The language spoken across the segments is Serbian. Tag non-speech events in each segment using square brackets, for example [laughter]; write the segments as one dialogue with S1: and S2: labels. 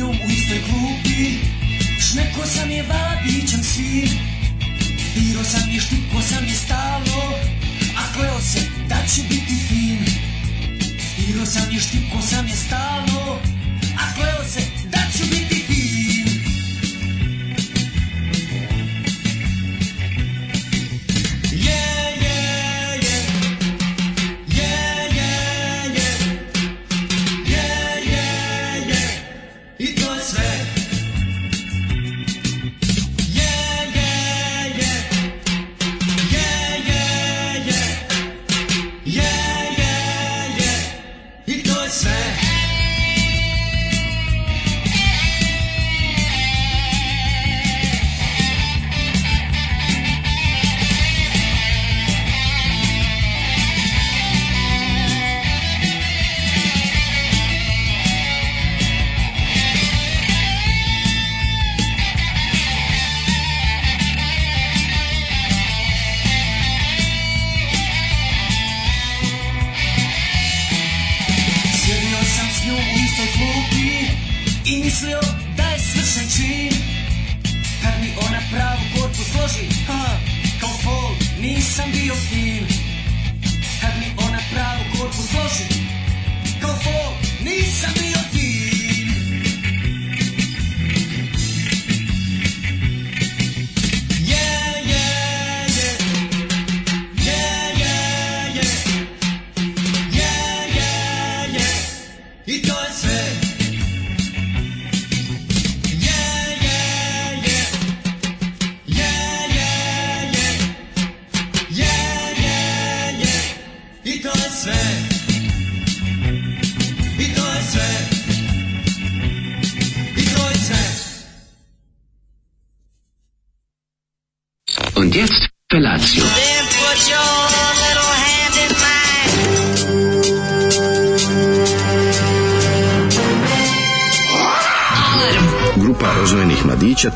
S1: njom u istoj klupi Još neko sam je vabićem svim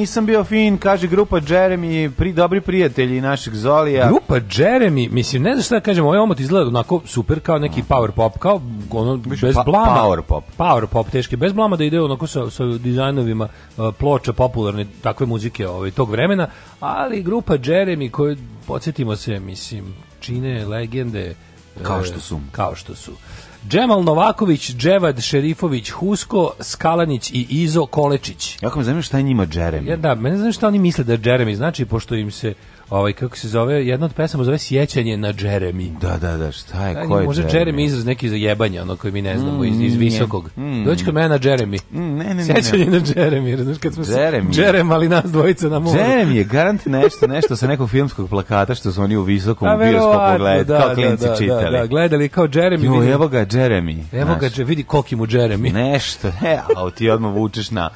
S2: nisam bio fin, kaže grupa Jeremy, pri, dobri prijatelji našeg
S3: Zolija. Grupa Jeremy, mislim, ne znam šta da kažem, ovaj omot izgleda onako super kao neki power pop, kao ono, Miš, bez pa, blama.
S2: Power pop.
S3: Power pop, teški, bez blama da ide onako sa, sa dizajnovima uh, ploča popularne takve muzike ovaj, tog vremena, ali grupa Jeremy koju, podsjetimo se, mislim, čine legende,
S2: kao uh, što su.
S3: Kao što su. Džemal Novaković, Dževad Šerifović, Husko, Skalanić i Izo Kolečić.
S2: Jako me zanima šta je njima Jeremy. Ja,
S3: da, mene zanima šta oni misle da Jeremy znači, pošto im se ovaj kako se zove, jedna od pesama zove Sjećanje na Jeremy.
S2: Da, da, da, šta je,
S3: ko je
S2: Može
S3: Jeremy, Jeremy izraz neki za jebanje, ono koji mi ne znamo mm, iz, iz visokog. Mm, Dođi kod mene na Jeremy. Mm, ne, ne, ne. Sjećanje ne, na Jeremy, znaš kad smo Jeremy.
S2: Se,
S3: Jerem, ali nas dvojica na
S2: moru. Jeremy je garant nešto, nešto sa nekog filmskog plakata što su oni u visokom da, bioskopu gledali, da, kao da, klinci da, da, čitali.
S3: Da, da, gledali kao Jeremy.
S2: Jo, evo ga Jeremy.
S3: Evo ga, vidi koliko mu Jeremy.
S2: Nešto, he, a ti odmah vučeš na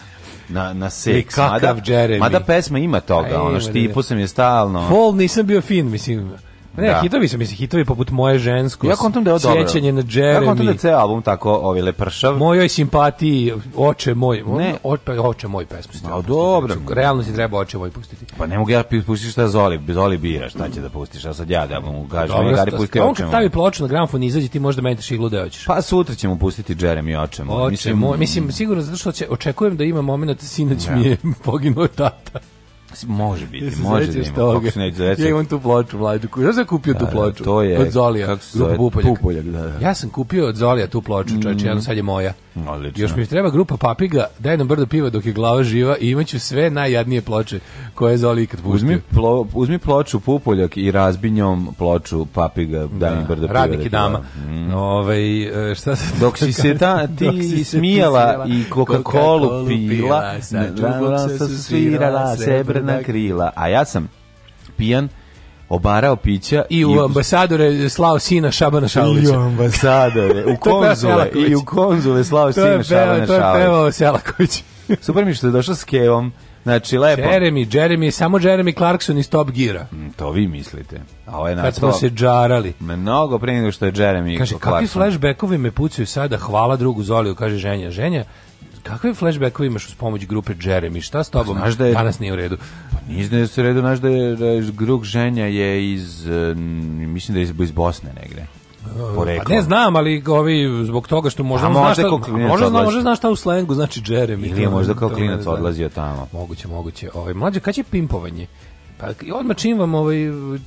S2: na, na
S3: seks. Kakav mada, Jeremy.
S2: Mada pesma ima toga, Aj, što štipu da, da. sam je stalno.
S3: Fall nisam bio fin, mislim. Ne, da. hitovi su, mislim, hitovi poput Moje žensko,
S2: ja kontam da je Sjećanje
S3: na Jeremy. Ja kontam da
S2: je ceo album tako ovi ovaj, lepršav.
S3: Mojoj simpatiji, oče moj, ne. oče, pa, oče moj
S2: pesmu. Si dobro. Pustiti.
S3: Realno si treba oče moj pustiti.
S2: Pa ne mogu ja pustiti šta Zoli, Zoli bira, šta će da pustiš, a sad ja
S3: da
S2: mu
S3: kažem, dobro,
S2: gari
S3: pusti oče moj. On kad stavi ploču na gramofon izađe, ti možda mentiš iglu da hoćeš.
S2: Pa sutra ćemo pustiti Jeremy oče moj. Oče
S3: mislim,
S2: moj,
S3: mislim, sigurno zato što će, očekujem da ima moment, sinoć mi je da. [laughs] poginuo tata.
S2: Može biti, može da
S3: ima. Kako se neće zaveći? Ja imam tu ploču, mlađu. Ja da sam kupio da, tu da, ploču. To je... Od Zolija. Kako se zove? Pupoljak. Pupoljak, da, da. Ja sam kupio od Zolija tu ploču, čovječe, mm. jedno sad je moja. Odlično. Još mi treba grupa papiga, daj nam brdo piva dok je glava živa i imaću sve najjadnije ploče koje je Zoli ikad pustio.
S2: Uzmi, plo, uzmi ploču Pupoljak i razbi njom ploču papiga,
S3: daj da. brdo piva. Radnik da i dama. Mm. Mhm. Ove, ovaj,
S2: šta se... [laughs] Dok si se ta, ti smijala i Coca-Cola pila, na drugom se svirala srebra crna krila, a ja sam pijan obarao pića
S3: i
S2: u
S3: ambasadore slao sina Šabana
S2: Šaulića. I u ambasadore, u [laughs] konzule i u konzule slao
S3: sina Šabana
S2: Šaulića. To je pevao
S3: Selaković.
S2: [laughs] Super mi što
S3: je
S2: došao s Kevom. Znači, lepo.
S3: Jeremy, Jeremy, samo Jeremy Clarkson iz Top Gira.
S2: Mm, to vi mislite.
S3: A ovo je Kad smo se džarali.
S2: Mnogo pre nego što je Jeremy
S3: kaže, Clarkson. Kaže, kakvi flashbackovi me pucaju sada, hvala drugu Zoliju, kaže ženja. Ženja, Kakve flashbackove imaš uz pomoć grupe Jeremy? Šta s pa tobom? Znaš da je, danas nije u redu.
S2: Pa nije da u redu, znaš da je, da je grug ženja je iz, e, mislim da je iz Bosne negde. E, pa Poreklo.
S3: Pa ne znam, ali ovi zbog toga što možda, možda zna
S2: šta,
S3: možda, zna, zna šta u slengu znači Jeremy.
S2: Ili je možda kao klinac odlazio tamo.
S3: Moguće, moguće. Ovaj, mlađe, kada će pimpovanje? Pa i odmah čim vam ovaj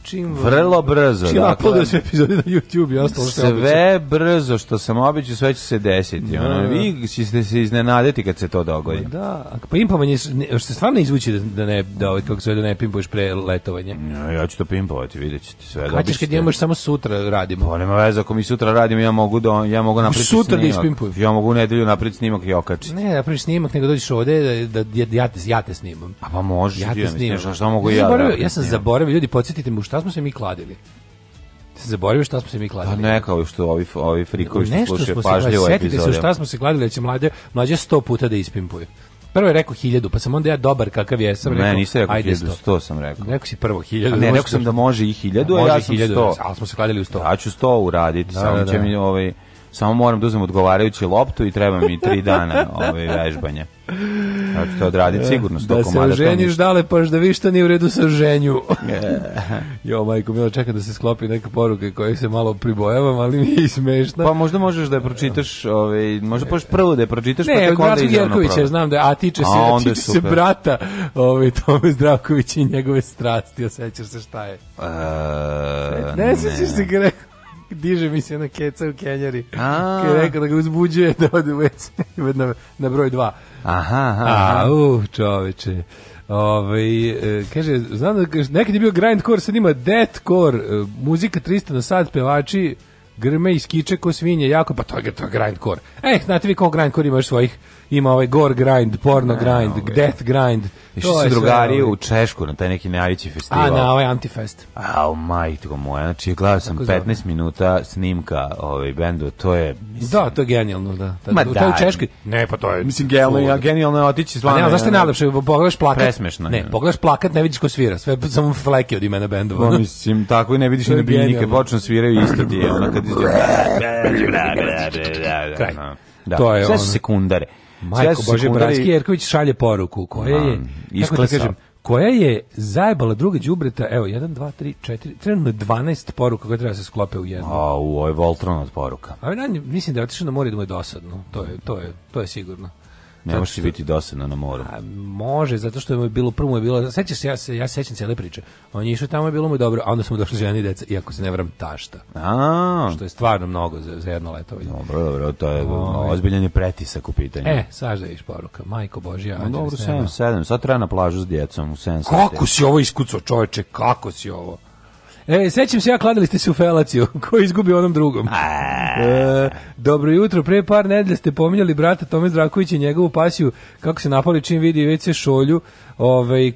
S3: čim
S2: vam, vrlo brzo
S3: čim dakle, sve epizode na YouTube i
S2: ostalo što sve običu. brzo što sam običao sve će se desiti da. ono da. vi ćete se iznenaditi kad se to dogodi
S3: da pa pimpovanje što stvarno izvuči da, da ne da ovaj kako se da ne pimpuješ pre letovanja
S2: Ja, ja ću to pimpovati videćete sve
S3: da ćeš kad imaš samo sutra radimo
S2: pa nema veze ako mi sutra radimo ja mogu da ja mogu
S3: napraviti sutra da snimak. da ispimpujem
S2: ja mogu u nedelju napraviti snimak i okačiti
S3: ne napraviš snimak nego dođeš ovde da, da, ja, te, ja te snimam
S2: a pa može,
S3: ja te snimam
S2: šta
S3: mogu ja zaboravio, ja sam zaboravio, ljudi, podsjetite me, šta smo se mi kladili? se zaboravio šta smo se mi kladili. Pa
S2: ne kao što ovi, ovi frikovi što Nešto slušaju pažljivo epizode.
S3: se šta smo se kladili, da će mlađe, mlađe sto puta da ispimpuju. Prvo je rekao hiljadu, pa sam onda ja dobar kakav
S2: jesam. Ne, rekao, nisam rekao ajde hiljadu, sto. sto sam rekao. Rekao
S3: si prvo hiljadu.
S2: A ne, rekao sam da-, da može i hiljadu, a, ja sam hiljadu, sto. Ali
S3: smo se kladili u sto.
S2: Ja ću sto uraditi, da, samo da, da. će mi ovaj... Samo moram da uzmem odgovarajuću loptu i treba mi tri dana [laughs] ove ovaj vežbanja. Znači to odraditi eh, sigurno sto komada.
S3: Da se ženiš dale paš da vi što nije u redu sa ženju. Eh. [laughs] jo majko, milo čeka da se sklopi neka poruka koja se malo pribojavam, ali mi je smešna.
S2: Pa možda možeš da je pročitaš, ovaj, možda poš prvo da je pročitaš pa ne, pa tako onda
S3: ide. znam da a tiče se, a, a tiče se brata, ovaj Tome Zdravković i njegove strasti, Osećaš se šta je. E, ne, ne sećaš se gre diže mi se na keca u Kenjari. Kada je rekao da ga uzbuđuje da ode u WC na, na broj
S2: 2. Aha, aha.
S3: aha. A, uh, čoveče. Ove, ovaj, kaže, znam da nekad je bio grindcore, sad ima deathcore, e, muzika 300 na sat, pevači grme i skiče ko svinje, jako, pa to je, to je grindcore. E, znate vi kako grindcore imaš svojih ima ovaj gore grind, porno ne, grind, ovaj. death grind.
S2: Išli su drugari u Češku na taj neki
S3: najveći
S2: festival. A,
S3: na ovaj
S2: Antifest. A, majko moja, znači gledao sam 15 zove. minuta snimka ovaj
S3: bendu,
S2: to je...
S3: Mislim... Da, to je genijalno, da. Ta, Ma da. To je u Češkoj.
S2: Ne, pa to je... Mislim,
S3: genijalno, ja, genijalno je otići zvane... Pa ne, zašto je najlepše, pogledaš plakat... Presmešno. Ne, pogledaš plakat, ne vidiš ko svira, sve [laughs] samo fleke od
S2: imena bendova. Pa, mislim, tako i ne vidiš ni [laughs] da biljnike, počnu sviraju isto ti je, ona kad izgleda... Kraj.
S3: Da, to je Sve
S2: ono. sekundare.
S3: Majko Bože Bratski Jerković šalje poruku koja je, kako da kažem, koja je zajebala druga đubreta, evo, 1, 2, 3, 4, trenutno 12 poruka koje treba da se sklope u jednu. A,
S2: u, ovo Voltron od poruka.
S3: A, mislim da otišao na more da mu je dosadno, to je, to je, to je sigurno.
S2: Ne može biti dosadno na moru. A,
S3: može, zato što je bilo prvo je bilo, sećaš se ja se ja sećam cele priče. On je išao tamo je bilo mu dobro, a onda smo došli ženi i deca, iako se ne vram tašta. A. Što je stvarno mnogo za, za jedno
S2: leto. Dobro, dobro, to je o, ozbiljan je pretisak u
S3: pitanju. E, sažda je poruka. Majko
S2: Božja, no, dobro, 7, 7, sad treba na plažu s djecom u 7
S3: Kako si ovo iskucao, čoveče, kako si ovo? E, sećam se, ja kladili ste se u felaciju, [laughs] Ko izgubi onom drugom. E, dobro jutro, pre par nedelja ste pominjali brata Tome Zrakovića i njegovu pasiju, kako se napali čim vidi već se šolju, ovaj, e,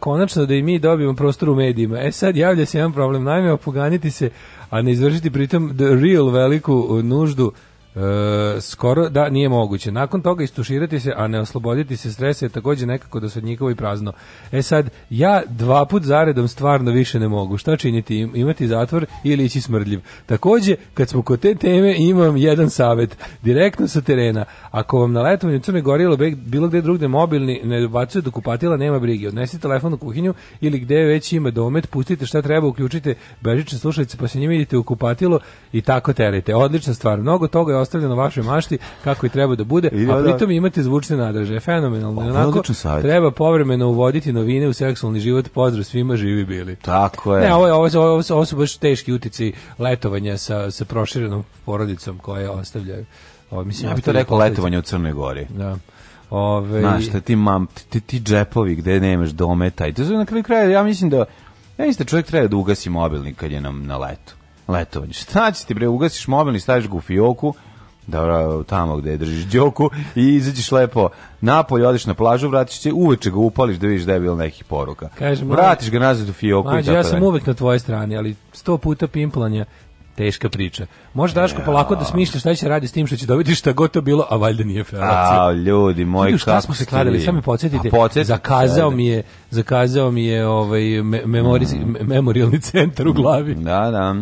S3: konačno da i mi dobijemo prostor u medijima. E sad javlja se jedan problem, najme opoganiti se, a ne izvršiti pritom the real veliku e, nuždu E, skoro da nije moguće. Nakon toga istuširati se, a ne osloboditi se stresa je takođe nekako da su od njihovo i prazno. E sad, ja dva put zaredom stvarno više ne mogu. Šta činiti? Imati zatvor ili ići smrdljiv? Takođe, kad smo kod te teme, imam jedan savet. Direktno sa terena. Ako vam na letovanju Crne Gori ili bilo gde drugde mobilni ne dobacuje do kupatila, nema brige. Odnesite telefon u kuhinju ili gde već ima domet, pustite šta treba, uključite bežične slušalice, pa se njima idite u kupatilo i tako terajte. Odlična stvar. Mnogo toga je ostavljeno vašoj mašti kako i treba da bude, a pritom imate zvučne nadraže, fenomenalno. Pa, onako, treba povremeno uvoditi novine u seksualni život, pozdrav svima,
S2: živi
S3: bili.
S2: Tako je.
S3: Ne, ovo, je, ovo, ovo, ovo su baš teški utici letovanja sa, sa proširenom porodicom koje ostavljaju.
S2: Ovo, mislim, ja bih to rekao letovanje u Crnoj Gori. Da. Ove... Znaš, ti, mam, ti, ti džepovi gde nemaš dometa i to su na kraju kraja, ja mislim da ja mislim da čovjek treba da ugasi mobilnik kad je nam na letu. Letovanje. Šta će ti bre, ugasiš mobilni, staviš ga u fioku, Dobro, tamo gde držiš djoku i izađeš lepo napolje, odeš na plažu, vratiš će, uveče ga upališ da vidiš da je bilo nekih poruka. Kažem, vratiš ga nazad u fioku mađe,
S3: i tako ja sam uvek na tvojoj strani, ali sto puta pimplanja teška priča. Može Daško ja. polako da smišlja šta će raditi s tim što će dobiti da šta god to bilo, a valjda nije federacija. A,
S2: ljudi moji, Ljudi, šta smo
S3: se kladili, samo me podsjetite. Podsjeti, zakazao mi je, zakazao mi je ovaj me, memoriz, mm. memorialni centar u glavi.
S2: Da, da.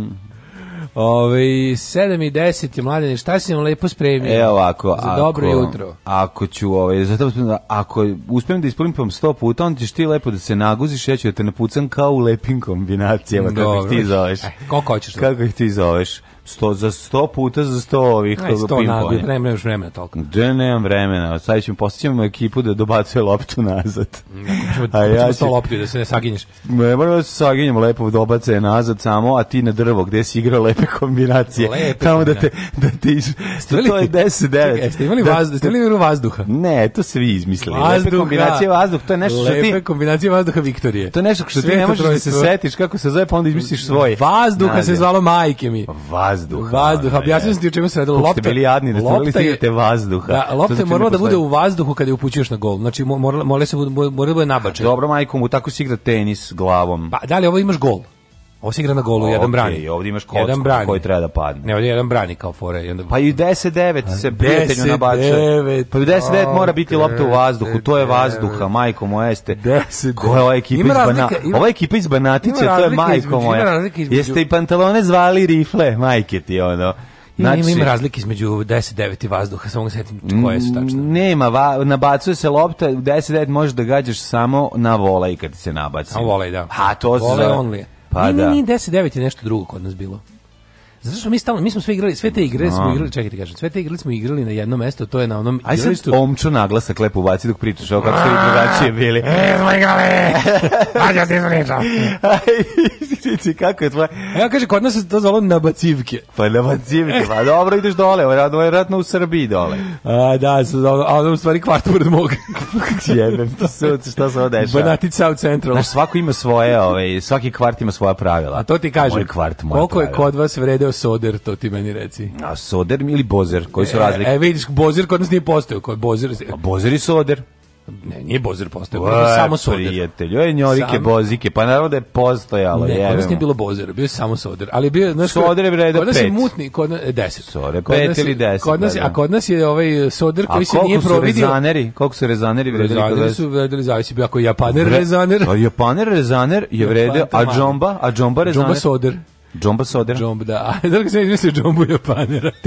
S3: Ove, ovaj, 7 i 10 je mladine, šta si nam lepo spremio?
S2: Evo ovako, za ako, dobro jutro. Ako ću, ove, ovaj, zato da ako uspijem da isplimpam 100 puta, onda ćeš ti lepo da se naguziš, ja ću da te napucam kao u lepim kombinacijama, kako ih ti zoveš.
S3: E, koliko
S2: hoćeš? Da- kako ih ti zoveš? sto, za sto puta za 100 ovih ping-ponja.
S3: Ne, nemaš
S2: vremena toliko. Da, nemam
S3: vremena.
S2: Sad ćemo postićemo ekipu da dobacuje loptu nazad.
S3: Mm, a da ja ću... loptu da se ne
S2: saginješ.
S3: Ne
S2: moram da se saginjem, lepo dobace nazad samo, a ti na drvo gde si igrao lepe kombinacije. Lepe Tamo da te, da te iz... Stoli, to je 10-9.
S3: Jeste imali, da- vazduh, ste imali
S2: vazduha? Ne, to se vi izmislili.
S3: Vazduha, lepe
S2: kombinacije vazduh, to je nešto što ti...
S3: Lepe
S2: kombinacije
S3: vazduha
S2: Viktorije. To je nešto što
S3: ti ne možeš da se setiš kako se zove, pa onda izmisliš svoje. Vazduha se zvalo majke mi. Vazduh vazduha. Vazduha,
S2: objasnio pa sam ti o čemu se
S3: radilo. Lopta, ste bili jadni, da ste bili vazduha. Da, lopta znači je morala da bude u vazduhu kada je upućuješ na gol. Znači, morala, morala se, morala je da nabačena.
S2: Dobro, majkom, u tako si igra tenis glavom.
S3: Pa, da li ovo imaš gol? Ovo se igra na golu, okay, jedan brani.
S2: Ovdje imaš kocku koji treba da padne. Ne,
S3: ovdje jedan brani kao fore.
S2: Jedan... Pa i 10 se prijatelju nabače. Pa i 10 mora biti lopta u vazduhu. To je vazduha, majko moje ste. Koja ova ekipa iz Banatice? Ova ekipa iz Banatice, to je majko moja. Jeste i pantalone zvali rifle, majke ti ono.
S3: Znači, ima, ima razlike između 10-9 i vazduha, samo se setim koje su
S2: tačno. Mm, nema, va, nabacuje se lopta, 10-9 možeš da gađaš samo na volej kad se
S3: nabaci.
S2: Na
S3: volej, da.
S2: A to se... Volej only.
S3: Pa nije, da. Nije, nije 10 je nešto drugo kod nas bilo. Zato što mi stalno, mi smo sve igrali, sve te igre smo igrali, čekajte kažem, sve te igre smo igrali na jedno mesto, to je na onom Aj igralištu.
S2: Aj sad omčo naglasak lepo ubaci dok pričaš, ovo kako ste vi drugačije bili.
S3: [laughs] E, smo igrali! Mađo ti pričao!
S2: Cici, kako
S3: je tvoje? Evo kaže, kod nas se to zvalo
S2: nabacivke. Pa nabacivke, pa dobro ideš dole, ratno u Srbiji dole.
S3: A, da, su, a ono u stvari kvartu pored
S2: mog. [laughs] Jebem ti suci, šta se ovo dešava?
S3: Banatic South Central.
S2: Znaš, svako ima svoje, ovaj, svaki kvart ima svoja pravila.
S3: A to ti kaže, moj kvart, moj koliko pravila. je kod vas vredeo soder, to ti meni reci.
S2: A soder ili bozer, koji su
S3: e, razlike? E, e vidiš, bozer kod nas nije postao,
S2: koji
S3: bozer.
S2: A bozer i soder.
S3: Ne, nije Bozer postao, Uaj, samo
S2: Soder. Prijatelj, oj, njorike, Sam... bozike, pa naravno da je postojalo.
S3: Ne, kod nas nije bilo Bozer, bio je samo
S2: Soder. Ali
S3: bio, znaš,
S2: Soder je
S3: vredo pet. Kod mutni, kod e, nas,
S2: deset. Soder, pet ili deset. Kod nas,
S3: da, da. a da. kod nas je ovaj e, Soder koji se nije providio.
S2: A rezaneri, koliko su rezaneri
S3: vredili? Rezaneri su vredili, zavisi, bio ako
S2: je
S3: Japaner
S2: Vre,
S3: rezaner.
S2: A Japaner rezaner je vredio, a Džomba, a Džomba rezaner. Džomba
S3: Soder. Džomba
S2: Soder. Džomba, da. [laughs] A
S3: da se sam izmislio Džombu Japanera. [laughs]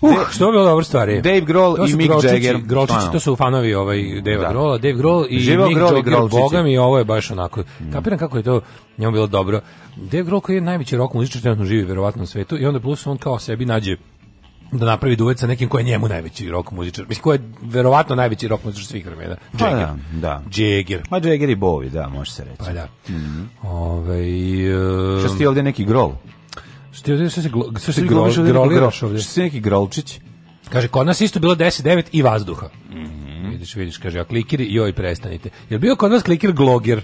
S3: Uh, što je bilo dobro stvari.
S2: Dave Grohl i Mick Grolčići, Jagger.
S3: Grolčići, to su fanovi ovaj Dave da. Grohla, Dave Grohl i Živo Mick Grohl Jagger, boga mi, ovo je baš onako. Mm. Kapiram kako je to njemu bilo dobro. Dave Grohl koji je najveći rock muzičar trenutno živi verovatno u svetu i onda plus on kao sebi nađe da napravi duet sa nekim ko je njemu najveći rock muzičar. Mislim, ko je verovatno najveći rock muzičar svih vremena.
S2: Pa da, da.
S3: Jagger. Ma Jagger
S2: i Bowie, da, može se reći. Pa da. Mm -hmm.
S3: Ove, ovaj, um, Što ste
S2: ovde neki Grohl?
S3: Što je što se glo, što se grol,
S2: groliraš ovde? Što se neki grolčić?
S3: Kaže kod nas isto bilo 10 9 i vazduha. Mhm. Vidiš, vidiš, kaže a klikiri joj prestanite. Jel bio kod nas klikir glogir?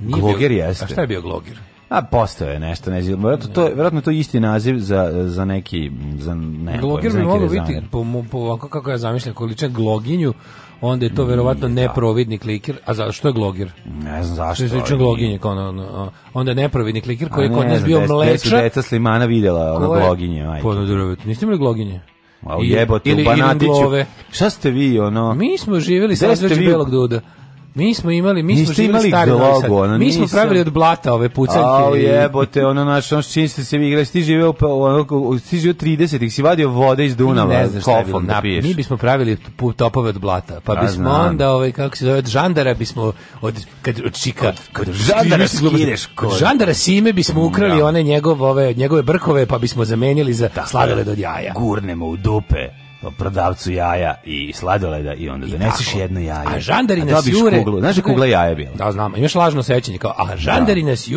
S2: Nije glogir
S3: bio, jeste. A šta je bio glogir?
S2: A postoje nešto, ne znam, verovatno to, verovatno to isti naziv za, za neki za
S3: ne, Glogir bi mogao biti po, po, ovako kako ja zamišljam količan gloginju onda je to mm, verovatno da. neprovidni kliker. A zašto je glogir?
S2: Ne znam zašto. Što je slično
S3: gloginje, ono, ono, onda je neprovidni kliker koji je kod
S2: nas bio mleča. Ne, deca Slimana videla ono gloginje, majke.
S3: Pa, niste imali gloginje?
S2: A u jebote, u Banatiću. Šta ste vi, ono...
S3: Mi smo živjeli sa belog duda. Mi smo imali, mi Niste smo imali stari glogu, ono, Mi smo pravili od blata ove pucanke.
S2: Au jebote, ono naš, ono čini se se vi igrali, ti živeo pa, ono ti živeo 30-ih, si vadio vode iz Dunava, ne
S3: znaš kofom da piješ. Mi bismo pravili topove od blata, pa, pa bismo znam. onda ovaj kako se zove od žandara bismo
S2: od kad od čika, kad, žandara skineš,
S3: kod žandara Sime bismo ukrali da. one njegove ove njegove brkove, pa bismo zamenili za
S2: slavile do
S3: jaja.
S2: Gurnemo u dupe prodavcu jaja i sladoleda i onda I doneseš jedno jaje. A žandari nas jure. Kuglu. Znaš da kugla jaja bila?
S3: Da, znam. Imaš lažno sećanje. Kao, a žandari da. nas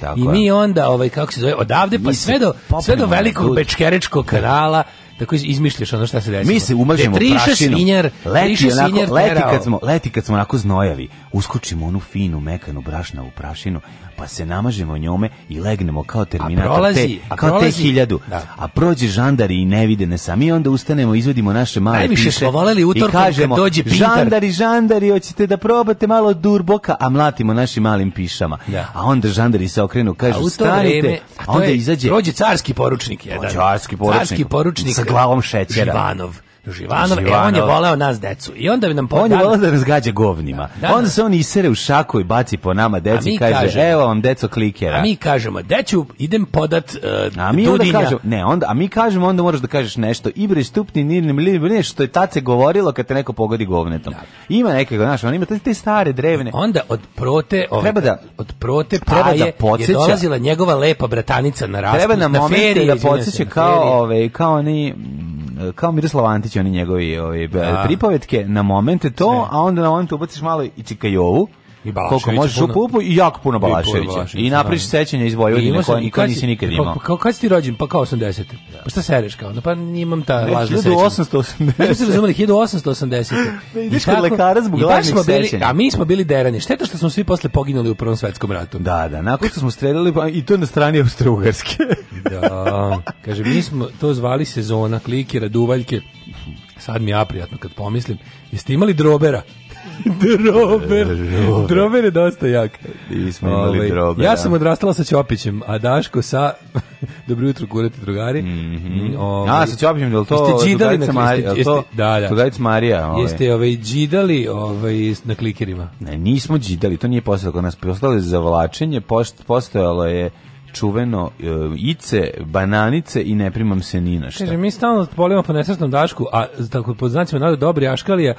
S3: tako i mi onda, ovaj, kako se zove, odavde pa sve do, sve do velikog bečkerečkog kanala tako izmišljaš ono šta se desilo.
S2: Mi se umažemo De, prašinom. Sinjar, leti, onako, leti, kad smo, leti kad smo onako znojavi, uskočimo onu finu, mekanu brašnavu prašinu, pa se namažemo njome i legnemo kao terminator a prolazi, te, kao prolazi, te hiljadu. Da. A prođe žandari i ne vide ne sami, onda ustanemo, izvodimo naše male
S3: Najviše piše smo voleli utorkom kažemo, kad dođe
S2: Pintar. Žandari, žandari, hoćete da probate malo durboka, a mlatimo našim malim pišama. Da. A onda žandari se okrenu, kažu, a stanite, vreme, a
S3: onda je,
S2: izađe...
S3: Prođe carski poručnik jedan. Pa, carski poručnik. Carski poručnik.
S2: Sa glavom šećera. Živanov
S3: Živanova, Živanova. E, on je voleo nas decu. I onda bi nam
S2: on je voleo da nas gađa govnima. Da, da, onda da. se on isere u šaku i baci po nama deci i kaže, kažemo, evo vam deco klikera.
S3: A mi kažemo, deću, idem podat uh, a mi
S2: Dudinja. Onda kažemo, ne, onda, a mi kažemo, onda moraš da kažeš nešto. Ibre, stupni, nirni, mlini, što je tad se govorilo kad te neko pogodi govnetom. Da. Ima nekega, znaš, on ima te, stare
S3: drevne. Onda od prote, ove, treba da, od prote treba da podsjeća, je dolazila njegova lepa bratanica na raspust. Treba
S2: da na momente da podsjeća kao, ove, kao, ni, mm, kao Miroslav Antić pusti oni njegovi ove, da. pripovetke na momente to, ne. a onda na momentu ubaciš malo
S3: i
S2: Čikajovu, i Koliko možeš puno, u pupu i jako puno Balaševića. I da. napriš sećanja iz Vojvodine koje niko nisi nikad imao. Kao,
S3: kao kad
S2: si
S3: ti rođen? Pa kao 80. Da. Pa šta sereš kao? No, pa imam ta ne, lažna sećanja. 1880.
S2: Ne se razumeli, 1880. [laughs] Da ideš kod lekara
S3: zbog lažnih sećanja. A mi smo bili derani. Šteta što smo svi posle poginuli u Prvom svetskom ratu.
S2: Da, da. Nakon što smo streljali, pa, i to na strani Austro-Ugarske.
S3: da. Kaže, mi smo to zvali sezona, klike, raduvaljke. Sad mi je aprijatno kad pomislim. Jeste imali drobera? drober. [laughs] drober. Drober je dosta jak.
S2: Nismo imali Ove, ovaj,
S3: drobera. Ja sam odrastala sa Ćopićem, a Daško sa... [laughs] Dobro jutro, kurati
S2: drugari. Mhm. Mm -hmm. Ove, ovaj, a, sa Ćopićem, je li to... Jeste
S3: džidali na Marija? Jeste,
S2: to, da,
S3: da. Tugajic Marija. Ovaj. Jeste ovaj, džidali ovaj, na
S2: klikerima? Ne, nismo džidali, to nije posao kod nas. Postalo je zavlačenje, postojalo je čuveno e, ice, bananice i ne primam se
S3: ni na šta. Kaže, mi stalno bolimo po nesretnom dašku, a tako pod znacima nada dobri aškalija,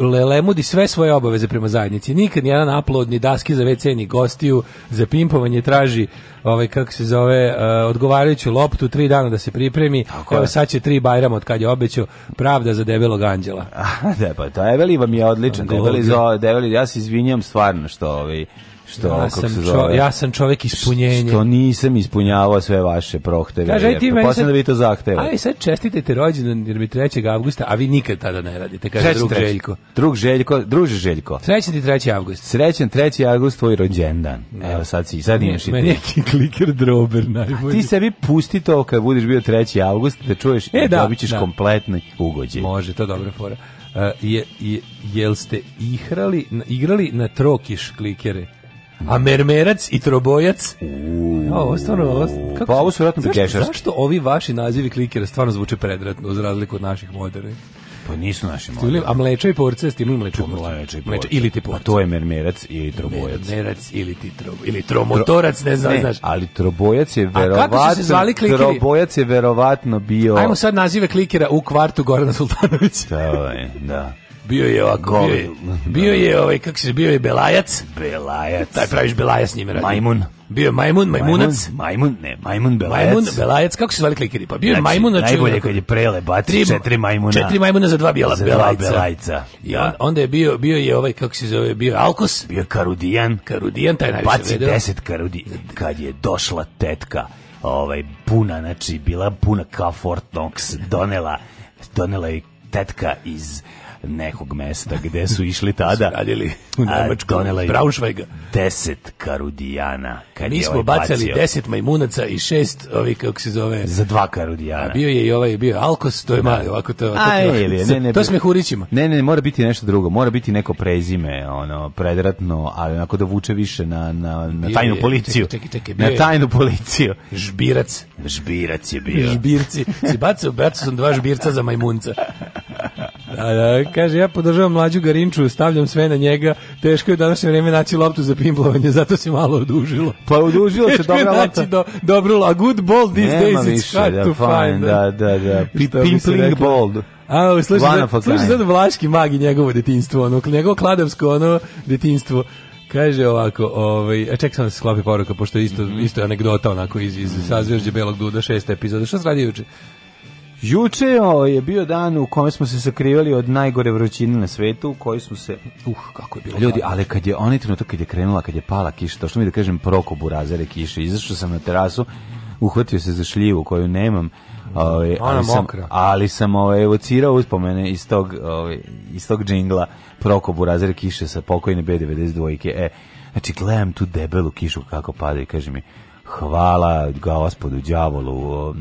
S3: lelemudi sve svoje obaveze prema zajednici. Nikad jedan upload, ni daski za WC, ni gostiju, za pimpovanje traži ovaj kako se zove uh, odgovarajuću loptu tri dana da se pripremi. Tako Evo sad će tri bajrama od kad je obećao pravda za debelog
S2: anđela. [laughs] A da pa to Debeli vam je odličan, Debeli za Debeli ja se izvinjam stvarno što ovaj što
S3: ja sam, se zove, ja sam čovjek ispunjenja.
S2: Što nisam ispunjavao sve vaše prohteve. Kaže, aj ti meni sad, da vi to zahteva.
S3: Aj sad čestitajte rođendan jer mi 3. avgusta, a vi nikad tada ne radite, kaže drug Željko.
S2: Drug Željko, druže Željko.
S3: Srećan ti 3.
S2: avgust. Srećan 3. avgust tvoj rođendan. Ja. Da. Evo sad si, sad
S3: imaš i ti. neki kliker drober
S2: najbolji. ti sebi pusti to kad budeš bio 3. avgust da čuješ e, da, da dobit ćeš da. kompletni
S3: ugođaj. Može, to dobra fora. Uh, je, je, jel ste ihrali, igrali na trokiš klikere? a mermerac i trobojac. Uuu, ovo stvarno, ovo,
S2: kako, pa ovo su vjerojatno
S3: zašto, zašto ovi vaši nazivi klikera stvarno zvuče predratno, uz razliku od naših
S2: modernih? Pa nisu naši moderni.
S3: A mleča i porce, ste imali mleča i porce. Mleča
S2: i
S3: porce.
S2: ili
S3: ti
S2: pa porce. A to je mermerac
S3: ili
S2: trobojac. Mermerac
S3: ili ti tro, ili tromotorac, ne znam, ne, znaš.
S2: ali trobojac je verovatno... A kako
S3: su se zvali klikeri?
S2: Trobojac je verovatno bio...
S3: Ajmo sad nazive klikera u kvartu Gorana Sultanovića.
S2: da, da
S3: bio je ovako, bio je, bio je ovaj, kako se, bio je Belajac. Belajac. Taj praviš Belajac s njime
S2: radi. Majmun.
S3: Bio je Majmun,
S2: Majmunac. Majmun, ne, Majmun
S3: Belajac. Majmun Belajac, kako se zvali klikeri? Pa bio je znači, Majmun,
S2: znači... Najbolje kad je prele, tri, četiri Majmuna.
S3: Četiri Majmuna za dva Bela, za Belajca. Dva belajca. I da. on, onda je bio, bio je ovaj, kako se zove, bio Alkos.
S2: Bio je Karudijan.
S3: Karudijan, taj
S2: najviše Baci deset Karudijan, kad je došla tetka ovaj puna znači bila puna kao Fort Knox donela donela je tetka iz nekog mesta gde su išli tada.
S3: [laughs] Radili u Nemačku, Braunschweiga.
S2: Deset karudijana.
S3: Kad Mi ovaj smo ovaj bacali 10 majmunaca i šest ovih,
S2: kako se zove... Za dva
S3: karudijana. A bio je i ovaj, bio Alkos, to je da. mali, ovako to...
S2: A, to, je, ne, ne, to smo hurićima. Ne, ne, mora biti nešto drugo, mora biti neko prezime, ono, predratno, ali onako da vuče više na, na, na tajnu je, policiju. Čekaj, čekaj, čekaj, na tajnu policiju.
S3: Žbirac.
S2: Žbirac je bio.
S3: Žbirci. Si bacao, bacao sam dva žbirca za majmunca. A, da, kaže, ja podržavam mlađu Garinču, stavljam sve na njega, teško je u današnje vrijeme naći loptu za pimblovanje, zato se malo odužilo.
S2: Pa odužilo se,
S3: dobra lopta. Do, dobro, a good ball these Nema days, it's hard
S2: da,
S3: to
S2: find. Da, da, da, da. pimpling ball.
S3: A, slušaj, slušaj sad Vlaški magi i njegovo detinstvo, ono, njegovo kladavsko ono, detinstvo. Kaže ovako, ovaj, a e, ček sam da se sklopi poruka, pošto isto, isto je anegdota onako iz, iz Sazvežđe Belog Duda, šesta epizoda. Šta se radi juče?
S2: Juče je bio dan u kome smo se sakrivali od najgore vrućine na svetu, u kojoj smo se, uh, kako je bilo. Ljudi, ali kad je onaj trenutak kad je krenula, kad je pala kiša, to što mi da kažem proko burazere kiše, izašao sam na terasu, uhvatio se za šljivu koju nemam, Ovaj, ali, sam, ali sam ovaj, evocirao uspomene iz tog, ovaj, iz tog džingla Prokobu razre kiše sa pokojne B92-ke. E, znači, gledam tu debelu kišu kako pada i kaže mi, hvala gospodu đavolu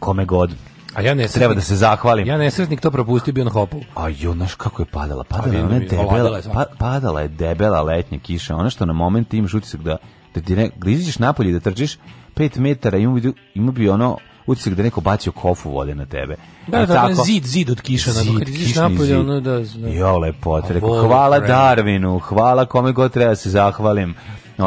S2: kome god A ja ne treba da se zahvalim.
S3: Ja nesretnik to propustio bio na hopu.
S2: A jo, znaš kako je padala? Pa padala, je, ona debela, pa, padala je debela letnja kiša. Ono što na moment imaš utisak da, da ti ne, da izađeš napolje, da trčiš 5 metara, ima bi, ima bi ono utisak da neko bacio kofu vode na tebe.
S3: Da, da, da, tako, da, zid, zid od kiša. Da, zid, kad
S2: iziš napolje, ono da... da. Jo, lepo, rekao, hvala Darwinu, hvala kome god treba da se zahvalim.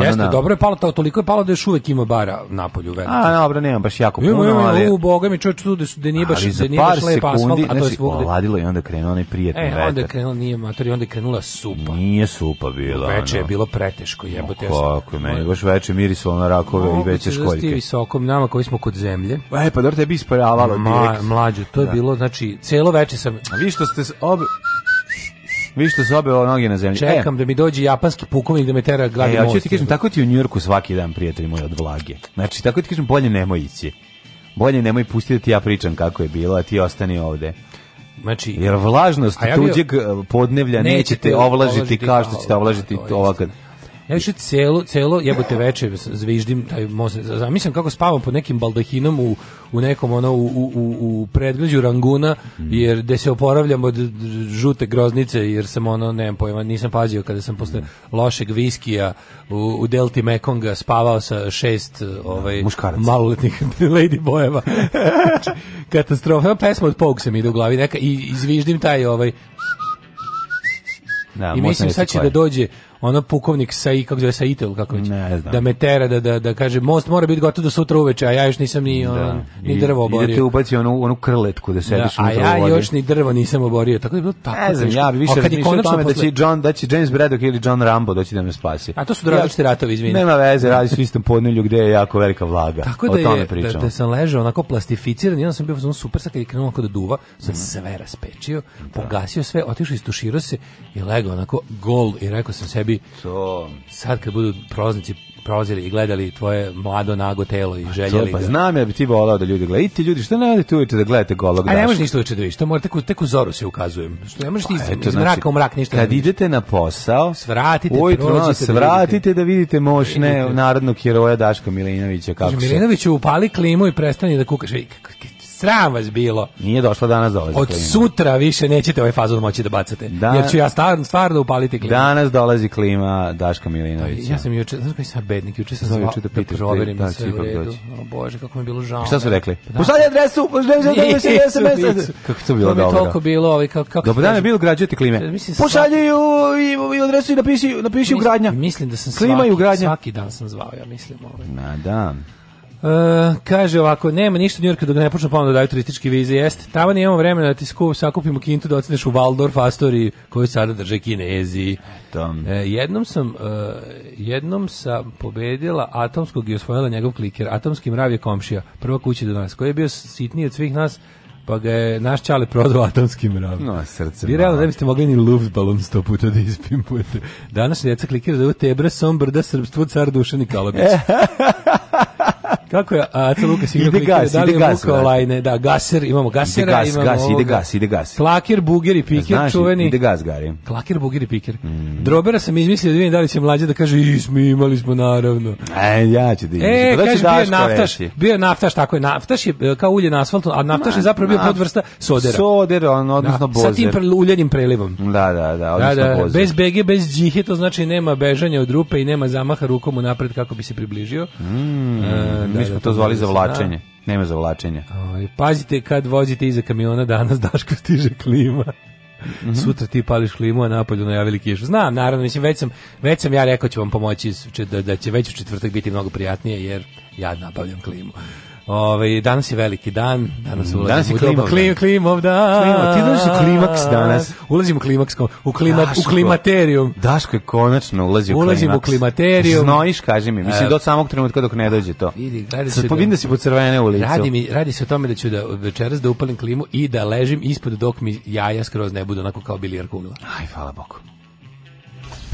S3: Jeste, na... Da. dobro je palo, to, toliko je palo da još uvek ima bara napolju. Veliki.
S2: A, dobro, nema baš jako
S3: puno. Ima, ima, ali... u boga mi čovječ tu da, su, da nije baš, da nije baš lep
S2: asfalt, a to je svugde. Oladilo i onda krenuo onaj prijatni e, vetar.
S3: onda je krenuo, e, nije mater, onda je krenula supa.
S2: Nije supa bila.
S3: Veče je bilo preteško, jebote.
S2: No, kako je meni, baš veče mirisalo na rakove i
S3: veće školjke. Moguće da visoko, nama koji smo kod zemlje.
S2: E, pa dobro, tebi isparavalo.
S3: Ma, mlađu, to je da. bilo, znači, celo veče sam...
S2: A vi što ste... Ob... Vi što su obe noge na zemlji.
S3: E. Čekam e. da mi dođe japanski pukovnik da me tera
S2: gladi e, ja ću ti kažem, tako ti u Njujorku svaki dan, prijatelji moji, od vlage. Znači, tako ti kažem, bolje nemoj ići. Bolje nemoj pustiti da ti ja pričam kako je bilo, a ti ostani ovde. Znači, Jer vlažnost ja tuđeg eh, podnevlja nećete ovlažiti, ovlažiti kao što da- ćete ovlažiti
S3: ovakav. Ja više celo, celo jebote veče zviždim, taj moz, zamislim kako spavam pod nekim baldahinom u, u nekom ono, u, u, u predgrađu Ranguna, jer gde se oporavljam od žute groznice, jer sam ono, nemam pojma, nisam pazio kada sam posle lošeg viskija u, u delti Mekonga spavao sa šest
S2: ovaj, da, Muškarac.
S3: maloletnih [laughs] lady bojeva. Znači, katastrofa, pesma od Pogue se mi ide u glavi neka i zviždim taj ovaj da, I mislim sad će da dođe ono pukovnik sa i kako zove sa itel kako već da me tera da da da kaže most mora biti gotov do sutra uveče a ja još nisam ni da. on,
S2: da.
S3: ni
S2: drvo oborio. I
S3: da
S2: te ubaci onu onu krletku da sediš da, a
S3: ja vode. još ni drvo nisam oborio. Tako
S2: da
S3: je bilo tako.
S2: Ne znam, ja bi više razmišljao o tome da posle... da će John da će James Braddock ili John Rambo doći da, da me spasi.
S3: A to su različiti ja, ratovi,
S2: izvinite. Nema veze, radi se istom podnilju gde je jako velika vlaga.
S3: Tako da o
S2: tome
S3: je, Da, da sam ležao onako plastificiran, ja sam bio u super sa kad je krenuo da duva, sam mm. sve raspečio, pogasio sve, otišao istuširao se i legao onako gol i rekao sam sebi ljudi to. sad kad budu prolaznici prolazili i gledali tvoje mlado nago telo i
S2: željeli. Pa, pa znam ja bi ti volao da ljudi gledaju. Idite ljudi, što ne radite uveče da gledate
S3: golog daška? A ne možeš ništa uveče da vidiš, to mora tako, tako zoru se ukazujem. Što ne možeš pa, iz, eto, iz znači, mraka znači, u mrak ništa. Kad
S2: da idete na posao, svratite, ujutro, prođite, da svratite da vidite, da vidite mošne narodnog heroja Daška Milinovića.
S3: Kako Milinoviću upali klimu i prestani da kukaš. Vidi, Sram
S2: vas
S3: bilo.
S2: Nije došla danas
S3: da dolazi. Od sutra više nećete ovaj fazon moći da bacate. Da, jer ću ja stvarno, stvarno upaliti
S2: klimu. Danas dolazi klima Daška Milinovića.
S3: Da, ja sam juče, znaš koji sam bednik, juče sam zvao
S2: da pitaš. Da, da će
S3: ipak doći. O Bože, kako mi je bilo žao.
S2: Šta su rekli? Pa da. Pošalje adresu, želim da mi se SMS.
S3: Kako to bilo dobro. To mi
S2: toliko bilo, ovaj, kako, kako Dobar da dan je bilo građati klime.
S3: Pošalje i, i adresu i napiši, napiši ugradnja. Mislim da sam svaki, svaki dan sam zvao, ja mislim.
S2: Ovaj. Na da.
S3: Uh, kaže ovako, nema ništa u Yorka dok ne počne ponovno da daju turistički vize, jeste. Tamo nemamo vremena da ti skup, sakupimo kintu da oceneš u Waldorf Astori koju sada drže Kinezi. Tom. E, jednom sam uh, jednom sam pobedila atomskog i osvojila njegov kliker. Atomski mrav je komšija, prva kuća do nas, koji je bio sitniji od svih nas, pa ga je naš čale prodao atomski
S2: mrav. No, srce.
S3: Vi realno da biste mogli ni luftbalon sto puta da ispimpujete. Danas djeca klikira da je tebra, sombrda, srpstvo, car Dušan i Kalabić. [laughs] [laughs] Kako je Aca Lukas igra? Ide gas, da ide gas. Da. Lajne, da, gaser, imamo
S2: gasera, ide gas, imamo gas, ide gas, ide gas.
S3: Klakir, buger i piker, Znaš, čuveni. Ide
S2: gas, gari. Klakir,
S3: buger i piker. Mm. Drobera sam izmislio da vidim da li će mlađe da kaže, mi imali smo naravno. E,
S2: ja
S3: ću da e, izmislio. E, da kaže, bio je naftaš, reći. bio je naftaš, tako je, naftaš je e, kao ulje na asfaltu, a naftaš je zapravo bio podvrsta
S2: sodera. Soder, on, odnosno da, bozer.
S3: Sa tim pre, uljenim prelivom.
S2: Da, da, da, da odnosno da, da, bozer.
S3: Bez bege, bez džihe, to znači nema bežanja od rupe i nema zamaha rukom u napred kako bi se približio. Mm.
S2: E, da, Mi da, smo da, to da, zvali zavlačenje. Nema zavlačenja. Oj,
S3: ovaj, pazite kad vozite iza kamiona danas [laughs] Daško stiže klima. Mm -hmm. Sutra ti pališ klimu, a napolju najavili kišu. Znam, naravno, mislim, već sam, već sam ja rekao ću vam pomoći da, da će već u četvrtak biti mnogo prijatnije, jer ja nabavljam klimu. Ove, ovaj, danas je veliki dan, danas
S2: mm, ulazimo danas je klimov, u klim, klimov dan. Klima, da. ti danas je klimaks da. danas.
S3: Ulazimo u klimaks, u, klima,
S2: Daško, u
S3: klimaterijum.
S2: Daško je konačno ulazi u klimaks. Ulazimo u klimaterijum. Znojiš, kaži mi, mislim, do samog trenutka dok ne dođe to. Vidi, radi se da, da si po crvene ulicu.
S3: Radi, mi, radi se o tome da ću da večeras da upalim klimu i da ležim ispod dok mi jaja skroz ne budu onako kao bilijar kugla.
S2: Aj, hvala Bogu.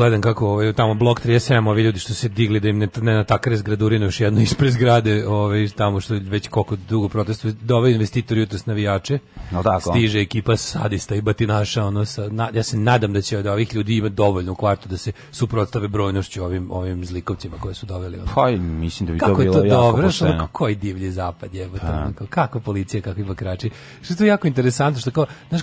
S3: gledam kako ovaj, tamo blok 37, ovi ljudi što se digli da im ne, ne natakare zgradurinu još jedno ispred zgrade, ovaj, tamo što već koliko dugo protestuju, dove da ovaj investitor jutros navijače, no, tako. stiže ekipa sadista i batinaša, ono, sa, na, ja se nadam da će od ovih ljudi ima dovoljno u kvartu da se suprotstave brojnošću ovim, ovim zlikovcima koje su doveli. Ono.
S2: Pa, mislim da bi kako
S3: to bilo to jako dobro, pošteno. Kako, koji divlji zapad je, pa. kako policija, kako ima krači. Što je to jako interesantno, što kao, znaš,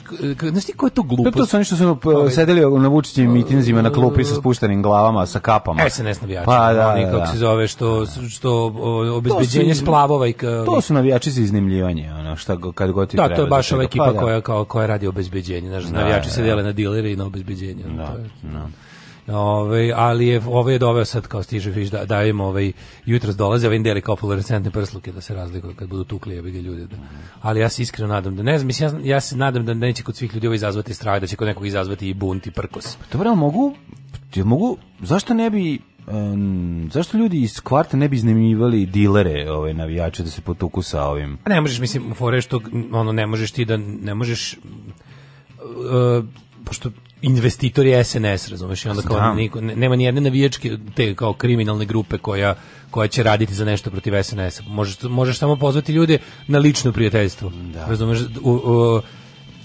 S3: znaš ti ko je to glupost?
S2: Pa
S3: to
S2: su oni što su pa, ovaj, sedeli na Vučićim mitinzima na klupi sa spuštenim glavama, sa kapama.
S3: E, SNS navijači. Pa, da, oni, da. se zove, što, što obezbeđenje su, splavova i... Ka,
S2: to su navijači za iznimljivanje, ono, šta, kad god ti da, treba.
S3: Da, to je baš ova ekipa pa, da. koja, kao, koja radi obezbeđenje. Znaš,
S2: da,
S3: navijači da, se da. dele na dilere i na obezbeđenje. Da, ono, da. Ove, ali je, ove je doveo sad kao stiže viš da dajem ovaj jutros dolaze ovim deli kao fluorescentne prsluke da se razlikuju kad budu tukli jebi ga ljudi Da. Ali ja se iskreno nadam da ne znam, mislim ja, ja se nadam da neće kod svih ljudi ovo izazvati strah, da će kod nekog izazvati i bunt i prkos. Pa
S2: dobro, mogu jel mogu, zašto ne bi Um, zašto ljudi iz kvarta ne bi iznajmljivali dilere, ovaj navijače da se potuku sa ovim? A
S3: pa ne možeš, mislim, fore što ono ne možeš ti da ne možeš uh, pošto investitor SNS, razumeš, i onda kao Znam. niko, nema ni jedne navijačke te kao kriminalne grupe koja koja će raditi za nešto protiv SNS-a. Možeš možeš samo pozvati ljude na lično prijateljstvo. Da. Razumeš, u, u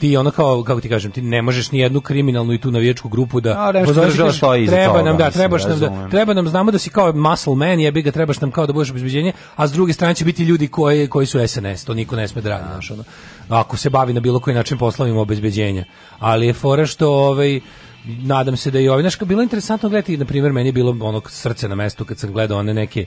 S3: ti ono kao kako ti kažem ti ne možeš ni jednu kriminalnu i tu navijačku grupu da no, pozoveš da
S2: treba nam da trebaš nam da treba nam znamo da si kao muscle man jebi ga trebaš nam kao da budeš obezbeđenje a s druge strane će biti ljudi koji koji su SNS to niko ne sme da radi
S3: znaš ono ako se bavi na bilo koji način poslovima obezbeđenja ali je fora što ovaj nadam se da i ovaj znaš bilo interesantno gledati na primer meni je bilo ono srce na mestu kad sam gledao one neke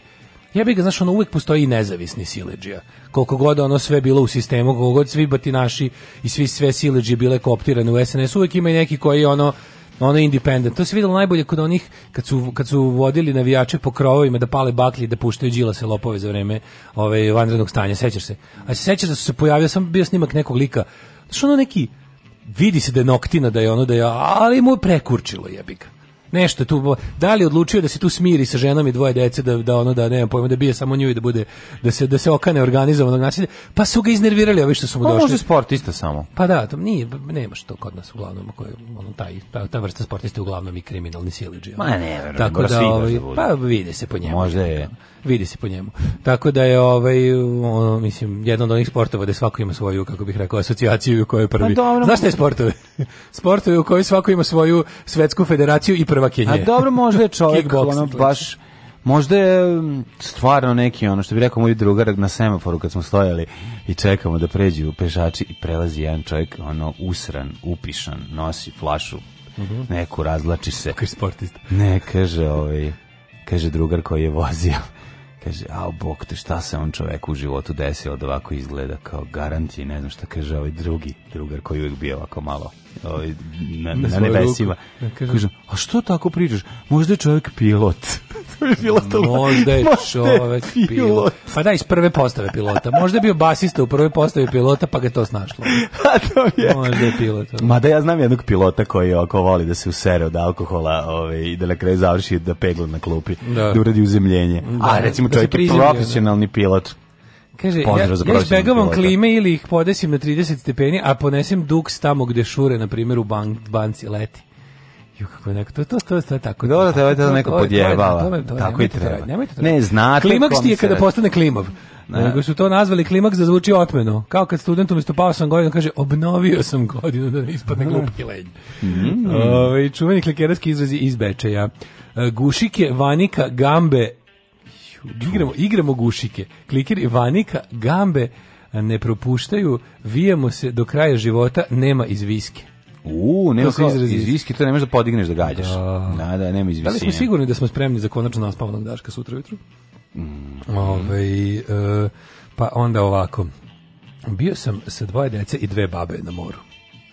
S3: Ja bih ga, znaš, ono uvek postoji nezavisni siledžija Koliko god ono sve bilo u sistemu, koliko god svi naši i svi sve siledžije bile kooptirane u SNS, uvek ima i neki koji ono ono independent. To se videlo najbolje kod onih kad su, kad su vodili navijače po krovovima da pale baklje da puštaju džila se lopove za vreme ove ovaj, vanrednog stanja, sećaš se. A se sećaš da su se pojavio, sam bio snimak nekog lika, znaš ono neki, vidi se da je noktina, da je ono, da je, ali mu je prekurčilo jebiga nešto tu da li odlučio da se tu smiri sa ženom i dvoje dece da da ono da nema pojma da bije samo nju i da bude da se da se okane organizovanog nasilja pa su ga iznervirali a vi što su mu pa došli
S2: može sportista samo
S3: pa da to nije nema što kod nas uglavnom koji on taj ta, ta vrsta sportista uglavnom i kriminalni siledži ma
S2: ne tako da, ovaj, da
S3: pa vidi se po njemu
S2: možda je
S3: Vidi se po njemu. Tako da je ovaj ono, mislim jedan od onih sportova da svako ima svoju kako bih rekao asocijaciju u kojoj prvi. Pa dobro, Znaš šta je sportove? [laughs] Sportovi u kojoj svako ima svoju svetsku federaciju i prvakinje.
S2: A dobro, možda je čovjek [laughs] ono baš Možda je mm, stvarno neki ono što bi rekao moj drugar na semaforu kad smo stojali i čekamo da pređu pešači i prelazi jedan čovjek ono usran, upišan, nosi flašu. Mhm. Neku razlači se.
S3: Kaj sportista.
S2: Ne, kaže ovaj kaže drugar koji je vozio Kaže, a bok te, šta se on čoveku u životu desio da ovako izgleda kao garant ne znam šta kaže ovaj drugi, drugar koji uvijek bio ovako malo ovaj, na, na, na nebesima. Da kažem, a što tako pričaš? Možda je čovjek pilot. [laughs] to je
S3: bila [laughs] to. Možda je čovjek pilot. Pa da, iz prve postave pilota. Možda je bio basista u prvoj postavi pilota, pa ga to snašlo. [laughs] a
S2: to
S3: je. Možda je pilot. Ovaj.
S2: Mada ja znam jednog pilota koji ako voli da se usere od alkohola ovaj, i da na kraju završi da pegla na klupi, da, da uradi uzemljenje. Da, a recimo da čovjek da je profesionalni pilot
S3: Kaže, Pozdrav ja, ja izbegavam klime ili ih podesim na 30 stepeni, a ponesem duks tamo gde šure, na primjer u bank, banci leti. Ju kako neka to to to,
S2: to
S3: tako.
S2: Dobro, da je da neko podjevala. Tako i treba. Nemojte to. Ne znate. Klimaks
S3: ti je
S2: kada
S3: postane klimav. Ne. Nego su to nazvali klimaks da zvuči otmeno. Kao kad student umjesto pao sam godinu kaže obnovio sam godinu da ne ispadne glupi lenj. Mhm. -hmm. Ove, ovaj, čuveni klikerski izrazi iz Bečeja. E, Gušike, vanika, gambe, igramo, igramo gušike. Klikeri vanika, gambe ne propuštaju, vijamo se do kraja života, nema iz viske.
S2: U, nema to kao, iz viske, to nemaš da podigneš da gađaš. Da, da, da nema iz visine. Da li
S3: smo sigurni da smo spremni za konačno naspavnog daška sutra jutru? Mm. Ove, ovaj, uh, pa onda ovako. Bio sam sa dvoje dece i dve babe na moru.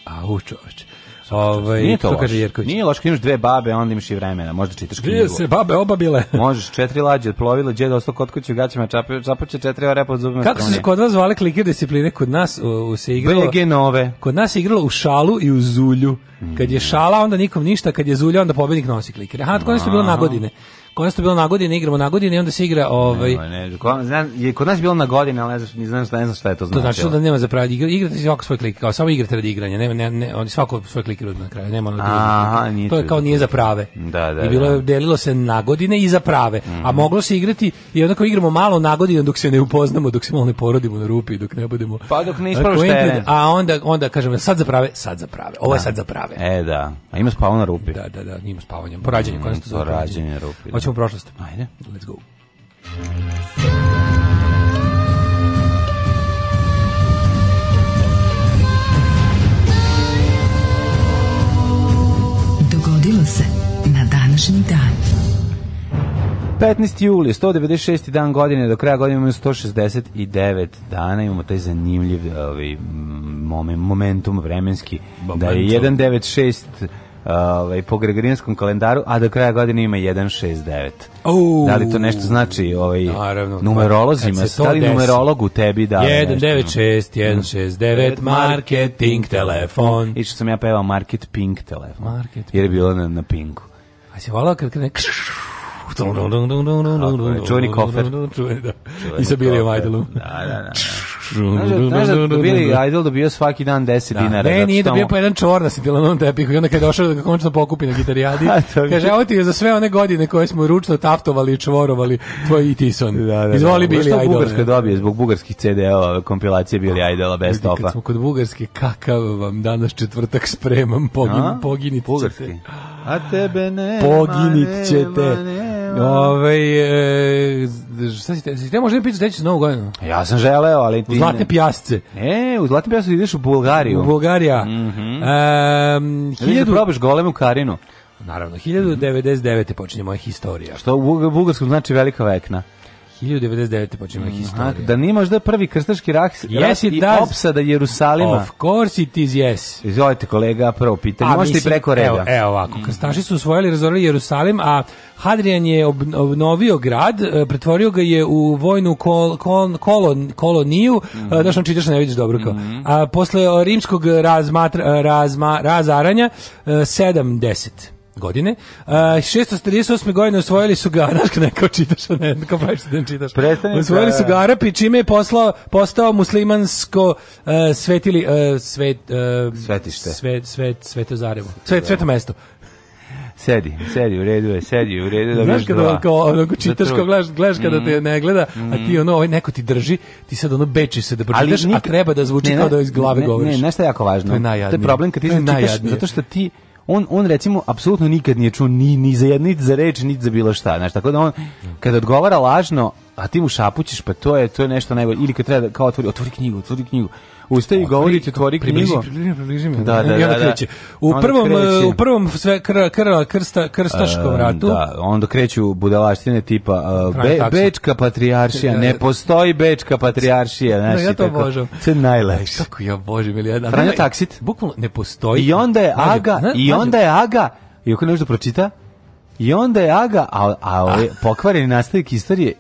S3: A u čoveč. Ovaj nije to, to kaže Jerković. Nije
S2: loš, imaš dve babe, onda imaš i vremena, možda čitaš
S3: knjigu. Dvije se babe obabile. [laughs]
S2: Možeš četiri lađe od plovila, đed ostao kod kuće gaćama, čape, četiri ore pod zubima. Kako
S3: strane. se kod vas zvale klikir discipline? Kod nas u, u se igralo
S2: BG nove.
S3: Kod nas se igralo u šalu i u zulju. Kad je šala onda nikom ništa, kad je zulja onda pobednik nosi klikir. Aha, tako nešto bilo na godine. Kod nas to bilo na godine, igramo na godine i onda se igra ovaj
S2: ne, ne, znam, je kod nas je bilo na godine, ali ne znam, ne znam, šta, ne znam šta je to
S3: znači. To znači da nema za pravi igra, igrate svako svoj klik, kao samo igrate radi igranja, nema ne, ne, oni svako svoj klik na kraju, nema ono. Aha, nije to je kao nije za prave. Da, da. I bilo je da. delilo se na godine i za prave, mm -hmm. a mhm. moglo se igrati i onda kao igramo malo na godine dok se ne upoznamo, dok se malo ne porodimo na rupi, dok ne budemo. Pa dok ne
S2: ispraviš
S3: A onda onda kažemo sad za prave, sad za prave. Ovo je da. sad za prave.
S2: E da. A ima spavao na rupi.
S3: Da, da, da, ima spavanje. Porađanje,
S2: mm, kod nas to zove porađanje na rupi. Da
S3: hoćemo u prošlost.
S2: Ajde, let's go. Dogodilo se na današnji dan. 15. juli, 196. dan godine, do kraja godine imamo 169 dana, imamo taj zanimljiv ovaj, momentum vremenski, momentum. da je 196 ovaj, po gregorijanskom kalendaru, a do kraja godine ima 169. Uh, da li to nešto znači ovaj, naravno, numerolozima? Da li numerolog u tebi da... 196,
S3: 169, mm. marketing telefon.
S2: I što sam ja pevao market pink telefon. Market Jer je bilo na, na pinku.
S3: A se volao kad krene... Čuveni
S2: kofer. Čuveni, da.
S3: I sa Bilijom Ajdelom. da, da. da. da.
S2: Da- znaš da
S3: dobili Idol dobio svaki dan 10 da. dinara. Ne, nije dobio po pa jedan čvor na sintilanom tepiku i onda kad je došao da ga končno pokupi na gitarijadi, [laughs] kaže, evo ti je za sve one godine koje smo ručno taftovali i čvorovali tvoj i Tison. Da, da, da. da. bili Idol. Bugarska
S2: dobije zbog bugarskih CD-ova kompilacije bili ah, Idola bez topa. Kad smo kod bugarske, kakav vam danas četvrtak spremam, pogin,
S3: poginit ćete. A tebe ne, poginit ćete. Ove, ovaj, e, šta si te, si te možda mi pitati s novu godinu?
S2: Ja sam želeo, ali
S3: ti... U zlatne pijasce.
S2: Ne, u zlatne pijasce ideš u Bulgariju. U
S3: Bulgarija. Mm -hmm. e, hiljadu...
S2: da probaš golemu karinu.
S3: Naravno, 1099. Mm -hmm. počinje moja historija.
S2: Što u Bugarskom znači velika vekna.
S3: 1099. počinje mm, historija.
S2: Da nije možda prvi krstaški rak, yes, i does. opsada Jerusalima.
S3: Of course it is yes.
S2: Izvolite kolega, prvo pitanje. Možete i preko reda.
S3: Evo, evo ovako, mm. krstaši su osvojili i razorili Jerusalim, a Hadrian je obnovio grad, e, pretvorio ga je u vojnu kol, kol, kolon, koloniju, e, mm -hmm. Došlo, čitaš, ne vidiš dobro kao. Mm A posle rimskog razmatra, razma, razaranja, 7.10. E, 10 godine. Uh, 638. godine osvojili su ga, znaš neko čitaš, ne, kako praviš da čitaš. Predstavnik, osvojili su ga Arapi, čime je poslao, postao muslimansko uh, svetili, uh, svet, uh, svetište. Svet, svet, sveto zarevo. Svet, sveto mesto
S2: sedi, sedi, u redu je, sedi, u redu
S3: da Znaš kada kao, ono, čitaš, kao gledaš, gledaš kada mm. te ne gleda, a ti ono, ovaj neko ti drži, ti sad ono beči se da pročitaš, a treba da zvuči ne, kao da iz glave ne, govoriš.
S2: Ne, ne, nešto je jako važno. To je najjadnije. To je problem kad ti čitaš, zato što ti on, on recimo apsolutno nikad nije čuo ni, ni za jednu, niti za reč, niti za bilo šta. Znaš, tako da on, kada odgovara lažno, a ti mu šapućeš, pa to je, to je nešto najbolje. Ili kad treba da, kao otvori, otvori knjigu, otvori knjigu ustaje i govori ti otvori knjigu.
S3: Da, da, da, da. U prvom e, u prvom sve kr, kr, krsta krstaškom ratu.
S2: Da, onda kreću budalaštine tipa e, Be, Bečka patrijaršija, ne postoji Bečka patrijaršija, znači.
S3: Ja
S2: to
S3: obožavam. Ti najlepše.
S2: Kako
S3: ja obožavam ili jedan. Franjo Taksit,
S2: bukvalno
S3: ne postoji.
S2: I onda je Aga, i onda je Aga, i ako nešto pročita, i onda je Aga, a, a, a ah. pokvareni nastavak istorije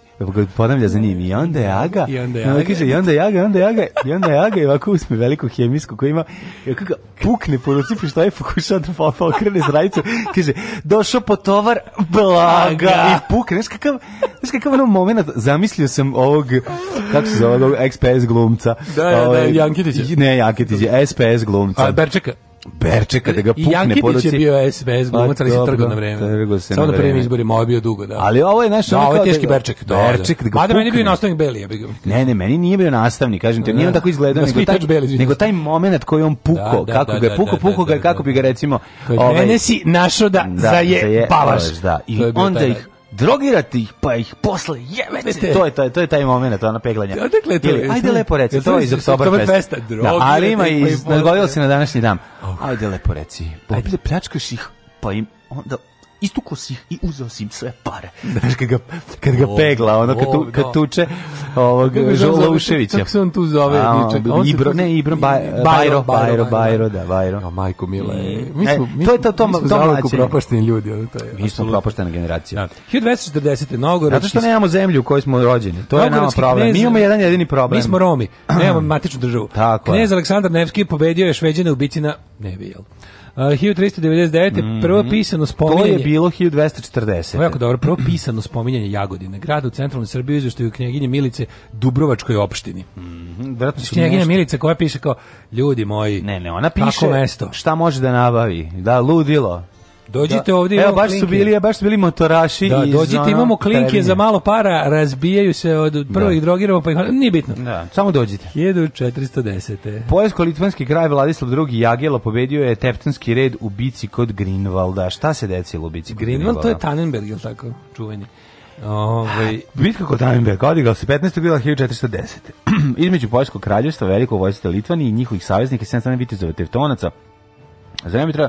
S2: ponavlja za njim i onda je Aga
S3: i onda je Aga, kaže, i onda
S2: je Aga, onda je Aga i onda je Aga i ovako usme veliku hemijsku koju ima i ovako pukne po ruci što je pokušao da popa okrene zrajicu kaže došao po tovar blaga i pukne znaš kakav, znaš kakav ono moment zamislio sam ovog kako se zove ovog SPS glumca
S3: da, da,
S2: da,
S3: Jankitića
S2: ne Jankitića SPS glumca a
S3: Berčeka
S2: Berčeka kada ga pukne Jankitić poruci. Jankitić
S3: je bio SBS pa glumac, ali se trgao na vreme. Trgao se Samo na da prvim izborima, ovo bio dugo, da.
S2: Ali ovo je naš... Da,
S3: ovo je teški da, Berček.
S2: Da, berček da, da ga
S3: Mada meni bio nastavnik Beli, Belija. Bi
S2: ne, ne, meni nije bio nastavnik, kažem ti,
S3: nije
S2: on da. tako izgledao, nego, taj, Beli, nego taj moment koji on puko, da, kako ga je puko, puko ga je kako bi ga recimo...
S3: Ovaj, mene si našao da, da zaje palaš.
S2: Da. I onda ih drogirate ih pa ih posle jebete. To je to je to je taj momenat ona peglanja.
S3: Odakle
S2: da, to? Ili, ajde lepo reci, to je iz
S3: Oktoberfesta. Da, ali
S2: ima da i dogodilo se na današnji dan. Ajde lepo reci. Ajde pljačkaš ih pa im onda istuko si i uzeo si im sve pare. Da. Znaš, kad ga, kad ga pegla, ono, kad, tu, kad da. tuče ovog Žola Uševića. Kako
S3: se on tu zove? A, on
S2: Ibro, ne, Ibro, Bajro,
S3: Bajro,
S2: Bajro, da, da Bajro. A majko
S3: mila je. Mi smo,
S2: to je to,
S3: to, mi smo zavrku propašteni ljudi. Ono, to
S2: je. Mi smo propaštena generacija.
S3: Da. 1240. Nogorodski... Zato
S2: što nemamo zemlju u kojoj smo rođeni. To je nama problem. Mi imamo jedan jedini problem.
S3: Mi smo Romi. [clears throat] Nemamo matičnu državu.
S2: Tako
S3: Knez Aleksandar Nevski pobedio je Šveđane u bici na Nevi, jel? Uh, 1399. Mm -hmm. prvo pisano spominjanje. To
S2: je bilo 1240.
S3: Ovo jako dobro, prvo pisano spominjanje Jagodine, grada u centralnoj Srbiji izveštaju knjeginje Milice Dubrovačkoj opštini. Mm -hmm. su znači, knjeginja nešto... Milice koja piše kao, ljudi moji,
S2: ne, ne, ona piše
S3: mesto.
S2: šta može da nabavi, da, ludilo,
S3: Dođite da. ovdje,
S2: Evo, baš klinke. su bili, baš su bili motoraši da,
S3: iz dođite, ono, imamo klinke za malo para, razbijaju se od da. prvih da. drogiramo, pa ih, nije bitno.
S2: Da, samo dođite.
S3: 1410. Poljsko-litvanski kralj Vladislav II. Jagela pobijedio je Teftonski red u bici kod Grinvalda. Šta se decilo u bici kod Grinvalda? to je Tannenberg, je tako? Čuveni.
S2: Ovaj bitka kod Tannenberga odigrala se 15. bila 1410. [clears throat] Između Poljskog kraljevstva, Velikog vojstva Litvanije i njihovih saveznika, sedam strane vitezova Teutonaca. Zemlja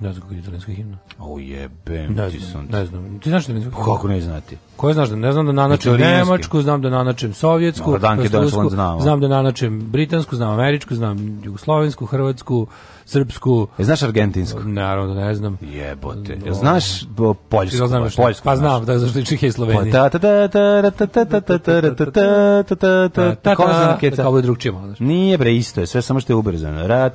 S3: Ne znam kako je
S2: italijanska himna. O jebem ne ti znam,
S3: ne znam. Ti znaš italijansku
S2: himnu? Kako ne znati?
S3: Koje znaš da ne znam da nanačem nemačku, znam da nanačem sovjetsku, no, rusku, znam, znam da nanačem britansku, znam američku, znam jugoslovensku, hrvatsku, srpsku.
S2: E, znaš argentinsku?
S3: Naravno, ne znam.
S2: Jebote. Ja znaš poljsku? Ja znam
S3: poljsku. Pa znam, da zašto i
S2: je
S3: Slovenija. Ta ta ta ta
S2: ta ta je drugčije malo. Nije bre, isto je, sve samo što je ubrzano.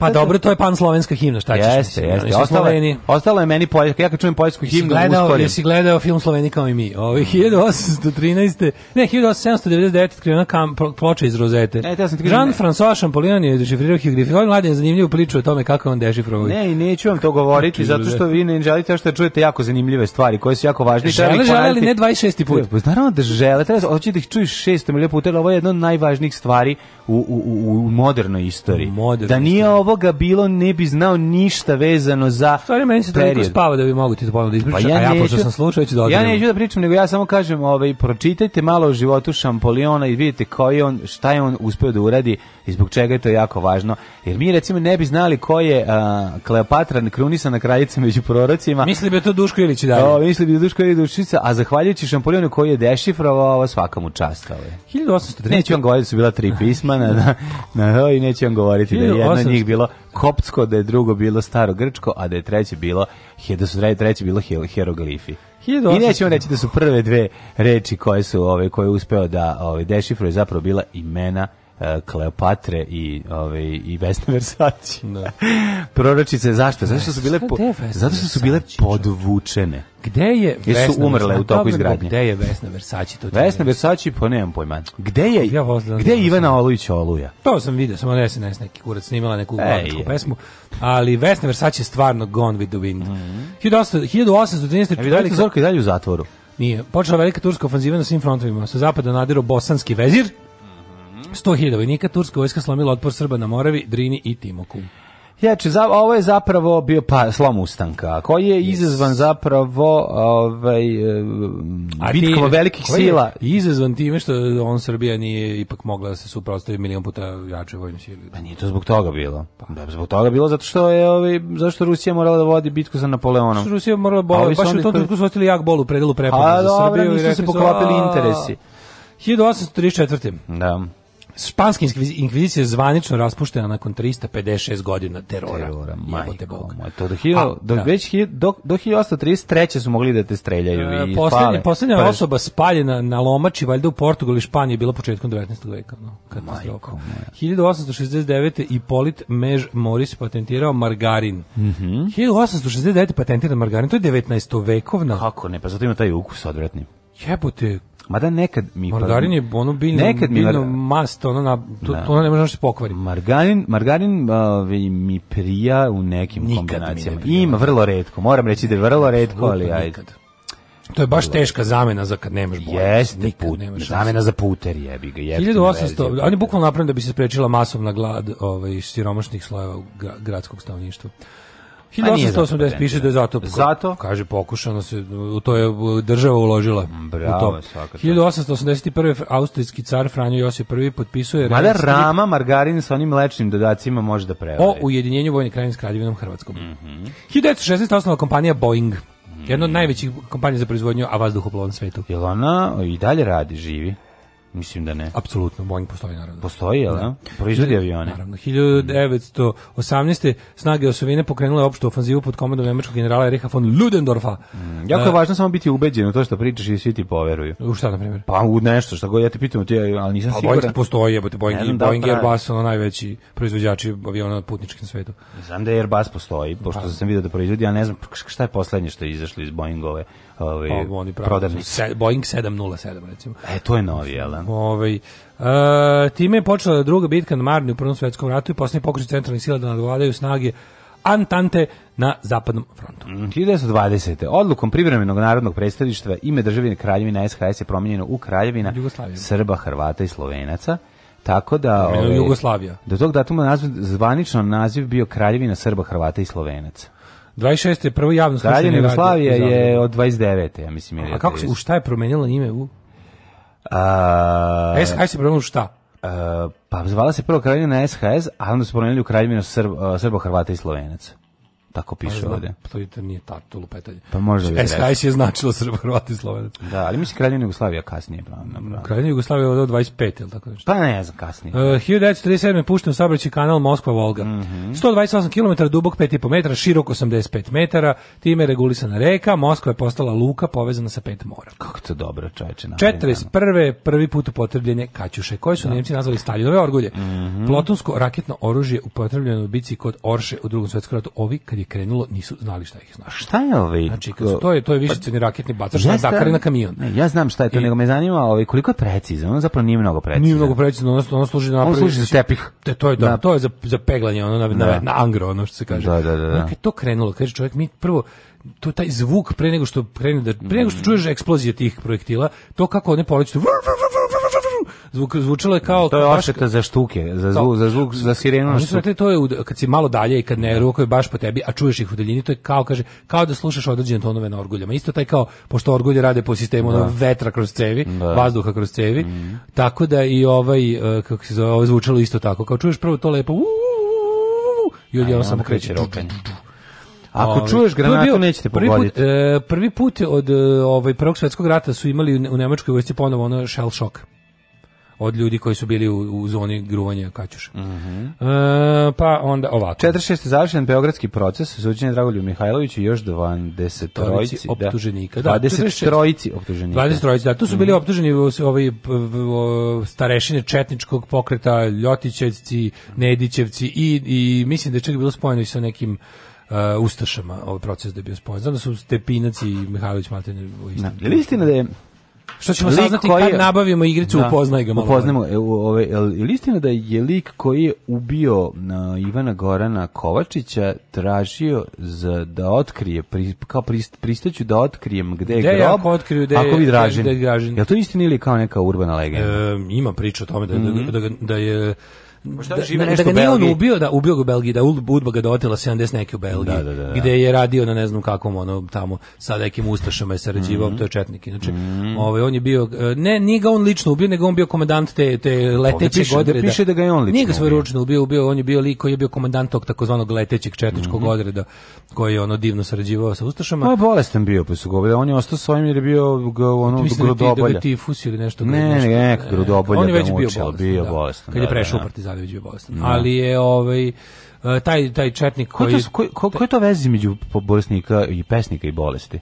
S3: Pa dobro, to je pan slovenska himna,
S2: šta će? Jeste,
S3: jeste. Ostalo je,
S2: ostalo
S3: je
S2: meni Poljska.
S3: Ja
S2: kad čujem poljsku
S3: himnu, gledao, usporim. Jesi gledao film Sloveni kao i mi. Ove, 1813. Ne, 1899. krivena kam, ploča iz rozete. Ne, Jean-François Champollion je dešifrirao hieroglifike. Ovo je zanimljivu priču o tome kako on dešifrovao.
S2: Ne, i neću vam to govoriti, zato što vi ne želite što čujete jako zanimljive stvari koje su jako važne.
S3: Žele, žele,
S2: ne
S3: 26. put.
S2: Pa, naravno da žele. Treba, hoćete da ih čuješ 600 milijuna puta, ovo je jedna od najvažnijih stvari u, u, u, u modernoj istoriji. Modernoj da nije istoriji. ovoga bilo, ne bi znao ništa ništa vezano za Stvari,
S3: meni
S2: se toliko
S3: spava da bi mogu ti to ponovno da ispričam, pa ja
S2: a ja pošto sam slučaj, ću da odredim. Ja neću da pričam, nego ja samo kažem, ovaj, pročitajte malo o životu Šampoliona i vidite koji on, šta je on uspeo da uradi i zbog čega je to jako važno. Jer mi recimo ne bi znali ko je a, Kleopatra krunisana kraljica među prorocima.
S3: Misli bi da to Duško Ilić da O,
S2: misli bi
S3: da
S2: Duško Ilić Dušica, a zahvaljujući Šampolionu koji je dešifrovao svaka mu čast. Ovaj.
S3: 1830. Neću vam
S2: govoriti da su bila tri pismana na, na, na, i neću vam govoriti da je jedno njih bilo koptsko, da je drugo bilo staro grčko, a da je treće bilo da su treće bilo hieroglifi. 1800. I nećemo reći da su prve dve reči koje su ove koje je uspeo da ove dešifruje zapravo bila imena E, Kleopatre i ovaj i Vesna [laughs] Versace. Da. [laughs] Proročice zašto? Zato što su bile po, zato što su bile podvučene.
S3: Gde je Vesna Jesu umrle
S2: u toku izgradnje.
S3: Gde je Vesna Versace
S2: to? Vesna Versace pa nemam pojma. Gde je? Ja da gde je Ivana Olujić Oluja?
S3: To sam video, samo ne SNS neki kurac snimala neku vladačku pesmu, ali Vesna Versace je stvarno Gone with the Wind. Mm -hmm. 1813.
S2: Vidite Zorka i dalje u zatvoru.
S3: Nije. Počela velika turska ofanziva na svim frontovima. Sa zapada nadirao bosanski vezir. 100.000 mhm. vojnika turska vojska slomila otpor Srba na Moravi, Drini i Timoku.
S2: Jače, za, ovo je zapravo bio pa, slom ustanka, koji je izazvan zapravo ovaj, e, bitkom velikih sila.
S3: izazvan time što on Srbija nije ipak mogla da se suprotstavi milion puta jačoj vojnoj sili.
S2: Pa nije to zbog toga bilo. Pa. Da, zbog toga bilo zato što je ovaj, zašto Rusija morala da vodi bitku sa Napoleonom. Što
S3: Rusija morala da pa boli, baš u tom trenutku su ostali jak bol u predelu prepada pa
S2: za Srbiju. i dobro, nisu se poklapali interesi.
S3: 1834.
S2: Da.
S3: Španska inkvizicija zvanično raspuštena nakon 356 godina terora. Terora,
S2: majko. Bog. To do, hil, A, do, da. već hil, do, do 1833 su mogli da te streljaju. E, i
S3: posljednja, Poslednja Preš... osoba spaljena na lomači, valjda u Portugal i Španiji, je bila početkom 19. veka. No,
S2: katastrofa.
S3: 1869. Ipolit Mež Moris patentirao margarin. Mm -hmm. 1869. patentiran margarin, to je 19. vekovna.
S2: Kako ne, pa zato ima taj ukus odvratni.
S3: Jebote,
S2: Mada nekad mi
S3: pa- margarin je ono biljno, nekad mi biljno mast, ono na to, na, da. to ono ne može da se pokvari.
S2: Margarin, margarin uh, mi prija u nekim nikad kombinacijama. Mi Ima vrlo retko. Moram reći da je vrlo retko, ali ajde. Nikad.
S3: To je baš teška zamena za kad nemaš
S2: bolest. Jeste, put, nemaš zamena za puter jebi ga.
S3: 1800, oni bukvalno napravili da bi se sprečila masovna glad ovaj, siromašnih slojeva gradskog stavništva. 1880 piše da je zato. Zato? Kaže, pokušano se, to je država uložila. Mm, bravo,
S2: u
S3: 1881. austrijski car Franjo Josip I potpisuje... Mada
S2: rama margarin sa onim mlečnim dodacima može da
S3: prevari O ujedinjenju vojne krajine s kraljevinom Hrvatskom.
S2: Mm -hmm.
S3: 1916. osnova kompanija Boeing. Jedna od mhm. najvećih kompanija za proizvodnju, a vazduhoplovnom svetu.
S2: Jel ona i dalje radi, živi? Mislim da ne.
S3: Apsolutno, Boeing postoji naravno.
S2: Postoji, jel? Da. Proizvodi avione.
S3: Naravno, 1918. snage Osovine pokrenule opštu ofanzivu pod komandom nemačkog generala Eriha von Ludendorfa.
S2: Mm, jako je uh, važno samo biti ubeđen u to što pričaš i svi ti poveruju.
S3: U šta, na primjer?
S2: Pa u nešto, što god ja
S3: te
S2: pitam, ti, ali nisam pa, siguran. Boeing
S3: postoji, jebote, Boeing, znam, da Boeing da, Airbus, ono najveći proizvođači aviona putničkih na svetu.
S2: Znam da Airbus postoji, pošto pa. sam vidio da proizvodi, ja ne znam šta je poslednje što je izašlo iz Boeingove ovaj pa, oni prodavnici. Znači, se,
S3: Boeing 707 recimo.
S2: E to je novi, jel? Ovaj e,
S3: time je počela druga bitka na Marni u Prvom svetskom ratu i posle pokušaj centralnih sila da nadvladaju snage Antante na zapadnom frontu.
S2: 1920. Mm, Odlukom privremenog narodnog predstavništva ime državine Kraljevina SHS je promijenjeno u Kraljevina Jugoslavija. Srba, Hrvata i Slovenaca. Tako da ove,
S3: ovaj, Jugoslavija.
S2: Do tog datuma nazv, zvanično naziv bio Kraljevina Srba, Hrvata i Slovenaca.
S3: 26. je prvo javno
S2: slušanje. Kraljevina Jugoslavija je od 29. ja mislim.
S3: Je A kako se, u šta je promenjala ime? U... A... E, s, ajde se promenjala šta?
S2: A, pa zvala se prvo kraljevina SHS, a onda se promenili u kraljevinu Srb, Srbo, Hrvata i Slovenaca. Tako piše pa, ovde. Pa to,
S3: to nije tako, to lupetanje.
S2: Pa može bi
S3: SHS je značilo Srba, Hrvati i Slovenac.
S2: Da, ali mislim Kraljevina Jugoslavija kasnije. Pravno,
S3: Kraljevina Jugoslavija je od 25, ili tako
S2: nešto? Pa ne znam, kasnije.
S3: Uh, 1937. je pušten saobraćaj kanal Moskva-Volga. Mm -hmm. 128 km, dubok 5,5 metara, širok 85 metara, time je regulisana reka, Moskva je postala luka povezana sa pet mora.
S2: Kako to dobro, čoveče.
S3: 41. prvi put upotrebljenje Kaćuše, koje su da. Nemci nazvali Staljinove orgulje. Mm -hmm. Plotonsko raketno oružje upotrebljeno u bici kod Orše u drugom svetskom ratu. Ovi, kad je krenulo nisu znali šta ih znaš.
S2: Šta je
S3: ovaj? Znači, su, to je to je višecevni pa, raketni bacač na Dakar na kamion.
S2: Ne, ja znam šta je to, I, nego me zanima ovaj koliko je precizno. on zapravo nije mnogo precizno.
S3: Nije mnogo precizno, ono, ono služi na ono
S2: služi za tepih.
S3: Te, to je da, to je za za peglanje, ono na, na, da. na angro, ono što se kaže.
S2: Da, da, da. da.
S3: Kad to krenulo, kaže čovjek mi prvo to taj zvuk pre nego što krene da pre nego što čuješ eksploziju tih projektila, to kako one poleću Zvuk zvučalo je kao
S2: to je odšteta za štuke, za zvuk, za zvuk za sirenu. Oni su to
S3: je kad si malo dalje i kad ne rukaju baš po tebi, a čuješ ih u daljini, to je kao kaže kao da slušaš određene tonove na orguljama. Isto taj kao pošto orgulje rade po sistemu da. vetra kroz cevi, da. vazduha kroz cevi. Mm. Tako da i ovaj kako se zove, ovo zvučalo isto tako. Kao čuješ prvo to lepo. Uu, i odjednom samo kreće
S2: rokenje. Ako čuješ granatu, nećete pogoditi.
S3: Prvi put, e, prvi put od ovaj, Prvog svjetskog rata su imali u Nemačkoj vojsci ponovo ono shell shock od ljudi koji su bili u, u zoni gruvanja kaćuša. Mm
S2: -hmm.
S3: e, pa onda ovako.
S2: 46. završen Beogradski proces, suđenje Dragolju Mihajloviću i još 20 da. da, trojici
S3: optuženika. Da,
S2: 20 trojici optuženika.
S3: 20 trojici, da. Tu su bili mm -hmm. optuženi ovi starešine Četničkog pokreta, Ljotićevci, Nedićevci i, i mislim da je čak bilo spojeno i sa nekim uh, Ustašama ovaj proces da je bio spojen. Znam da su Stepinac i Mihajlović Martin u istom. Da. Je
S2: li istina da je
S3: Što ćemo lik saznati koji... kad nabavimo igricu, da, upoznaj ga malo.
S2: Upoznajmo, ovaj, je li da je lik koji je ubio na Ivana Gorana Kovačića tražio za, da otkrije, pri, kao prist, pristaću da otkrijem gde je
S3: grob, ako, otkriju, de, ako vi dražim. Je
S2: li to istina ili kao neka urbana legenda?
S3: E, ima priča o tome da, mm -hmm. da, mhm. da, da je Pa da, da, da ga nije on ubio, da ubio ga u Belgiji, da Udba ga dotela 70 neke u Belgiji, da, da, da, da, gde je radio na ne znam kakvom, ono, tamo, sa nekim ustašama je sarađivao, mm -hmm. to je četnik. Znači, mm -hmm. ovaj, on je bio, e, ne, nije ga on lično ubio, nego on bio komandant te, te leteće piše, odreda.
S2: Piše da ga je on lično Nije ga
S3: svojeručno ubio, ubio, on je bio lik koji je bio komandant tog takozvanog letećeg četničkog mm -hmm. odreda, koji
S2: je
S3: ono divno sarađivao sa ustašama.
S2: On pa je bolestan bio, pa su govorili, da, on je ostao svojim jer je bio ga, ono, Ti
S3: Mislim
S2: da ti,
S3: da ti ili nešto.
S2: Ne, ne, ne, grodobolja. On je već bio bolestan.
S3: Bio da. bolestan kad je prešao u partizan Lazarević bolestan. Da. No. Ali je ovaj e, taj taj četnik koji
S2: ko to, ko, ko
S3: je
S2: to vezi između bolesnika i pesnika i bolesti?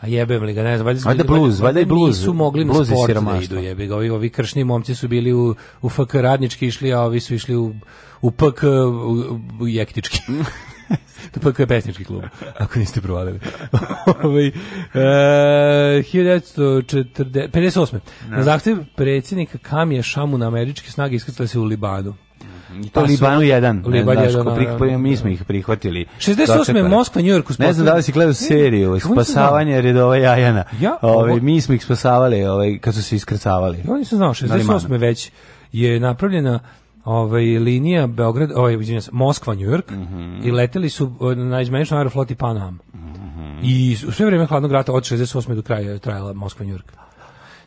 S3: A jebem li ga, ne znam, valjda,
S2: valjda blues, valjda i blues. Nisu mogli na sport da idu,
S3: jebi ga. Ovi, ovi kršni momci su bili u, u FK radnički išli, a ovi su išli u, u PK u, u jektički. [laughs] [laughs] PK pa je pesnički klub, ako niste provalili. [laughs] Ove, ovaj, e, 58. Da. Na zahtjev predsjednika Kamije Šamu na američke snage iskrcale se u Libanu.
S2: I mhm, to pa Libanu 1. Liban 1. Mi smo ih prihvatili.
S3: 68. Moskva, New York. Ne
S2: znam da li si gledao seriju e, Spasavanje redova Jajana. Ja, ove, ovaj, ovo... mi smo ih spasavali ove, ovaj, kad su se iskrcavali.
S3: Ja nisam znao. 68. već je napravljena ovaj linija Beograd, ovaj izvinjavam Moskva New York mm -hmm. i leteli su na izmeničnom aerofloti Pan Mm -hmm. I u sve vreme hladnog rata od 68 do kraja je trajala Moskva New York.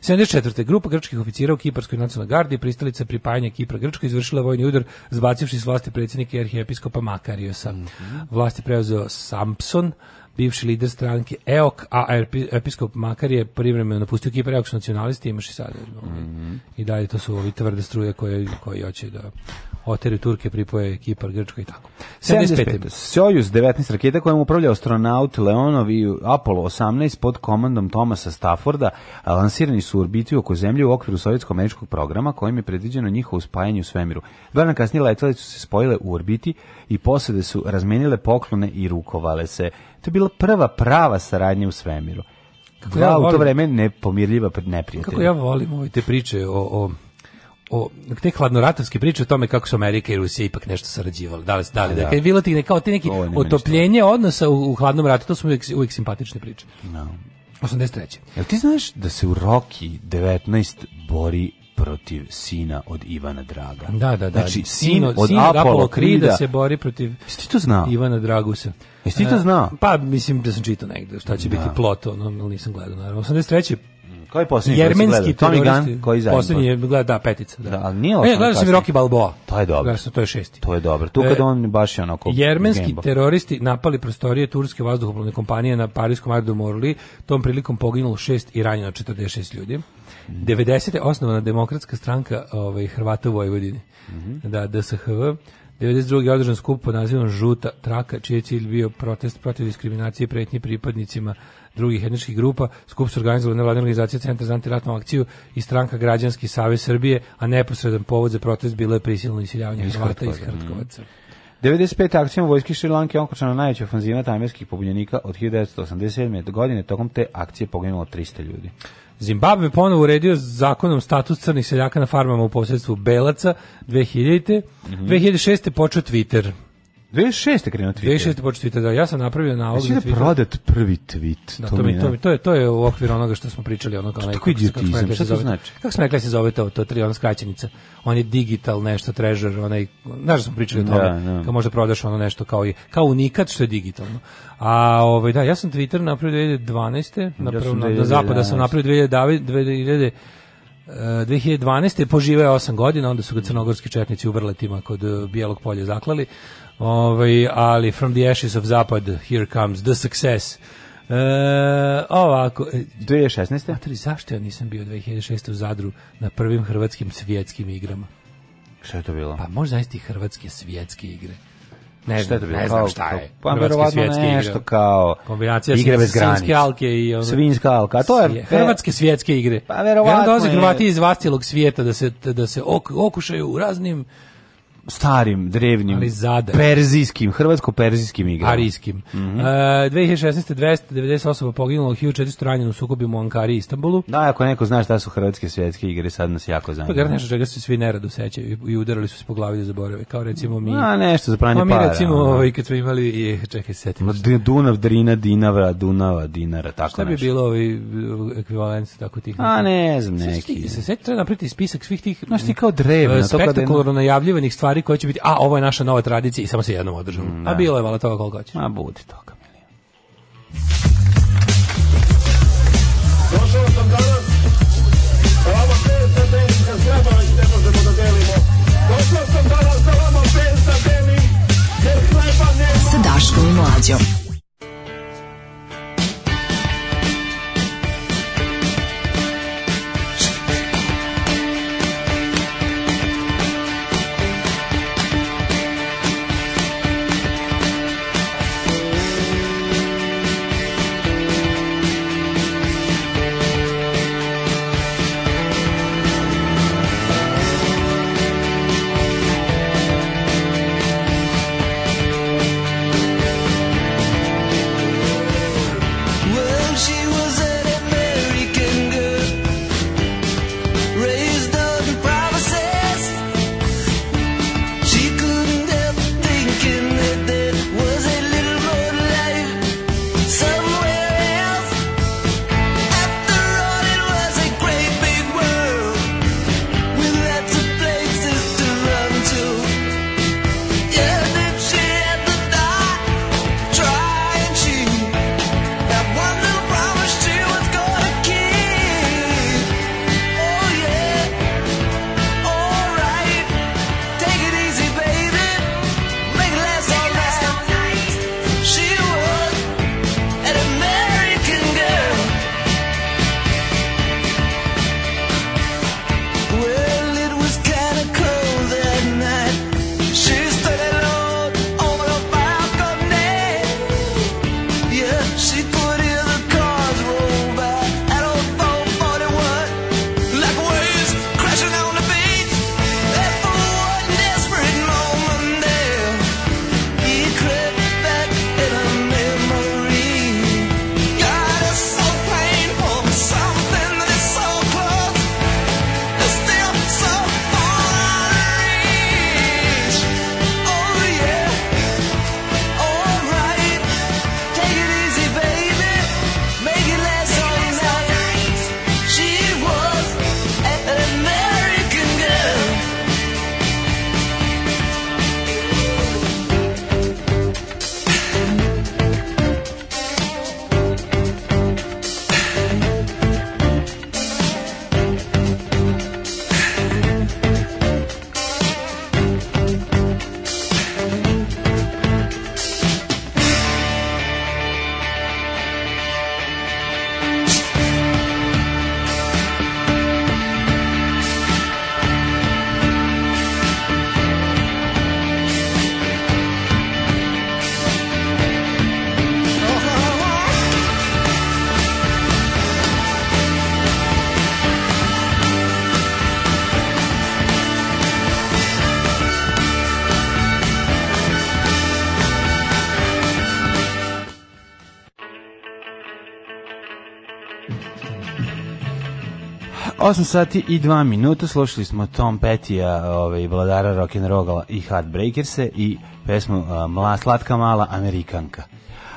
S3: 74. grupa grčkih oficira u Kiparskoj nacionalnoj gardi pristalica pripajanja Kipra Grčkoj izvršila vojni udar zbacivši s vlasti predsjednika i arhijepiskopa Makariosa. Mm -hmm. Vlasti preuzeo Sampson, bivši lider stranke EOK, a episkop Makar je privremeno napustio Kipar, EOK nacionalisti, imaš i sad. Mm -hmm. I dalje to su ovi tvrde struje koje, koji hoće da oteraju Turke, pripoje Kipar, Grčko i tako.
S2: 75. Sojuz 19 raketa kojom upravlja astronaut Leonov i Apollo 18 pod komandom Tomasa Stafforda lansirani su u orbitu oko zemlje u okviru sovjetsko-američkog programa kojim je predviđeno njihovo spajanje u svemiru. Dva dana kasnije letele su se spojile u orbiti i posade su razmenile poklone i rukovale se. To je bila prva prava saradnja u svemiru. Kako ja, ja u to vreme nepomirljiva neprijatelja. Kako ja volim ove te priče o, o o te hladnoratovske priče o tome kako su Amerika i Rusija ipak nešto sarađivali. Da li da li da, da. je bilo tih kao ti neki otopljenje odnosa u, u, hladnom ratu, to su uvek, uvijek simpatične priče. No. 83. Jel ti znaš da se u Roki 19 bori protiv sina od Ivana Draga. Da, da, da. Znači, sin, sin od, sin Apollo, Apollo Krida, se bori protiv Jesi ti to znao? Ivana Dragusa. Jesi ti to e, znao? pa, mislim da sam čitao negde šta će da. biti plot, ono, nisam gledao, naravno. 83. Koji poslednji? Jermenski teroristi. koji zajedno? Poslednji je gleda da, petica, da. da ali nije Ne, gledao sam Rocky Balboa. To je dobro. Gledao sam, to je šesti. To je dobro. Tu e, kad on baš je onako Jermenski gembo. teroristi napali prostorije turske vazduhoplovne kompanije na pariskom aerodromu Orly, tom prilikom poginulo šest i ranjeno 46 ljudi. 90. osnovana demokratska stranka ovaj, Hrvata u Vojvodini. Mm -hmm. Da, DSHV. 92. je održan skup pod nazivom Žuta traka, čiji je cilj bio protest protiv diskriminacije i pretnje pripadnicima drugih etničkih grupa. Skup su organizovali nevladina organizacija Centar za antiratnu akciju i stranka Građanski savez Srbije, a neposredan povod za protest bilo je prisilno isiljavanje Hrvata iz da. Hrtkovaca. 95. akcijom vojske Lanke Šrilanke onkočana najveća ofanziva tamirskih pobunjenika od 1987. godine. Tokom te akcije
S4: poginulo 300 ljudi. Zimbabve ponovo uredio zakonom status crnih seljaka na farmama u posjedstvu Belaca 2000. Mm -hmm. 2006. počeo Twitter. 2006. krenuo Twitter. 2006. počeo Twitter, da. Ja sam napravio na ovog Twitter. da prodat prvi tweet. Da, to, to mi, to, mi, to, je, to je u okviru onoga što smo pričali. Ono, kao to tako idiotizam, šta to znači? Kako smo rekli se zove to, to tri, ona skraćenica. On je digital nešto, treasure, onaj, znaš da smo pričali o da, tome, da, da. kao možda prodaš ono nešto kao, i, kao unikat što je digitalno. A ovaj, da, ja sam Twitter napravio 2012. Napravio, ja na, do zapada sam napravio 2000, 2009 2012. poživao je 8 godina, onda su ga crnogorski četnici u Vrletima kod e, Bijelog polja zaklali. Ovaj, ali From the Ashes of Zapad, Here Comes the Success. E, ovako. 2016. E, Matri, zašto ja nisam bio 2006. u Zadru na prvim hrvatskim svjetskim igrama? Šta je to bilo? Pa možda isti hrvatske svjetske igre. Ne znam, ne znam šta je. Pa verovatno nešto igre. kao kombinacija igre bez granica. alke i ono. Svinjska alka, a to je Svije, hrvatske svjetske igre. Pa verovatno. Vjerujem dolaze Hrvati iz vastilog svijeta da se da se ok, okušaju u raznim starim, drevnim, perzijskim, hrvatsko-perzijskim igrama. Arijskim. Mm -hmm. uh, 2016. 290 osoba poginulo, 1400 ranjeno u sukobima u Ankari i Istanbulu.
S5: Da, ako neko zna šta su hrvatske svjetske igre, sad nas jako zanima.
S4: Pa nešto čega se svi nerado sećaju i udarali su se po glavi da zaborave. Kao recimo mi... A,
S5: nešto za pranje para. Pa
S4: Mi recimo, ovaj, kad smo imali, i, čekaj, setim.
S5: Ma, Dunav, Drina, Dinava, Dunava, Dinara, tako
S4: šta
S5: nešto. Šta bi bilo
S4: ovaj ekvivalent tako tih?
S5: A, ne znam, neki. Se,
S4: se, se, treba napriti spisak svih tih...
S5: Znaš ti kao drevno. Da
S4: spektakularno najavljivanih stvari stvari koje će biti, a ovo je naša nova tradicija i samo se jednom održamo. Mm, a da. bilo je vala toga koliko hoćeš.
S5: A bude
S4: toga,
S6: milijon. Došao sam danas, sa vama bez da delim, kad zgraba ne možemo da delimo. Došao sam danas sa vama bez da delim, jer hleba nema. Sa Daškom i Mlađom.
S5: 8 sati i 2 minuta slušali smo Tom Petija, ovaj vladara rock and rolla i Heartbreakers-e i pesmu a, Mla slatka mala Amerikanka.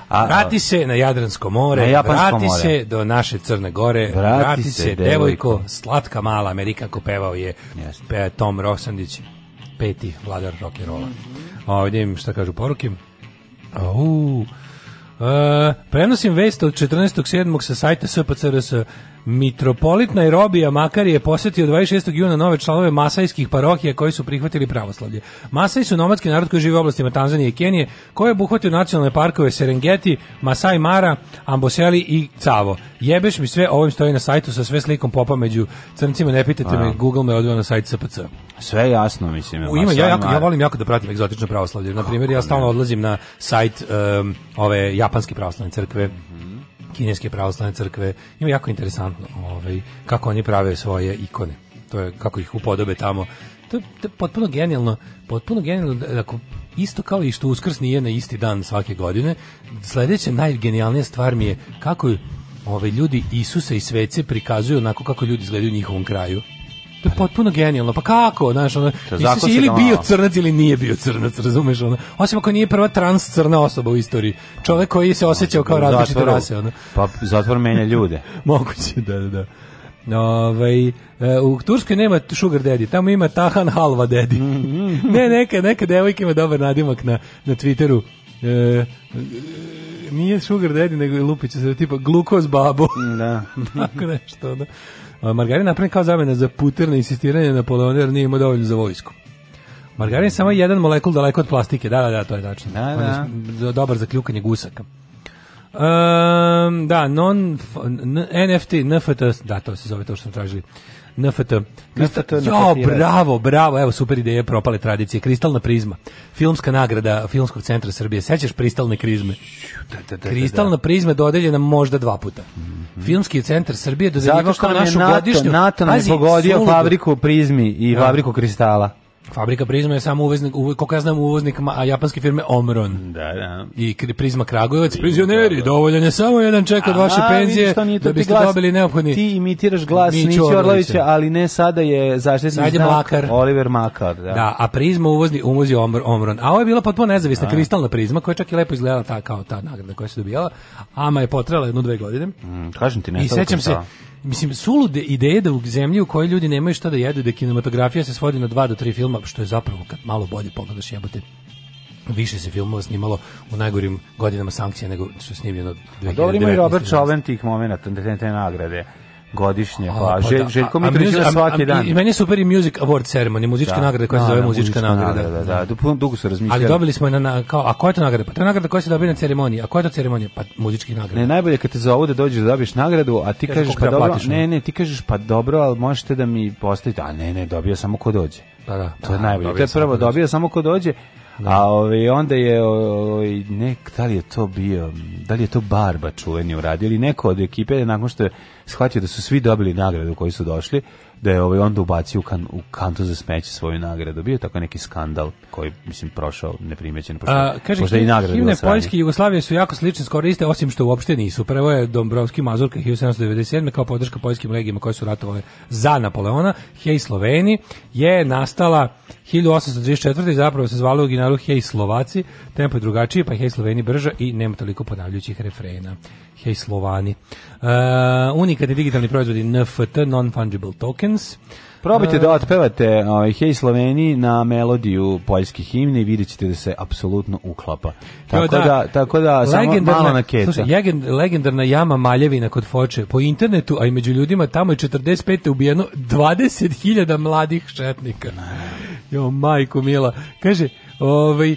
S4: A, vrati se na Jadransko more, na vrati more. se do naše Crne Gore, vrati, vrati se, devojko, devojko, slatka mala Amerikanko pevao je yes. Tom Rosandić, peti vladar rock and rolla. Ovdje im šta kažu poruke. Au. Uh, e, prenosim vest od 14.7. sa sajta SPCRS Mitropolit Nairobija Makar je posjetio 26. juna nove članove masajskih parohija koji su prihvatili pravoslavlje. Masaj su nomadski narod koji žive u oblastima Tanzanije i Kenije, koji je obuhvatio nacionalne parkove Serengeti, Masai Mara, Amboseli i Cavo. Jebeš mi sve, ovim stoji na sajtu sa sve slikom popa među crncima, ne pitajte me, Google me odveo na sajt SPC.
S5: Sve jasno, mislim.
S4: U, ima, ja, jako, ja volim jako da pratim egzotično pravoslavlje. Na primjer, ja stalno odlazim na sajt um, ove japanske pravoslavne crkve. Mm -hmm kineske pravoslavne crkve. Ima jako interesantno ovaj, kako oni prave svoje ikone. To je kako ih upodobe tamo. To je, to je potpuno genijalno. Potpuno genijalno. Da, da ako isto kao i što Uskrs nije na isti dan svake godine, sledeća najgenijalnija stvar mi je kako ovaj, ljudi Isusa i svece prikazuju onako kako ljudi izgledaju u njihovom kraju. To je da. potpuno genijalno. Pa kako, znaš, ono, si ili bio crnac ili nije bio crnac, razumeš, ono. Osim ako nije prva trans crna osoba u istoriji. Čovek koji se osjećao kao različite rase, ono.
S5: Pa zatvor menja ljude.
S4: [laughs] Moguće, da, da, da. Ovaj e, u Turskoj nema sugar daddy, tamo ima Tahan halva daddy. Mhm. [laughs] ne, neka, neka devojka ima dobar nadimak na na Twitteru. E, nije sugar daddy, nego je lupiće se tipa glukoz babo. Da. [laughs] Tako nešto, da. Margarin napravljen kao zamena za puter na insistiranje Napoleona jer nije imao dovoljno za vojsku. Margarin je samo jedan molekul daleko od plastike. Da, da, da, to je tačno. Da, da. On je da. dobar za kljukanje gusaka. Um, da, non, NFT, NFT, da, to se zove to što smo tražili. NFT. NFT jo, bravo, bravo, evo super ideje, propale tradicije. Kristalna prizma, filmska nagrada Filmskog centra Srbije. Sećaš pristalne krizme?
S5: Da, da, da, da
S4: Kristalna da. prizma dodeljena možda dva puta.
S5: Mm
S4: -hmm. Filmski centar Srbije dodeljivao kao našu NATO, godišnju.
S5: NATO nam je pogodio fabriku prizmi i da. fabriku kristala.
S4: Fabrika Prizma je samo uveznik, uve, koliko ja znam, uvoznik ma, japanske firme Omron.
S5: Da, da.
S4: I Prizma Kragujevac, prizioneri, dovoljan je samo jedan ček od vaše penzije da biste glas, dobili neophodni.
S5: Ti imitiraš glas Nići Orlovića, ali ne sada je zaštitni
S4: znak
S5: Makar. Oliver Makar. Da. da,
S4: a Prizma uvozni, uvozi Omron. A ovo je bila potpuno nezavisna, a. kristalna Prizma, koja je čak i lepo izgledala ta, kao ta nagrada koja se dobijala. Ama je potrela jednu, dve godine. Mm,
S5: kažem ti, ne I sećam
S4: se, mislim, sulude ideje da u zemlji u kojoj ljudi nemaju šta da jedu, da kinematografija se svodi na dva do tri filma, što je zapravo kad malo bolje pogledaš jebote više se filmova snimalo u najgorim godinama sankcija nego što snimljeno
S5: 2019. A dobro ima i Robert Čoven tih momenta, te, te nagrade godišnje. Pa, Želj, pa Željko da. Mitrović ima svaki dan.
S4: I meni je super i Music Award Ceremony, da. Da, muzička da, nagrada koja se zove muzička nagrada. Da, da,
S5: da, dugo se razmišljali.
S4: Ali dobili smo na, kao,
S5: a
S4: koja je to nagrada?
S5: Pa
S4: to je nagrada koja se dobije na ceremoniji. A koja je to ceremonija?
S5: Pa
S4: muzički nagrada.
S5: Ne, najbolje kad te zovu da dođeš da dobiješ nagradu, a ti kažeš pa dobro, ne, ne, ti kažeš pa dobro, ali možete da mi postavite, a ne, ne, dobio samo ko dođe. Da, da, to je najbolje. Te je prvo dobio samo ko dođe, A ovaj onda je ovaj ne, da li je to bio, da li je to Barba čuveni uradio ili neko od ekipe nakon što je shvatio da su svi dobili nagradu koji su došli, da je ovaj onda ubacio u, kan, u kantu za smeće svoju nagradu. Bio tako neki skandal koji, mislim, prošao neprimećen. Pošto, A, kaže, pošto i nagrada himne
S4: Poljske i Jugoslavije su jako slične skoro iste, osim što uopšte nisu. Prvo je Dombrovski Mazurka 1797. kao podrška poljskim legijima koje su ratovali za Napoleona. Hej Sloveni je nastala 1834. zapravo se zvalo u originalu Hej Slovaci, tempo je drugačiji, pa Hej Sloveni brža i nema toliko ponavljajućih refrena. Hej Slovani. Uh, je digitalni proizvodi NFT, non-fungible tokens.
S5: Probajte da e. otpevate ovaj, Hej Sloveniji na melodiju poljskih himne i vidjet da se apsolutno uklapa. Tako da, da, tako da samo malo na keca. Slušaj,
S4: legendarna jama Maljevina kod Foče. Po internetu, a i među ljudima, tamo je 45. ubijeno 20.000 mladih šetnika. Jo, majko mila. Kaže, Ovaj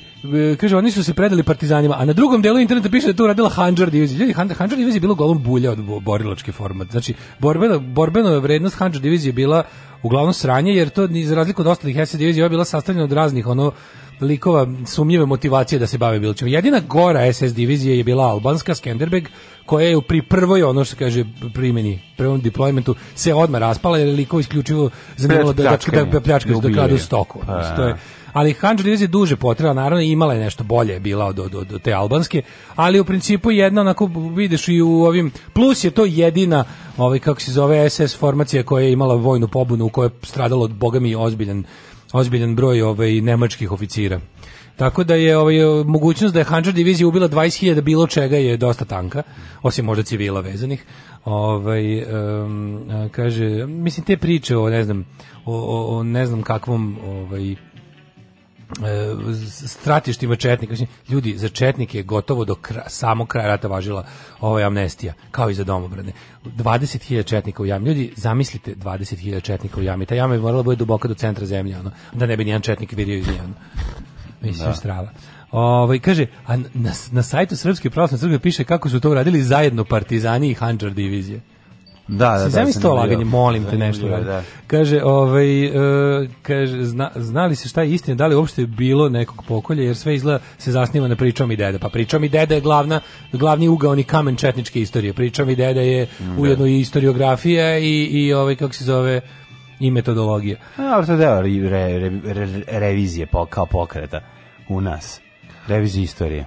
S4: kaže oni su se predali partizanima, a na drugom delu interneta piše da to radila Hanđar divizija. Ljudi, Hanđar divizija je bilo golom bulja od borilačke formate. Znači, borbeno borbena vrednost Hanđar divizije bila uglavnom sranje, jer to iz razliku od ostalih SED divizija je bila sastavljena od raznih ono likova sumnjive motivacije da se bave bilo Jedina gora SS divizije je bila albanska Skenderbeg koja je pri prvoj ono što kaže primjeni, prvom deploymentu se odmah raspala jer je liko isključivo zanimalo da da, da, da pljačkaju da kradu stoku. To je ali Hanđeliz je duže potrela, naravno imala je nešto bolje bila od, od, od te albanske, ali u principu jedna onako vidiš i u ovim, plus je to jedina ovaj, kako se zove SS formacija koja je imala vojnu pobunu u kojoj je stradalo od bogami ozbiljan ozbiljan broj ovaj, nemačkih oficira. Tako da je ovaj, mogućnost da je Hanđar divizija ubila 20.000 bilo čega je dosta tanka, osim možda civila vezanih. Ovaj, um, kaže, mislim, te priče o, ne znam, o, o, o ne znam kakvom ovaj, E, stratištima četnika. Ljudi, za četnike je gotovo do kra, samog kraja rata važila ova amnestija, kao i za domobrane. 20.000 četnika u jami. Ljudi, zamislite 20.000 četnika u jami. Ta jama je morala da biti duboka do centra zemlje, ono, da ne bi nijedan četnik vidio iz nje. Ono. Mislim, da. strava. Ovaj kaže, a na, na sajtu Srpske pravoslavne crkve piše kako su to uradili zajedno partizani i Handžar divizije.
S5: Da, da, da.
S4: to laganje, molim te nešto.
S5: Da.
S4: Kaže, ovaj, e, kaže, zna, znali se šta je istina, da li uopšte je bilo nekog pokolja, jer sve izgleda se zasniva na pričom i dede. Pa pričom i dede je glavna, glavni ugaoni kamen četničke istorije. Pričom i dede je mm, ujedno i historiografija i, i ovaj, kako se zove, i metodologija. A, to je deo re,
S5: re, re, revizije kao pokreta u nas. Revizije istorije.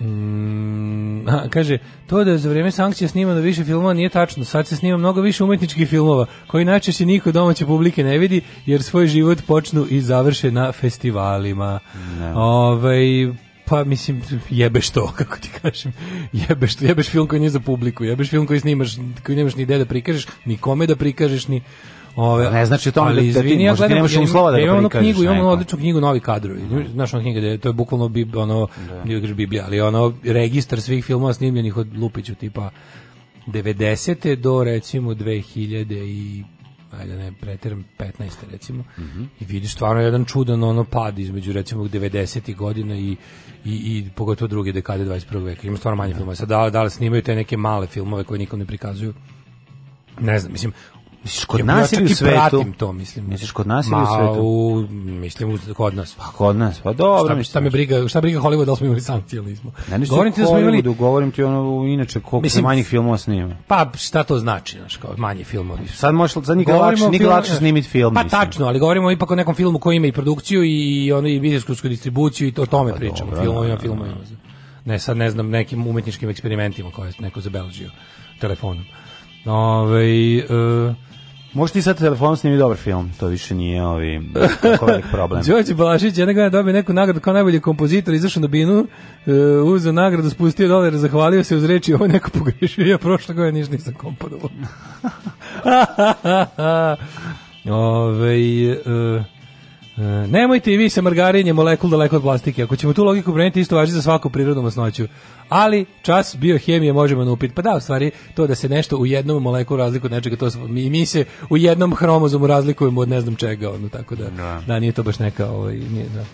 S4: Mm, a, kaže, to da je za vrijeme sankcija snimano više filmova nije tačno. Sad se snima mnogo više umetničkih filmova, koji najčešće niko domaće publike ne vidi, jer svoj život počnu i završe na festivalima. No. Ovaj, pa mislim, jebeš to, [laughs] kako ti kažem. Jebeš to, jebeš film koji nije za publiku, jebeš film koji snimaš, koji nemaš ni gde da prikažeš, ni kome da prikažeš, ni
S5: Ove, ne znači to da ali, da ti možda gledam, nemaš
S4: uslova da ja imam onu knjigu, imam onu odličnu knjigu Novi kadrovi. Da. Znaš ona knjiga da je, to je bukvalno bib, ono, nije da. Biblija, ali ono, registar svih filmova snimljenih od Lupiću, tipa 90. do recimo 2000 i ajde ne preteram 15 recimo mm -hmm. i vidiš stvarno jedan čudan ono pad između recimo 90 godina i i, i pogotovo druge dekade 21. veka. Ima stvarno manje filmova. Sad da, da li snimaju te neke male filmove koje nikom ne prikazuju. Ne znam, mislim, Misliš kod ja, nas ili u svetu? Pratim to, mislim.
S5: Misliš kod nas ili u svetu? U,
S4: mislim kod
S5: nas. Pa kod
S4: nas,
S5: pa dobro. Šta, mi,
S4: šta me briga, šta briga Hollywood da smo imali sankcije ili nismo?
S5: Ne, ne govorim ti
S4: da smo imali...
S5: Govorim ti ono, inače, koliko mislim,
S4: manjih filmova
S5: snima.
S4: Pa šta to znači, znaš, kao manje filmovi?
S5: Sad možeš, sad nikad
S4: lakše, nikad
S5: lakše snimiti film.
S4: Pa mislim. tačno, ali govorimo ipak o nekom filmu koji ima i produkciju i ono i videoskusku distribuciju i to, o tome pa, pričamo, dobro, filmovima, filmovima. Ne, sad ne znam, nekim umetničkim eksperimentima koje je neko zabeležio
S5: telefonom. Ove, ovaj, uh, Možeš ti sad telefonom snimiti dobar film, to više nije ovi, tako velik problem.
S4: [laughs] Đorđe Balašić jednog dana dobio neku nagradu kao najbolji kompozitor, izašao na binu, uh, uzeo nagradu, spustio dolar, zahvalio se uz reči, ovo neko pogrešio, ja prošle godine ništa nisam komponovao. [laughs] [laughs] Ove, uh, E, nemojte i vi sa margarinjem molekul daleko od plastike. Ako ćemo tu logiku preneti, isto važi za svaku prirodnu masnoću. Ali čas biohemije možemo na Pa da, u stvari, to da se nešto u jednom molekulu razlikuje od nečega, to smo, mi, mi se u jednom hromozomu razlikujemo od ne znam čega, ono, tako da, da, da nije to baš neka, ovaj, nije, da,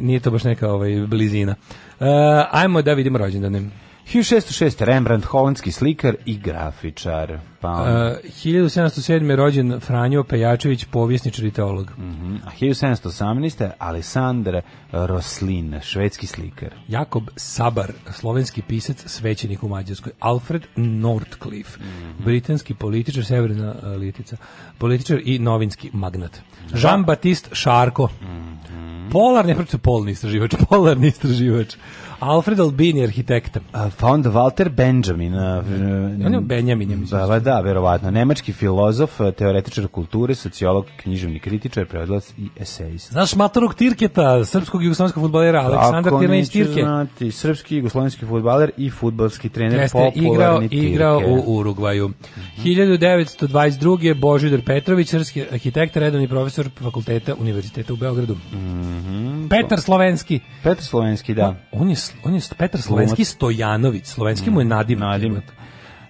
S4: nije to baš neka ovaj, blizina. E, ajmo da vidimo rođendane.
S5: 1606. Rembrandt, holandski slikar i grafičar.
S4: Pa on... uh, 1707. je rođen Franjo Pejačević, povjesničar i teolog. Uh mhm. -huh. A
S5: 1718. Aleksandar Roslin, švedski slikar.
S4: Jakob Sabar, slovenski pisac, svećenik u Mađarskoj. Alfred Northcliffe, uh mhm. -huh. britanski političar, severna e, litica, političar i novinski magnat. Da. Jean-Baptiste Šarko, -huh. Mhm. polarni, polni istraživač, polarni istraživač. [laughs] Alfred Albini, arhitekta.
S5: A, Walter Benjamin.
S4: on je Benjamin, ja
S5: mislim. Da, verovatno. Nemački filozof, teoretičar kulture, sociolog, književni kritičar, prevodilac i eseist.
S4: Znaš Matorog Tirketa, srpskog jugoslovenskog futbalera, Aleksandar Tirna iz
S5: Tirke. Znati, srpski jugoslovenski futbaler i futbalski trener, Jeste, popularni igrao, Tirke.
S4: igrao u Urugvaju. Mm -hmm. 1922. Božidar Petrović, srpski arhitekta, redovni profesor fakulteta Univerziteta u Beogradu. Mm -hmm.
S5: Petar Slovenski. Petar Slovenski, da.
S4: On je on je Petar Slovenski Stojanović, slovenski mu je mm, nadimak. Nadimak.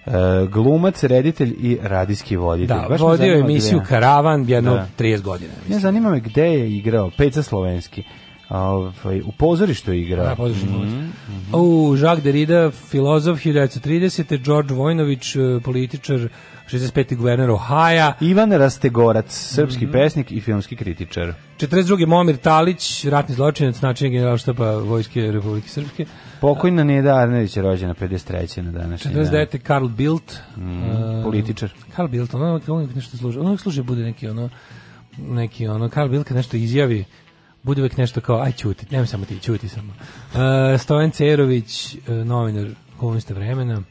S4: Uh,
S5: glumac, reditelj i radijski voditelj. Da, Baš
S4: vodio je emisiju gde... Karavan jedno da. 30 godina.
S5: Mislim. Ja zanima me gde je igrao, Peca Slovenski. Ovaj,
S4: u
S5: pozorištu igra.
S4: Da, pozorištu. Mm -hmm.
S5: U
S4: Jacques Derrida, filozof 1930. George Vojnović, e, političar 65. guverner Ohaja.
S5: Ivan Rastegorac, srpski mm -hmm. pesnik i filmski kritičar.
S4: 42. Momir Talić, ratni zločinac, način generalštaba Vojske Republike Srpske.
S5: Pokojna Neda Arnerić je rođena 53. na današnji
S4: 49. Dan. Karl Bildt. Mm,
S5: uh, političar.
S4: Karl Bildt, ono uvijek on nešto služi. Ono uvijek služi da bude neki ono, neki ono, Karl Bildt kad nešto izjavi, bude uvijek nešto kao, aj čuti, nemoj samo ti, čuti samo. Uh, Stojan Cerović, uh, novinar komunista vremena.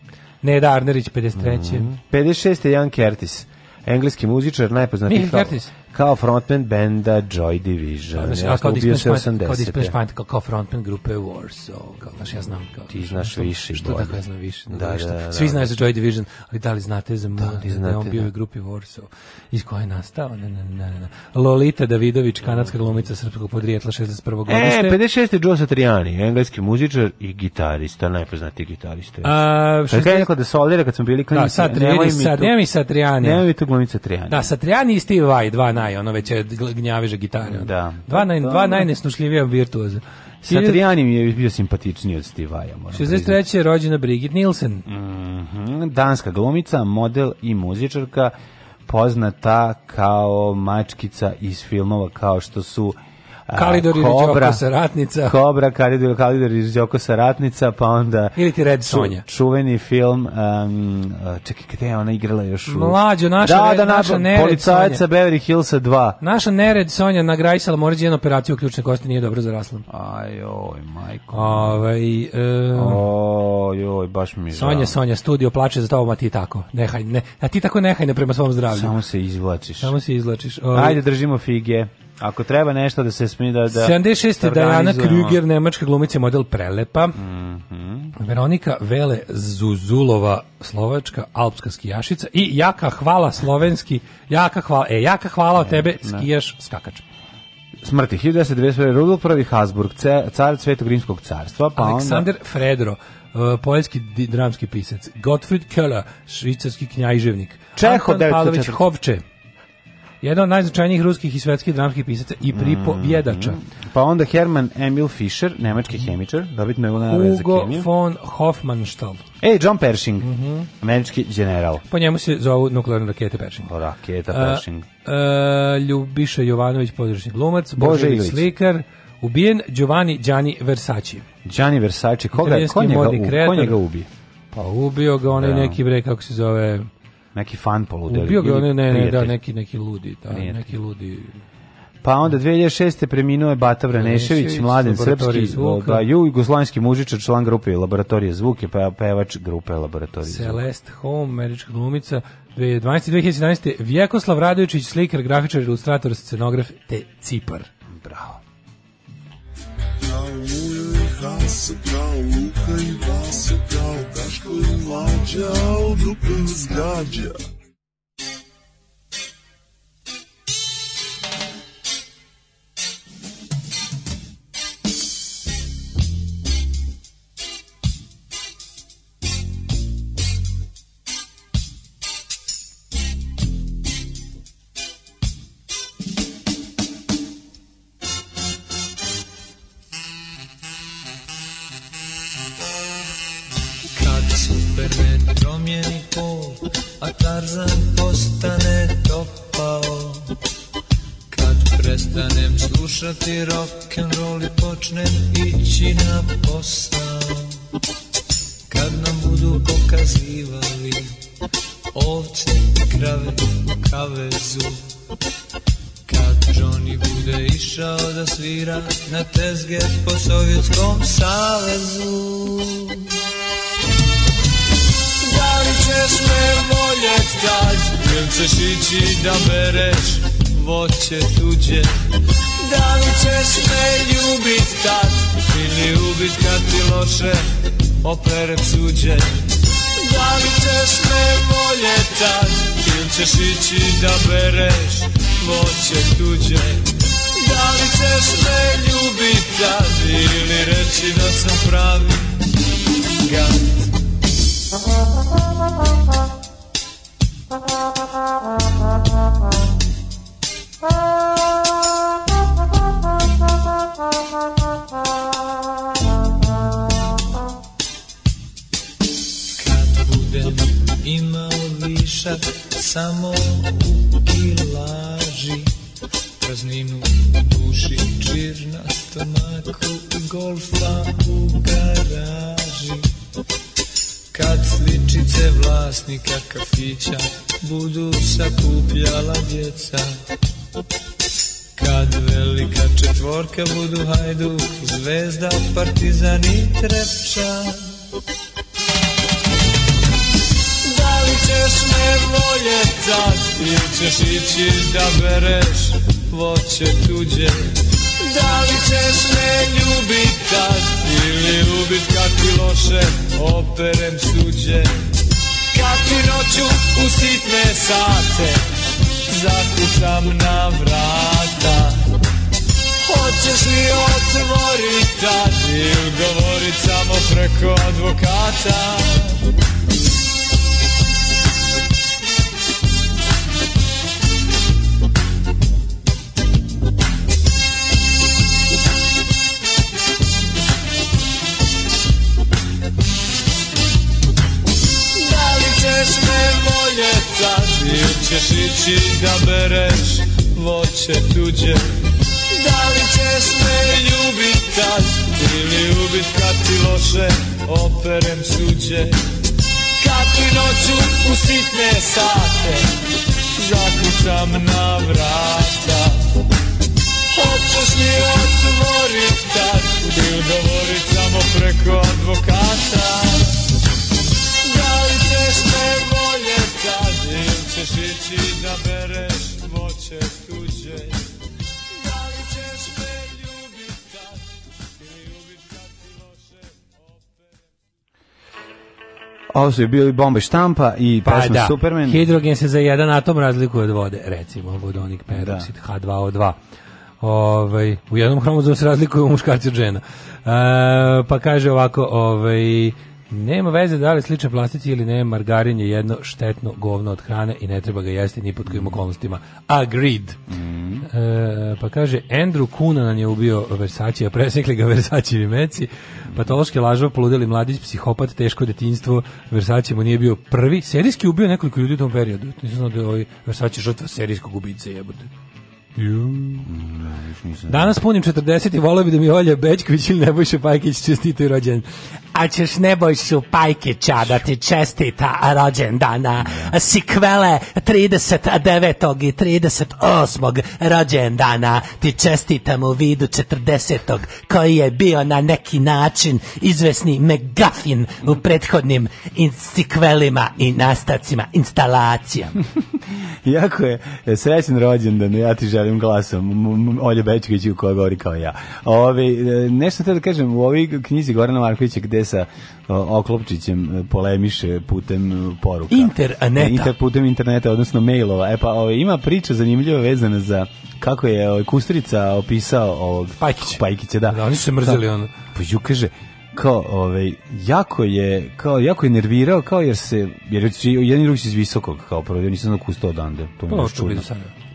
S4: Neda Arnerić 53. Mm -hmm.
S5: 56. Jan Kertis engleski muzičar najpoznatiji
S4: Michael Curtis
S5: kao frontman benda Joy Division. Znaš,
S4: ja kao Dispatch Pant, kao Dispatch Pant, kao, kao frontman grupe Warsaw, kao,
S5: znaš,
S4: ja znam.
S5: Kao, Ti
S4: znaš što, više. Što tako ja znam više. Da, da, da, da, Svi da. znaju za Joy Division, ali da li znate za da, da, da on bio da. u grupi Warsaw, iz koje je nastao? Ne, ne, ne, ne. Lolita Davidović, kanadska glumica srpskog podrijetla 61. godine. E, 56.
S5: Joe Satriani, engleski muzičar
S4: i
S5: gitarista, najpoznatiji gitarista.
S4: A, što
S5: je rekla da solira kad smo bili klinici?
S4: Da, Satriani,
S5: nemoj mi tu glumica Satriani.
S4: Da, Satriani i Steve Vai, dva naj naj, ono već je gnjaveže gitare. Ono. Da. Dva, naj, dva najnesnušljivija virtuoza.
S5: Satriani mi je bio simpatičniji od Stivaja.
S4: Vaja. 63. je rođena Brigitte Nielsen. Mm
S5: -hmm. Danska glumica, model i muzičarka poznata kao mačkica iz filmova kao što su
S4: Kalidor i Riđoko ratnica.
S5: Kobra, Kalidor, Kalidor i Riđoko ratnica, pa onda...
S4: Ili ti Red Sonja.
S5: Ču, čuveni film, um, čekaj, gde je ona igrala još? U...
S4: Mlađo, naša, da, da, naša, naša
S5: Nered Policajaca Beverly Hillsa 2.
S4: Naša Nered Sonja na nagrajsala morađe jedan operaciju ključne kosti, nije dobro zarasla.
S5: Ajoj, majko. Ovaj, um, Ojoj, baš mi
S4: je Sonja, Sonja, studio plače za tobom, a ti tako. Nehaj, ne, a ti tako nehaj ne prema svom zdravlju. Samo
S5: se izvlačiš.
S4: Samo se izvlačiš.
S5: Ovaj, Ajde, držimo fige. Ako treba nešto da se smi da... da
S4: 76. Da Diana Krüger, nemačka glumica model Prelepa. Mm Veronika Vele Zuzulova, slovačka, alpska skijašica. I Jaka Hvala, slovenski. Jaka Hvala, e, Jaka Hvala od e, tebe, da. skijaš, skakač
S5: smrti 1991. Rudolf I Habsburg, car Svetog Rimskog carstva, pa Aleksandar onda...
S4: Fredro, uh, poljski dramski pisac, Gottfried Köhler, švicarski knjajževnik, Čeho Anton Pavlović Hovče, jedan od najznačajnijih ruskih i svetskih dramskih pisaca i pripovjedača.
S5: Mm-hmm. Mm -hmm. Pa onda Herman Emil Fischer, nemački mhm. hemičar, dobiti nego nagrade za
S4: Hugo von Hofmannsthal.
S5: Ej, John Pershing, mm -hmm. američki general.
S4: Po njemu se zovu nuklearne rakete Pershing.
S5: Raketa Pershing. Uh,
S4: uh, Ljubiša Jovanović, područni glumac, Bože, Bože Slikar, ubijen Giovanni Gianni Versace.
S5: Gianni Versace, koga, ko njega, u, ko njega ubi?
S4: Pa ubio ga onaj da. neki bre, kako se zove
S5: neki fan
S4: poludeli. Ubio ga, ne, ne, ne, da, neki, neki ludi, da, prijatelj. neki ludi.
S5: Pa onda 2006. preminuo je Bata Vranešević, mladen srpski, da, jugoslovenski mužičar, član grupe Laboratorije zvuke, pa pevač grupe Laboratorije zvuke.
S4: Celeste Home, američka glumica, 2012. 2017. Vjekoslav Radovićić, slikar, grafičar, ilustrator, scenograf, te Cipar.
S5: Bravo. Kao Luka i Vasa, Cláudia do Pães sviri rock'n'roll i počnem ići na posao Kad nam budu pokazivali ovce i krave u kavezu Kad Johnny bude išao da svira na tezge po Sovjetskom savezu Da li ćeš me voljet tad, ili ćeš ići da bereš voće tuđe da li ćeš me ljubit tad Ili ubit kad ti loše opere suđe Da li ćeš me volje tad Ili ćeš ići da bereš voće tuđe Da li ćeš me ljubit tad Ili reći da sam pravi gad Thank you. višak samo
S7: u kilaži Prazninu u duši, čir na stomaku i golfa u garaži Kad sličice vlasnika kafića budu sakupljala djeca Kad velika četvorka budu hajduk, zvezda, partizan i trepčan ćeš me voljetat Ili ćeš ići da bereš voće tuđe Da li ćeš me ljubit tad Ili ljubit kak ti loše operem suđe Kak ti noću u sitne sate Zakucam na vrata Hoćeš li otvorit tad Ili govorit samo preko advokata volje Ti ćeš ići da bereš voće tuđe Da li ćeš me ljubit tad Ili ubit kad ti loše operem suđe Kakvi noću u sitne sate Zakucam na vrata Hoćeš mi otvorit tad I udovorit samo preko advokata ćeš ići da bereš voće tuđe? Da li ćeš me ljubit tad ili ljubit kad ti loše Ovo su bili bombe štampa i pa
S8: pesma da. Superman. Hidrogen se za jedan atom razlikuje od vode, recimo vodonik, peroksid, da. H2O2. Ovaj, u jednom hromozomu se razlikuju muškarci od žena. E, pa kaže ovako, ovaj, Nema veze da li sliče plastici ili ne, margarin je jedno štetno govno od hrane i ne treba ga jesti ni pod kojim okolnostima. Agreed. Mm -hmm. e, pa kaže, Andrew Cunanan je ubio Versace, a presekli ga Versacevi meci. Patološki lažov, poludeli mladić, psihopat, teško detinjstvo. Versace mu nije bio prvi. Serijski ubio nekoliko ljudi u tom periodu. Nisam znao da je ovaj Versace žrtva serijskog ubica jebote. Ju. Mm -hmm. Danas punim 40 i volio bi da mi Olja Bečković ili Nebojša Pajkić čestitaju rođendan. A ćeš Nebojšu Pajkića da ti čestita dana. Sikvele 39. i 38. rođendana ti čestitam u vidu 40. koji je bio na neki način izvesni megafin u prethodnim sikvelima i nastacima instalacijama.
S7: [laughs] jako je e, srećen rođendan, ja ti želim glasom. Olja Olja Bečkić koja govori kao ja. Ove, e, nešto te da kažem, u ovoj knjizi Gorana Markovića gde sa Oklopčićem e, polemiše putem e, poruka.
S8: Inter, a ne
S7: Inter, putem interneta, odnosno mailova. E pa ove, ima priča zanimljiva vezana za kako je ove, Kustrica opisao ovog Pajkića. Pajkića da.
S8: da, oni se mrzeli ono.
S7: Pa ju kaže, kao ovaj jako je kao jako je nervirao kao jer se jer je jedan ruč iz visokog kao prvo ja nisam znao kusto odande
S8: to
S7: mi je pa,
S8: čudno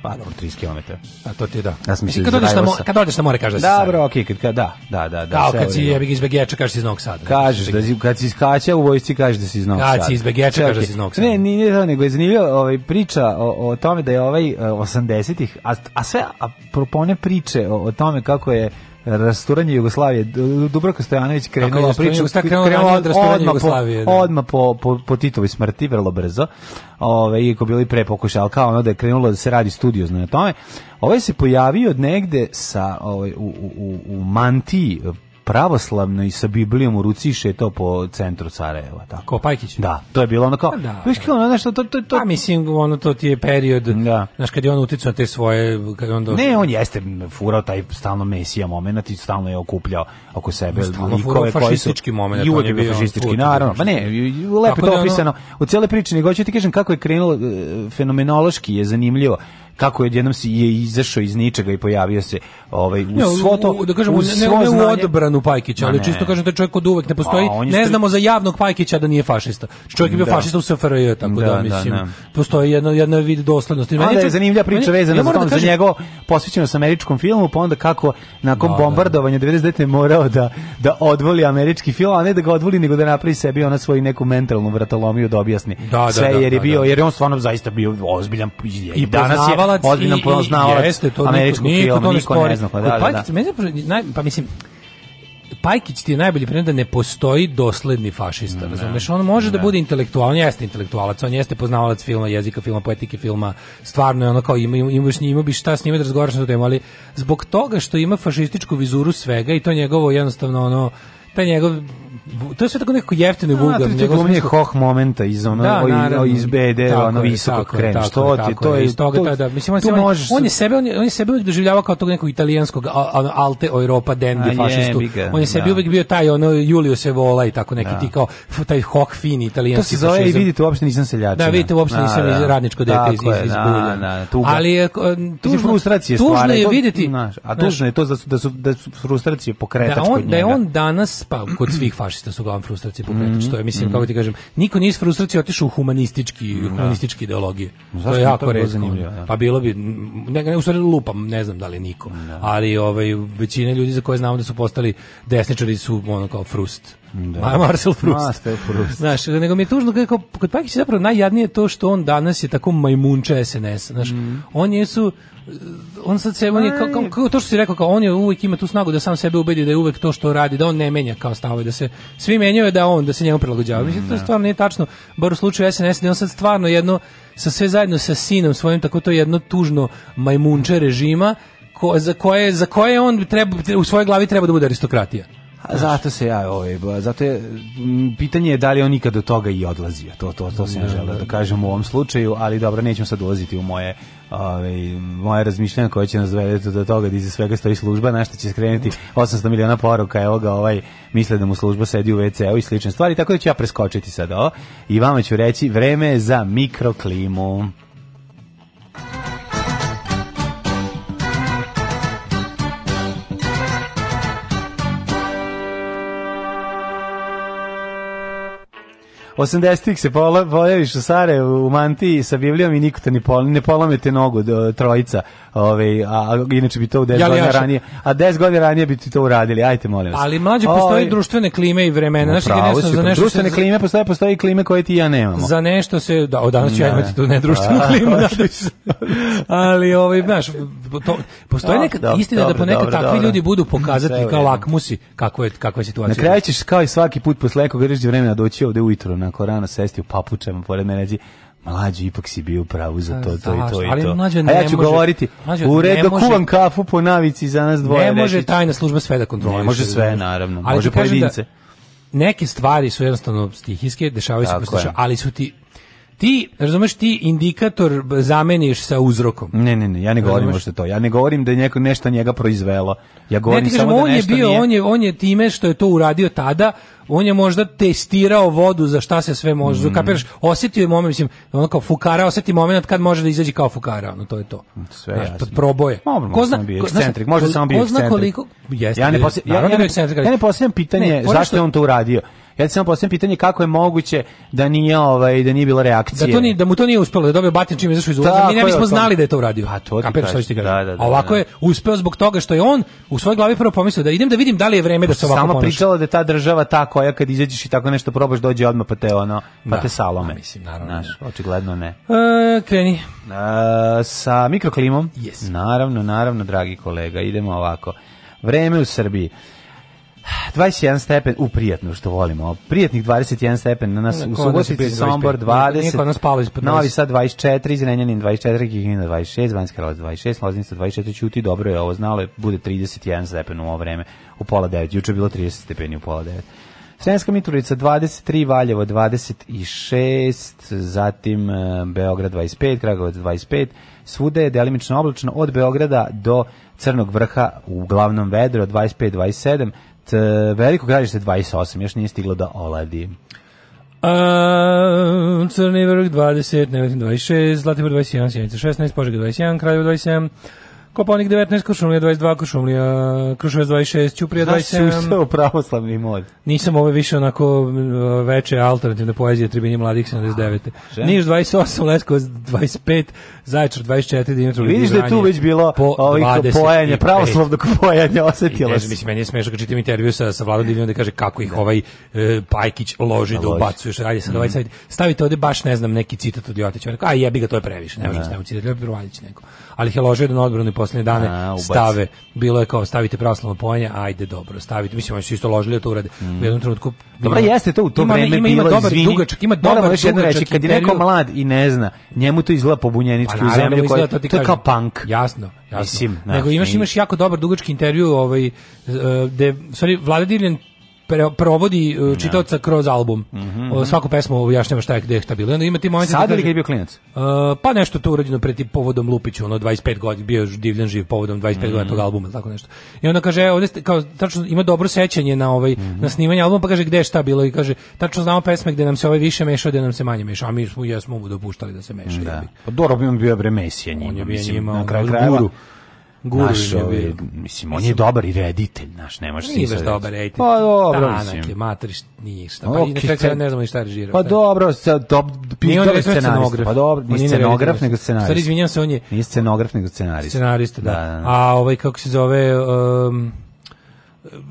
S7: Pa dobro, 30 km.
S8: A to ti da.
S7: Ja sam mislio
S8: kad odeš na kad odeš na more
S7: kažeš da. Dobro,
S8: okej,
S7: okay, kad da, da, da, da. Kao kad
S8: si jebi iz Begeča kažeš
S7: da
S8: iz Novog Sada.
S7: Kažeš da kad si iskača u vojsci
S8: kažeš da si
S7: iz Novog
S8: Sada.
S7: Kad si
S8: iz Begeča
S7: kažeš da
S8: si iz Novog
S7: Sada. Ne, nije to nego je zanimljivo ovaj priča o, o tome da je ovaj 80-ih e, a, a sve a propone priče o, o tome kako je rasturanje Jugoslavije. Dubravko
S8: Stojanović
S7: krenuo priču,
S8: krenuo od rasturanja
S7: Jugoslavije. Po, da. odma po, po, po Titovoj smrti vrlo brzo. Ovaj iako bili pre pokušali kao ono da je krenulo da se radi studiozno na tome. Ovaj se pojavio od negde sa ovaj u, u, u mantiji pravoslavno i sa Biblijom u ruci šetao po centru Sarajeva.
S8: Tako. Kao Pajkić?
S7: Da, to je bilo ono
S8: kao... Pa da, viš da. kao,
S7: ono, nešto, to, to, to... A pa mislim, ono, to ti je period, da. znaš, kad je on uticao na te svoje... Kad on došao... Ne, on jeste furao taj stalno mesija moment i stalno je okupljao oko sebe stalno likove fašistički su... moment. I uvijek je bio fašistički, naravno. Pa ne, lepo je to da opisano. Ono... U cele priče, nego ću ti kažem kako je krenulo, e, fenomenološki je zanimljivo kako je jednom si je izašao iz ničega i pojavio se ovaj u svo to u,
S8: da
S7: kažemo
S8: ne, ne, ne u odbranu Pajkića, ali čisto kažem da čovjek od uvek ne postoji. A, pa, ne znamo za javnog Pajkića da nije fašista. Čovjek je bio da. fašista u SFRJ, tako da, da, da mislim. Da, postoji jedna jedna vid doslednosti.
S7: Ali
S8: je
S7: zanimljiva priča vezana ja za, da tom, kažem... za njegovo posvećenost američkom filmu, pa onda kako nakon da, da. bombardovanja 99. morao da da odvoli američki film, a ne da ga odvoli nego da napravi sebi ona svoju neku mentalnu vratolomiju da objasni. Sve jer je bio jer on stvarno zaista bio ozbiljan
S8: i danas je poznavalac ozbiljan
S7: poznavalac jeste, to američkog niko, niko, ne zna.
S8: Pa, da, da, da. pa mislim, Pajkić ti je najbolji primjer da ne postoji dosledni fašista, razumeš? On može da bude intelektualan, on jeste intelektualac, on jeste poznavalac filma, jezika filma, poetike filma, stvarno je ono kao ima, ima, ima bi šta s njime da razgovaraš na temu, ali zbog toga što ima fašističku vizuru svega i to njegovo jednostavno ono, taj njegov to je sve tako nekako jeftino i da, vulgarno. To
S7: je glumljenje hoh momenta iz ona
S8: da, naravno, iz
S7: BD,
S8: tako ono
S7: visoko krem. Tako,
S8: što tako, ti to
S7: je iz
S8: toga to, tada. Mislim on se možeš... on je sebe on je, on je sebe uvijek kao tog nekog italijanskog alte Europa dendi fašistu. Je, on je sebi da. uvijek bio taj ono Julio Sevola i tako neki da. ti kao taj hoh fin italijanski. To se zove i
S7: vidite uopšte nisam seljačina.
S8: Da, vidite uopšte nisam da, iz da. radničko dete iz iz Ali tu frustracije stvari. Tužno je videti.
S7: A tužno je to da su da su frustracije pokretać
S8: kod njega. Da on danas pa kod svih fašista različite da su uglavnom frustracije pokretač. Mm -hmm. To je, mislim, mm -hmm. kako mhm. ti kažem, niko nije iz frustracije otišao u humanistički, da. humanističke ideologije. Zašto to je jako redko. Ja. Da? Pa bilo bi, ne, ne, u stvari lupam, ne znam da li niko. Da. Ali ovaj, većina ljudi za koje znamo da su postali desničari su ono kao frust Da. Marcel Proust. Marcel Proust. Znaš, nego mi je tužno kako kod Pakića zapravo najjadnije to što on danas je tako majmunče SNS, znaš. Mm. On jesu on sad se on je kao, kao, kao, to što si rekao kao on je uvek ima tu snagu da sam sebe ubedi da je uvek to što radi da on ne menja kao stavove da se svi menjaju da on da se njemu prilagođava mm, mislim to da. stvarno nije tačno bar u slučaju SNS da on sad stvarno jedno sa sve zajedno sa sinom svojim tako to jedno tužno majmunče režima ko, za koje za koje on treba u svojoj glavi treba da bude aristokratija
S7: zato se ja, ovaj, zato je, pitanje je da li on ikad do toga i odlazi. To to to se ne žele da kažem u ovom slučaju, ali dobro, nećemo sad ulaziti u moje ovaj moje razmišljanja koje će nas dovesti do toga da iza svega stoji služba, na će skrenuti 800 miliona poruka, evo ga ovaj misle da mu služba sedi u WC-u i slične stvari, tako da ću ja preskočiti sad ovo i vama ću reći vreme je za mikroklimu. 80-ih se pola, pojaviš u Sarajevu u mantiji sa Biblijom i niko ni pol, ne polomete nogu do, trojica. Ove, ovaj, a, a, inače bi to u 10 ja godina ranije. A 10 godina ranije bi ti to uradili. Ajte, molim vas.
S8: Ali mlađe postoje ovaj, društvene klime i vremena. No, znači, pravo, si, za
S7: nešto društvene se, klime postoje, postoje i klime koje ti ja nemamo.
S8: Za nešto se, da, od danas ću ja imati tu nedruštvenu [laughs] klimu. [laughs] ali, ovaj, znaš, to, postoje neka dobro, istina da dobro, da ponekad dobro, takvi ljudi budu pokazati kao lakmusi kako je, kako je situacija.
S7: Na kraju ćeš kao i svaki put posle nekog vremena doći ovde ujutro onako rano sesti u papučama pored mene reći Mlađi, ipak si bio pravu za pa to, to i to i to. Ali ne A ja ću može, govoriti, u redu kuvam kafu po navici za nas dvoje. Ne
S8: reći. može tajna služba sve da kontroliše. Ne
S7: može sve, naravno. Ali može da da pojedince.
S8: Da neke stvari su jednostavno stihijske, dešavaju se, ali su ti ti, razumeš, ti indikator zameniš sa uzrokom.
S7: Ne, ne, ne, ja ne govorim o što to. Ja ne govorim da je neko nešto njega proizvelo. Ja govorim ne, kažem, samo da on
S8: da
S7: nešto je
S8: bio,
S7: nije...
S8: on je on je time što je to uradio tada, on je možda testirao vodu za šta se sve može. Mm. Kapiraš, osjetio je moment, mislim, ono kao fukara, oseti moment kad može da izađe kao fukara, ono to je to. Sve Znaš, jasno. proboje.
S7: Mo, ko zna, bio ko, ekscentrik, možda samo bio ekscentrik. Koliko, jeste, ja ne posjećam ja, ja, da ja, ne, ja ne pitanje ne, zašto je on to uradio. Ja ti samo postavljam pitanje kako je moguće da nije ovaj da nije bilo reakcije.
S8: Da to ni da mu to nije uspelo, da
S7: dobio
S8: batin čim izašao iz ulaza. Mi ne bismo pa- znali da je to uradio. A pa, to Kapir, šta ćete ga. Da, da, da, ovako da. je uspeo zbog toga što je on u svojoj glavi prvo pomislio da idem da vidim da li je vreme da se ovako Samo pričala
S7: da ta država ta koja kad izađeš i tako nešto probaš dođe odmah pa te ono, pa da. te salome. mislim, naravno. Naš, očigledno ne. E,
S8: kreni.
S7: E, sa mikroklimom. Yes. Naravno, naravno, dragi kolega, idemo ovako. Vreme u Srbiji. 21 stepen u prijatno što volimo. Prijatnih 21 stepen na nas u Subotici, Sombor 20. Niko nas palo ispod Novi Sad 24, Zrenjanin 24, Kikina 26, Vanjska Kralac 26, Loznica 24. Ćuti dobro je ovo znalo, je, bude 31 stepen u ovo vreme u pola 9. Juče bilo 30 stepeni u pola 9. Sremska Mitrovica 23, Valjevo 26, zatim e, Beograd 25, Kragovac 25. Svuda je delimično oblačno od Beograda do Crnog vrha, uglavnom vedro 25-27, E, veliko gradište 28, još nije stiglo da oladi.
S8: A, Crni vrh 20, Negotin 26, Zlatibor 21, Sjenica 16, Požeg 21, Kraljevo 27, Koponik 19, Krušumlija 22, Krušumlija, Krušovac 26, Ćuprija
S7: 27. Znaš si ustao pravoslavni mod?
S8: Nisam ove više onako veće alternativne poezije Tribini mladih 79. Niš 28, Leskovac 25, Zaječar 24, Dinatrov
S7: Vidiš
S8: da
S7: je tu već bilo po ovih pojanja, pravoslavnog pojanja osetila. Ne,
S8: mislim, meni je smešno kad čitam intervju sa, sa Vladom Divljom da kaže kako ih da. ovaj e, Pajkić loži da, da ubacuješ. Ajde sad mm. ovaj sajt. Stavite ovde baš, ne znam, neki citat od Ljotića. A jebi ga, to je previše. Ne možemo da. staviti citat, Ljotić neko. Ali ih je ložio da na poslednje dane a, stave. Bilo je kao stavite pravoslavno pojanje, ajde dobro, stavite. Mislim oni su isto ložili da
S7: to
S8: urade. Mm. U jednom
S7: trenutku Dobro ima, jeste to u to ima, vreme ima, ima bilo,
S8: dobar
S7: izvini, dugačak,
S8: ima dobar još jedno reći
S7: kad je neko mlad i ne zna, njemu to izgleda pobunjenički pa, u Koji, koja to, to je kao punk.
S8: Jasno. Jasno. Mislim, Nego imaš imaš jako dobar dugački intervju ovaj e, gde sorry Vlada Divljan pre, provodi uh, čitaoca kroz album. Mm -hmm. Svaku pesmu objašnjava šta je gde je šta bilo. Onda ima ti moment
S7: Sad da ili kad je bio klinac? Uh,
S8: pa nešto tu urađeno pred tim povodom Lupiću, ono 25 godina bio je divljan živ povodom 25 mm -hmm. godina tog mhm. albuma, tako nešto. I onda kaže, e, ovde kao tačno ima dobro sećanje na ovaj mm -hmm. na snimanje albuma, pa kaže gde je šta bilo i kaže tačno znamo pesme gde nam se ovaj više mešao, gde nam se manje mešao, a mi smo ja smo mu dopuštali da se meša. Da.
S7: Pa dobro bi on bio bre mesija njima, on je bio njima, na kraju krajeva. Guru naš, ovaj, mislim, on je
S8: dobar
S7: i reditelj, naš, ne možeš
S8: Nije baš
S7: dobar
S8: reditelj.
S7: Pa dobro, Tanak
S8: mislim. je, matriš, nije šta. Pa okay, i na ne znamo ni šta je Pa
S7: dobro, sad, dob, nije on scenograf. Pa dobro, nije scenograf, nego scenarist. Stvari, izvinjam se, on je... Nije scenograf, nego
S8: scenarist. Scenarista, da. da, da, da. A ovaj, kako se zove... Um,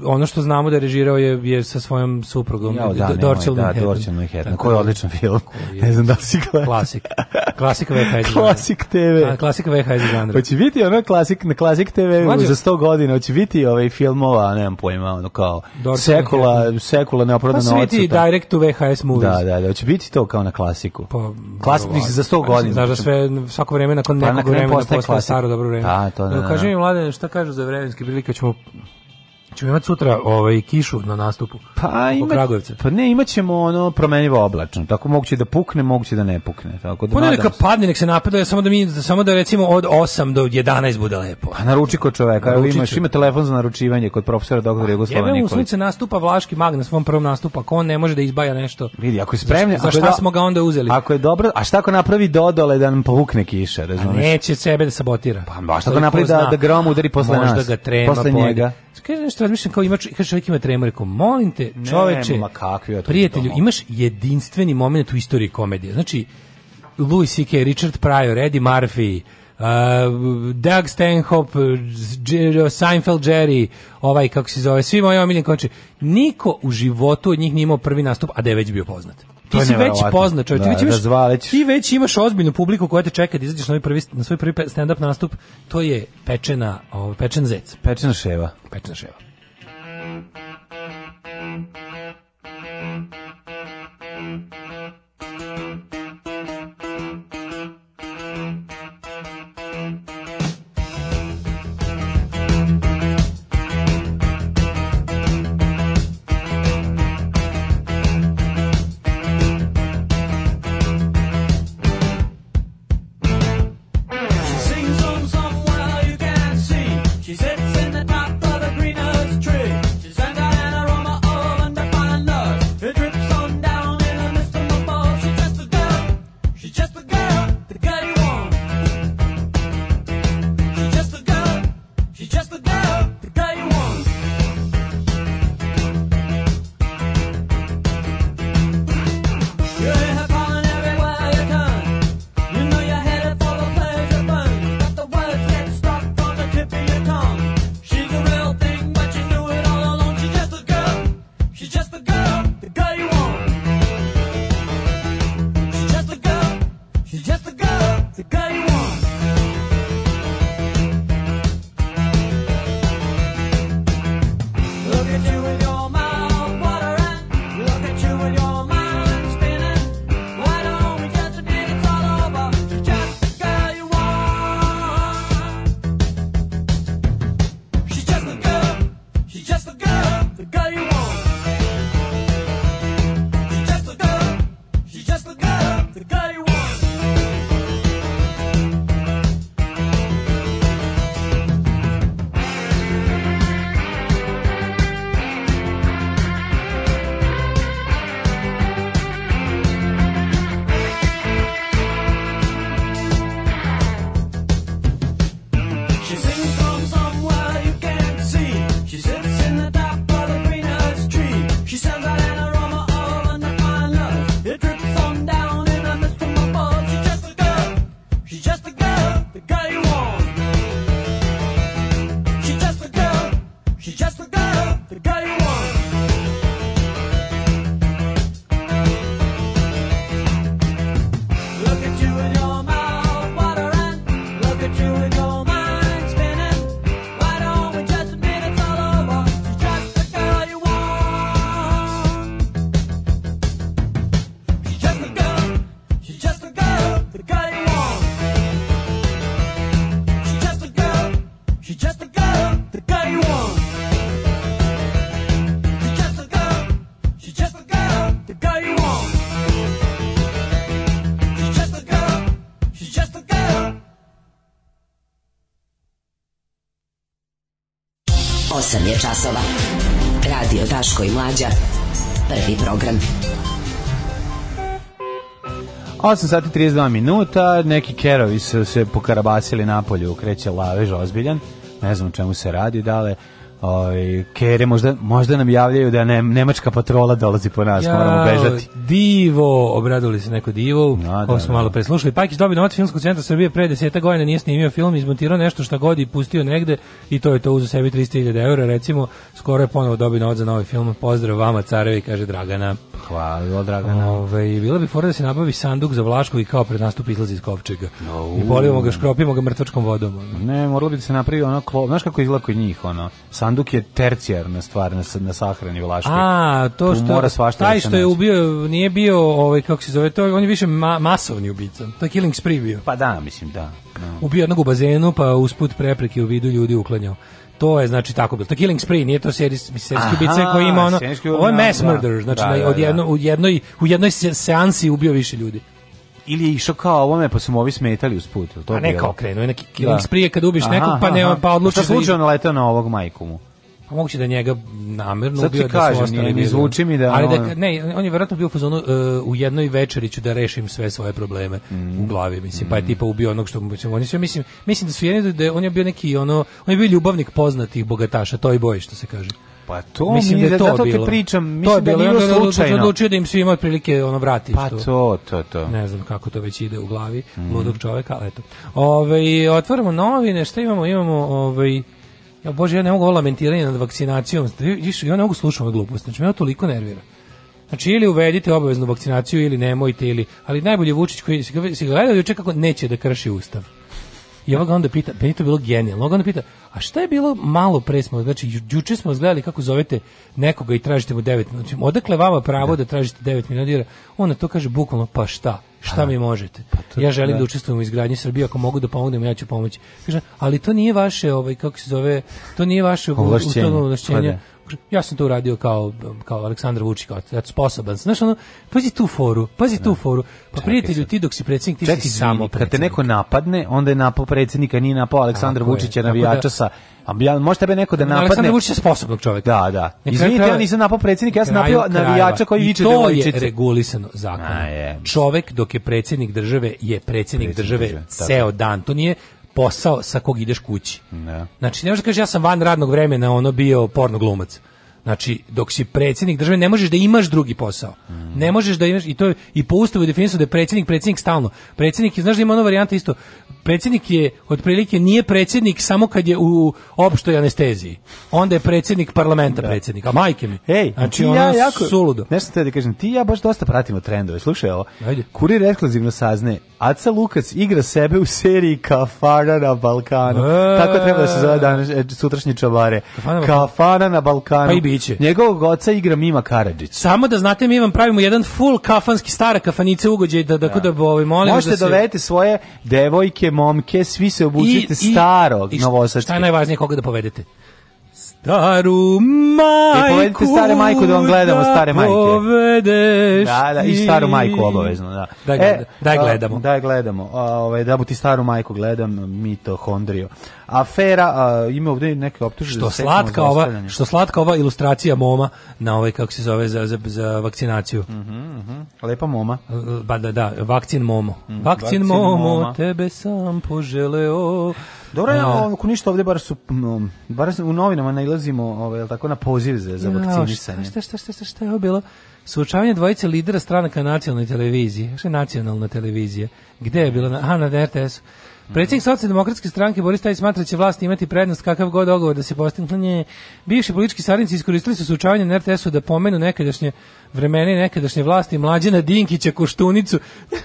S8: ono što znamo da je režirao je, je sa svojom suprugom ja,
S7: da, Dorchel da, Manhattan. Manhattan. Koji je odličan film. Je, [laughs] ne znam da li si gledao. Klasik. Klasik
S8: VHS.
S7: Klasik TV. A,
S8: klasik VHS žanra.
S7: Hoće biti ono klasik, na klasik TV Mađe, za 100 godina, hoće biti ovaj filmova, ne znam pojma, ono kao Dorchel sekula, Manhattan. sekula neoprodana odsuta. Pa se vidi
S8: direct to VHS movies. Da,
S7: da, da, hoće biti to kao na klasiku. Pa, klasik misli za 100 godina.
S8: Znaš
S7: da
S8: sve, svako vreme nakon pa, nekog vremena postaje staro dobro vreme. Da, to ne, da, da, da, da, da, da, da, da, da, da, da, Čemo imati sutra ovaj, kišu na nastupu pa, ima,
S7: pa ne, imaćemo ono promenljivo oblačno, tako moguće da pukne, moguće da ne pukne. Tako da pa
S8: neka padne, nek se napada, samo da, mi, samo da recimo od 8 do 11 bude lepo. A
S7: pa naruči kod čoveka, evo, imaš, ima telefon za naručivanje kod profesora doktora Jugoslava
S8: Nikolića. Jebe sunce nastupa Vlaški Magnus na svom prvom nastupu, ako on ne može da izbaja nešto.
S7: Vidi, ako je spremne,
S8: za, šta smo ga onda uzeli?
S7: Ako je dobro, a šta ako napravi dodole da nam pukne kiša, razumeš?
S8: neće sebe da sabotira.
S7: Pa šta tako napravi da, da grom udari posle Možda nas. Možda ga trema, posle njega.
S8: Kaže nešto razmišljam kao imač, kaže čovjek ima tremu, rekao molim te, čoveče, ma kakvi, prijatelju, imaš jedinstveni momenat u istoriji komedije. Znači Louis C.K., Richard Pryor, Eddie Murphy, Uh, Doug Stanhope, Jerry, Seinfeld Jerry, ovaj kako se zove, svi moji omiljeni konči. Niko u životu od njih nije imao prvi nastup, a da je već bio poznat ti si već poznat, čovjek, da, ti, već imaš, ti već imaš ozbiljnu publiku koja te čeka da izađeš na, prvi, na svoj prvi stand-up nastup, to je pečena, ovaj, pečen zec. Pečena
S7: ševa.
S8: Pečena ševa. Thank you.
S7: 8 je časova. Radio Daško i Mlađa. Prvi program. 8 sati 32 minuta, neki kerovi su se pokarabasili napolju, kreće lavež ozbiljan, ne znam čemu se radi, dale, Oj, ovaj, kere, možda, možda nam javljaju da ne, nemačka patrola dolazi po nas, ja, moramo bežati
S8: divo, obradili se neko divo, da, ovo da, smo da. malo preslušali. Pakić dobio novac Filmskog centra Srbije pre deseta godina, nije snimio film, izmontirao nešto šta god i pustio negde i to je to uzu sebi 300.000 eura, recimo, skoro je ponovo dobio novac za novi film. Pozdrav vama, carevi, kaže Dragana.
S7: Hvala, Dragana. Ove, ovaj,
S8: bilo bi fora da se nabavi sanduk za Vlašku i kao pred nastup izlazi iz kovčega. No, I polivamo ga, škropimo ga mrtvačkom vodom. Ono.
S7: Ne, moralo bi da se napravi ono klo... Znaš kako izgleda kod njih, ono? Sanduk je tercijarna stvar na, na sahrani Vlaške. A,
S8: to što... Da taj što je ubio nije bio, ovaj, kako se zove to, on je više ma, masovni ubica. To je Killing Spree bio.
S7: Pa da, mislim, da.
S8: No. Da. Ubio jednog u bazenu, pa usput prepreke u vidu ljudi uklanjao. To je znači tako bilo. To Killing Spree, nije to serijs, serijski ubica koji ima ono, ovo je mass da. murder, znači da, da, da, od da. jedno, u, jednoj, u jednoj seansi ubio više ljudi
S7: ili je išao kao ovome pa su mu ovi smetali usput. To A ne kao
S8: krenuo je neki killing da. sprije kad ubiš nekog pa ne pa odluči. Šta
S7: slučajno letao na ovog majku mu?
S8: A moguće da njega namerno Sad ubio, da su ostali
S7: ne, zvuči mi da... Ali
S8: da, ne, on je verovatno bio u fazonu uh, u jednoj večeri ću da rešim sve svoje probleme mm. u glavi, mislim, mm. pa je mm. tipa ubio onog što... Mislim, oni je sve, mislim, mislim da su jedni, da je, on je bio neki, ono, on je bio ljubavnik poznatih bogataša, to i boji što se kaže.
S7: Pa to mislim da je da to zato bilo. te pričam, mislim to je da bilo, da nije bilo slučajno. Odlučio
S8: da im svima otprilike ono vrati. Pa to, to, to, to. Ne znam kako to već ide u glavi mm. ludog čoveka, ali eto. Ove, ovaj, otvaramo novine, šta imamo? Imamo, ovaj Ja bože, ja ne mogu ovo lamentiranje nad vakcinacijom. Ja ne mogu slušati ove gluposti. Znači, me to toliko nervira. Znači, ili uvedite obaveznu vakcinaciju ili nemojte, ili, ali najbolje Vučić koji se gledao juče kako neće da krši ustav. I ovo ga onda pita, meni to bilo genijalno, ovo onda pita, a šta je bilo malo pre smo, znači juče smo gledali kako zovete nekoga i tražite mu 9 minuta, znači, odakle vama pravo da, da tražite 9 minuta, dira, ona to kaže bukvalno, pa šta, šta mi možete? Pa ja želim da. da učestvujem u izgradnji Srbije, ako mogu da pomognem, ja ću pomoći. Kaže, ali to nije vaše, ovaj kako se zove, to nije vaše ustavno ovlašćenje ja sam to uradio kao, kao Aleksandar Vučić, kao ja sposoban. Znaš, ono, pazi tu foru, pazi tu da. foru. Pa Čekaj prijatelju, ti dok si predsjednik, ti Čekaj, si samo
S7: Kad te neko napadne, onda je napao predsjednika, nije napao Aleksandar Vučića, navijača da. sa... A ja, može tebe neko da napadne.
S8: Aleksandar Vučić je sposobnog čovjeka.
S7: Da, da.
S8: Izvinite, ja nisam napao predsjednika, ja sam napio navijača koji viče devojčice. to je regulisano zakonom. Čovjek dok je predsjednik države je predsjednik, predsjednik države, države ceo dan. To nije posao sa kog ideš kući. Da. Znači, ne možeš da kažeš ja sam van radnog vremena ono bio porno glumac. Znači, dok si predsjednik države, ne možeš da imaš drugi posao. Mm. Ne možeš da imaš, i to je, i po ustavu je da je predsjednik, predsjednik stalno. Predsjednik, znaš da ima ono varijanta isto, predsjednik je otprilike nije predsjednik samo kad je u opštoj anesteziji. Onda je predsjednik parlamenta da. predsjednik, a majke mi.
S7: Ej, znači ona ja jako, suludo. Nešto te da kažem, ti ja baš dosta pratimo trendove. Slušaj ovo. Ajde. Kurir ekskluzivno sazne Aca Lukac igra sebe u seriji Kafana na Balkanu. E... Tako treba da se zove danas e, sutrašnje čabare. Kafana, Kafana na Balkanu. Pa i biće. Njegovog oca igra Mima Karadžić.
S8: Samo da znate mi vam pravimo jedan full kafanski stara kafanice ugođaj da da da, da ovaj molim
S7: Možete da se... Da dovedete svoje devojke, momke, svi se obučite I, starog i, novosadskog.
S8: Šta je najvažnije koga da povedete?
S7: Staru majku. I povedite stare majku da vam gledamo da stare majke. Povedeš da, da, i staru majku obavezno, da. Da,
S8: e, da gledamo.
S7: Da gledamo. Ovaj
S8: da
S7: mu ti staru majku gledam, mitohondrio. Afera, a, ima ovdje neke optužbe
S8: što slatka ova, što slatka ova ilustracija moma na ovaj kako se zove za za, za vakcinaciju. Mhm, mm
S7: mhm. Mm Lepa moma. E,
S8: ba da, da, vakcin momo. Mm, vakcin, vakcin momo, momo, tebe sam poželeo.
S7: Dobro, ja, ako ništa ovde bar su bar su u novinama nailazimo, ovaj jel tako na poziv za za vakcinisanje.
S8: Šta šta šta šta šta je bilo? Suočavanje dvojice lidera stranaka nacionalne televizije. Šta je nacionalna televizija? Gde je bilo? Aha, na RTS-u. Predsjednik socijaldemokratske stranke Boris Tadić smatra da će vlast imati prednost kakav god dogovor da se postigne. Bivši politički saradnici iskoristili su suočavanje na RTS-u da pomenu nekadašnje vremene i nekadašnje vlasti Mlađana Dinkića Koštunicu. [laughs]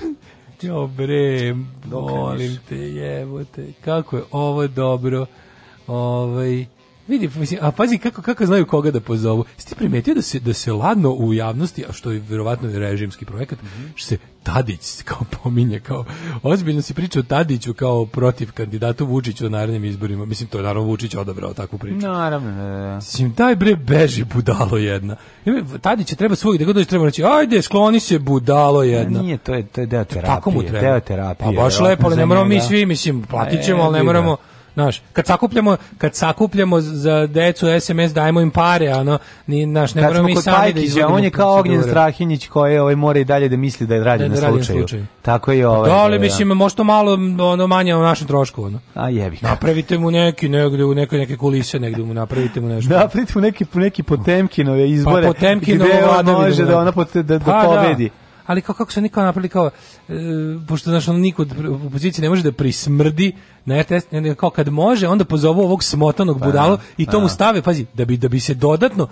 S8: Jo bre, molim te, jebote. Kako je ovo dobro. Ovaj Vidi, a pazi kako kako znaju koga da pozovu. jeste primetio da se da se ladno u javnosti, a što je verovatno režimski projekat, mm -hmm. što se Tadić kao pominje kao ozbiljno se priča o Tadiću kao protiv kandidatu Vučiću na narednim izborima. Mislim to je naravno Vučić odabrao takvu priču.
S7: Naravno,
S8: da. da. Mislim taj bre beži budalo jedna. Tadić treba svugdje da dođe treba reći ajde skloni se budalo jedna.
S7: Nije to je to je deo terapije. Tako mu treba. Deo terapije. a
S8: pa baš lepo, ali ne moramo mi svi mislim platićemo, e, ali ne moramo. Da Znaš, kad sakupljamo, kad sakupljamo za decu SMS dajemo im pare, ano, ni naš ne moramo mi sami da
S7: on je kao Ognjen Strahinjić koji ovaj mora i dalje da misli da je radi da na slučaju. slučaju. Tako je pa ovaj. Da
S8: li mislim možda malo ono manje na našem trošku ono.
S7: A jebi.
S8: Napravite mu neki negde u nekoj neke kulise negde mu napravite mu nešto.
S7: Napravite mu neki neki Potemkinove pa izbore. Pa Potemkinova može da, da. ona pot, da, da, pa da. pobedi. Da
S8: ali kao kako se nikao napravili kao E, pošto znaš, ono niko od opozicije ne može da prismrdi na RTS, kao kad može, onda pozovu ovog smotanog pa, i to da. mu stave, pazi, da bi, da bi se dodatno,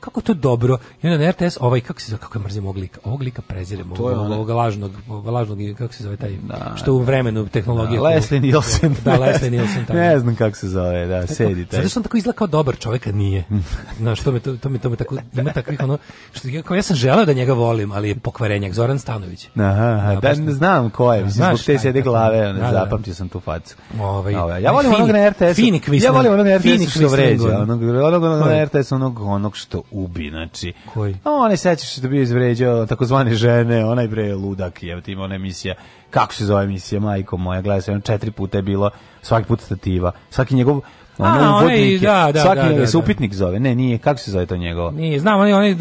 S8: kako to dobro, i onda na RTS, ovaj, kako se zove, kako je mrzim ovog lika, ovog lika prezirem, ovog, ovog, ovog lažnog, lažnog, kako se zove taj, da, što u da. vremenu tehnologije. Da,
S7: Leslie Nielsen.
S8: Da, Leslie Nielsen.
S7: [laughs] Taj. Ne znam kako se zove, da, sedi taj.
S8: Zato što on tako izgleda kao dobar čovjek, kad nije. [laughs] Znaš, to me, to, to me, to me tako, ima takvih ono, što, ja sam želeo da njega volim, ali je pokvarenjak, Zoran Stanović.
S7: Aha, da, da znam ko je, mislim, zbog te sjede glave, ne, da, da. zapamtio sam tu facu. Ovaj, ovaj. Ja volim onog na RTS.
S8: Fini kvisling.
S7: Ja volim onog na RTS što vređa. Onog, onog, onog na RTS, onog, onog što ubi, znači. Koji? A on one sećaš što da bi izvređao takozvane žene, onaj bre ludak, je, ima ona emisija kako se zove emisija, majko moja, gledaj se, četiri puta je bilo, svaki put stativa, svaki njegov, A, uvodnike. Da, da, Svaki da, da, da. se upitnik zove. Ne, nije, kako se zove to njegovo? Nije,
S8: znam, oni oni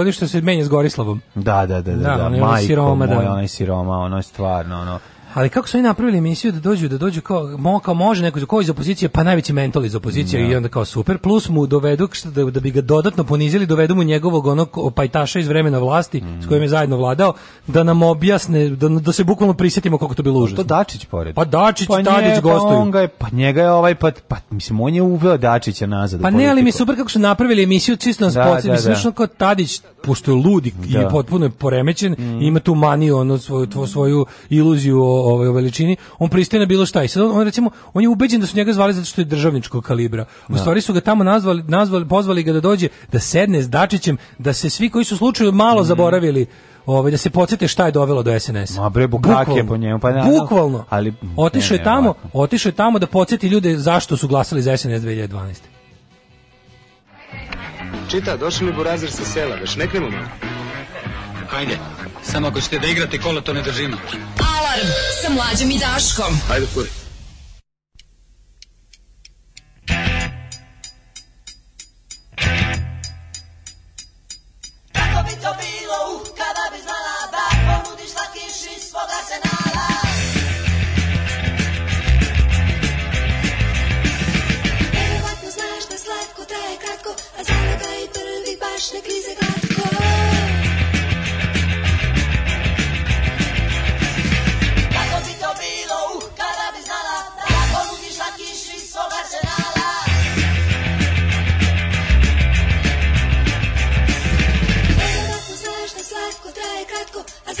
S8: oni što se menja s Gorislavom.
S7: Da, da, da, da. da, da. Majko, siroma, moj, da. onaj siroma, ono je stvarno, ono
S8: Ali kako su oni napravili emisiju da dođu, da dođu kao, mo, kao može neko, ko iz opozicije, pa najveći mental iz opozicije no. Da. i onda kao super, plus mu dovedu, da, da bi ga dodatno ponizili, dovedu mu njegovog onog pajtaša iz vremena vlasti mm. s kojim je zajedno vladao, da nam objasne, da, da se bukvalno prisjetimo kako to bilo pa užasno.
S7: To Dačić pored.
S8: Pa Dačić, pa Tadić nje,
S7: pa
S8: gostuju. Pa,
S7: pa njega je ovaj, pa, pa mislim, on je uveo Dačića nazad.
S8: Pa ne, ali mi je super kako su napravili emisiju čisto nas da, poci, da, mislim, da. kao Tadić, pošto je ludik da. i potpuno je poremećen, mm. ima tu maniju, ono, svoju, tvo, svoju iluziju o ovaj veličini, on pristaje na bilo šta. I sad on, on, recimo on je ubeđen da su njega zvali zato što je državničkog kalibra. U da. stvari su ga tamo nazvali, nazvali, pozvali ga da dođe da sedne s Dačićem, da se svi koji su slučajno malo mm. zaboravili ovaj da se podsete šta je dovelo do SNS.
S7: Ma bre bukvalno,
S8: po njemu, pa ne, bukvalno. Ali otišao je tamo, otišao je tamo da podseti ljude zašto su glasali za SNS 2012. Čita, došli li burazir sa sela, već neknemo malo? Hajde, samo ako ćete da igrate kola, to ne držimo. Alarm sa mlađom i Daškom. Ajde, kuri. Kako bi to kada bi znala da ponudiš slakiš iz svoga senala? znaš da slatko traje kratko, a za i prvi baš ne klize glas. Ta ekratko, a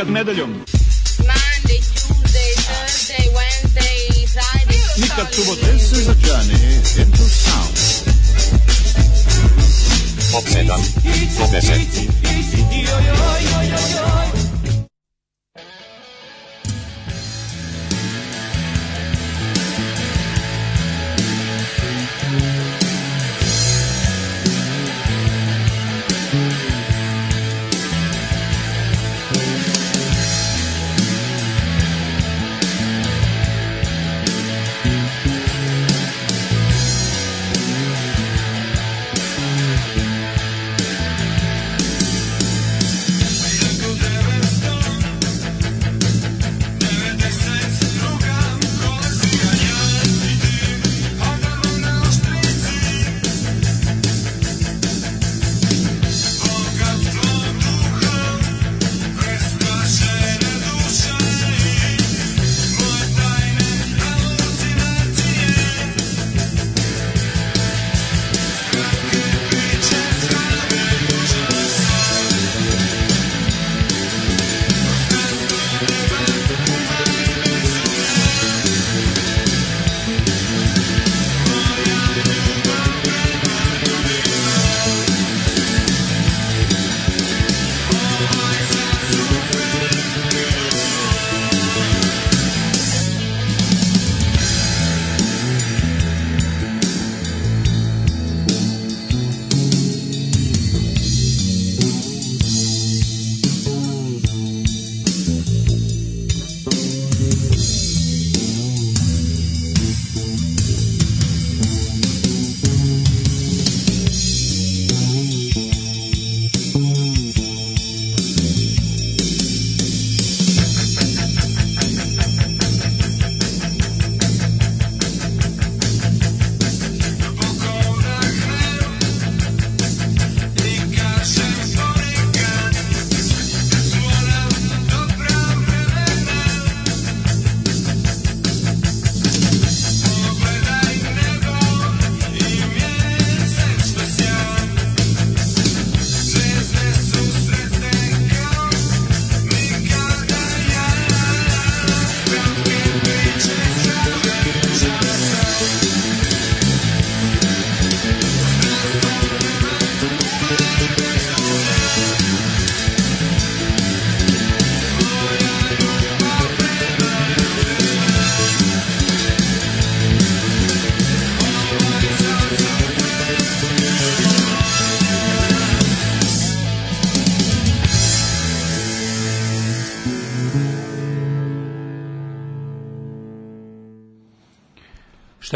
S8: kad medaljom.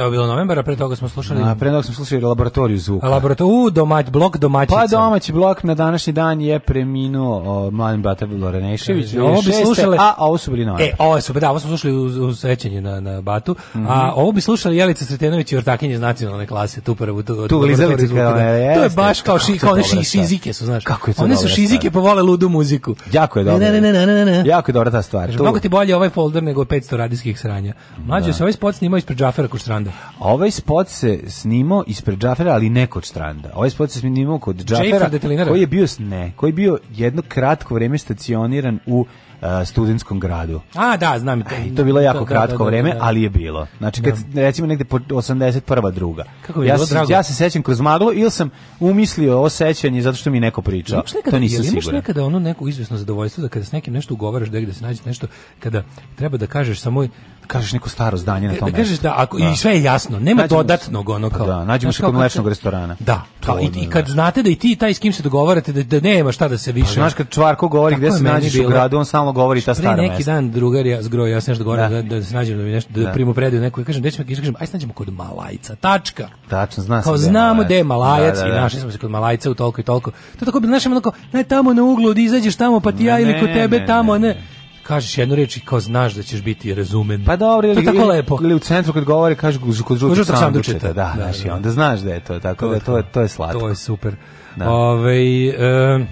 S8: ovo bilo novembara, pre toga smo slušali... A,
S7: pre toga smo slušali laboratoriju zvuka.
S8: Laborator, u, domać, blok
S7: domaćica. Pa domaći blok na današnji dan je preminuo o, mladen brata Lorenešević. Ovo bi
S8: slušali...
S7: A, ovo su bili novembara.
S8: E, ovo su, da, ovo smo slušali u, uz sećanje na, na Batu. Mm -hmm. A ovo bi slušali Jelica Sretenović i Ortakinje iz nacionalne klase, tu prvu, tu, tu lizalice zvuka. Da, je, to je baš kao, ši, kao one ši, šizike su, znaš. Kako
S7: je
S8: to One su šizike vole ludu muziku.
S7: Jako je dobro. Ne, ne, ne, ne, ne. Jako je dobra ta stvar.
S8: Mnogo ti bolje ovaj folder nego 500 radijskih sranja. Mlađe da.
S7: se
S8: ovaj spot snimao ispred Džafera
S7: Kuštranda ovaj spot
S8: se
S7: snimao ispred Džafera, ali ne kod Stranda. Ovaj spot se snimao kod Džafera, koji je bio ne, koji je bio jedno kratko vrijeme stacioniran u Uh, studentskom gradu.
S8: A, da, znam.
S7: To, e, to je bilo jako da, da kratko da, da, vreme, da. ali je bilo. Znači, kad, da. recimo negde po 81. druga. Kako je ja, bilo, se, drago? ja se sećam kroz maglu ili sam umislio o sećanje zato što mi neko pričao. to nisam siguran.
S8: Imaš nekada ono neko izvesno zadovoljstvo da kada s nekim nešto ugovaraš da gde se nađe nešto, kada treba da kažeš samo
S7: kažeš neko staro zdanje na e, tom da, kažeš
S8: da ako da. i sve je jasno nema nađemo dodatnog ono kao
S7: da nađemo se kod mlečnog restorana
S8: da to, i, i kad znate da i ti taj s kim se dogovarate da, da nema šta da se pa više pa,
S7: znaš kad čvarko govori gde se nađeš u gradu on samo govori ta stara mesta. neki mesta.
S8: dan drugar ja zgro ja se nešto govorim da. da, da se nađem da mi nešto da, da. primu predaju neko i kažem da ćemo kažem aj nađemo kod Malajca tačka
S7: tačno zna
S8: kao znamo gde je Malajac i našli smo se kod Malajca u tolko i tolko to tako bi našem onako ne tamo na uglu da izađeš tamo pa ti ja ili kod tebe tamo ne kažeš jednu reč i kao znaš da ćeš biti razumen. Pa dobro, ili, to
S7: je
S8: tako lepo.
S7: Ili, u centru kad govori kažeš kod žutog sandučeta, da, da, da, znaš, da, i onda znaš da je to, tako da to je, to je slatko.
S8: To je super. Da. Ove, e,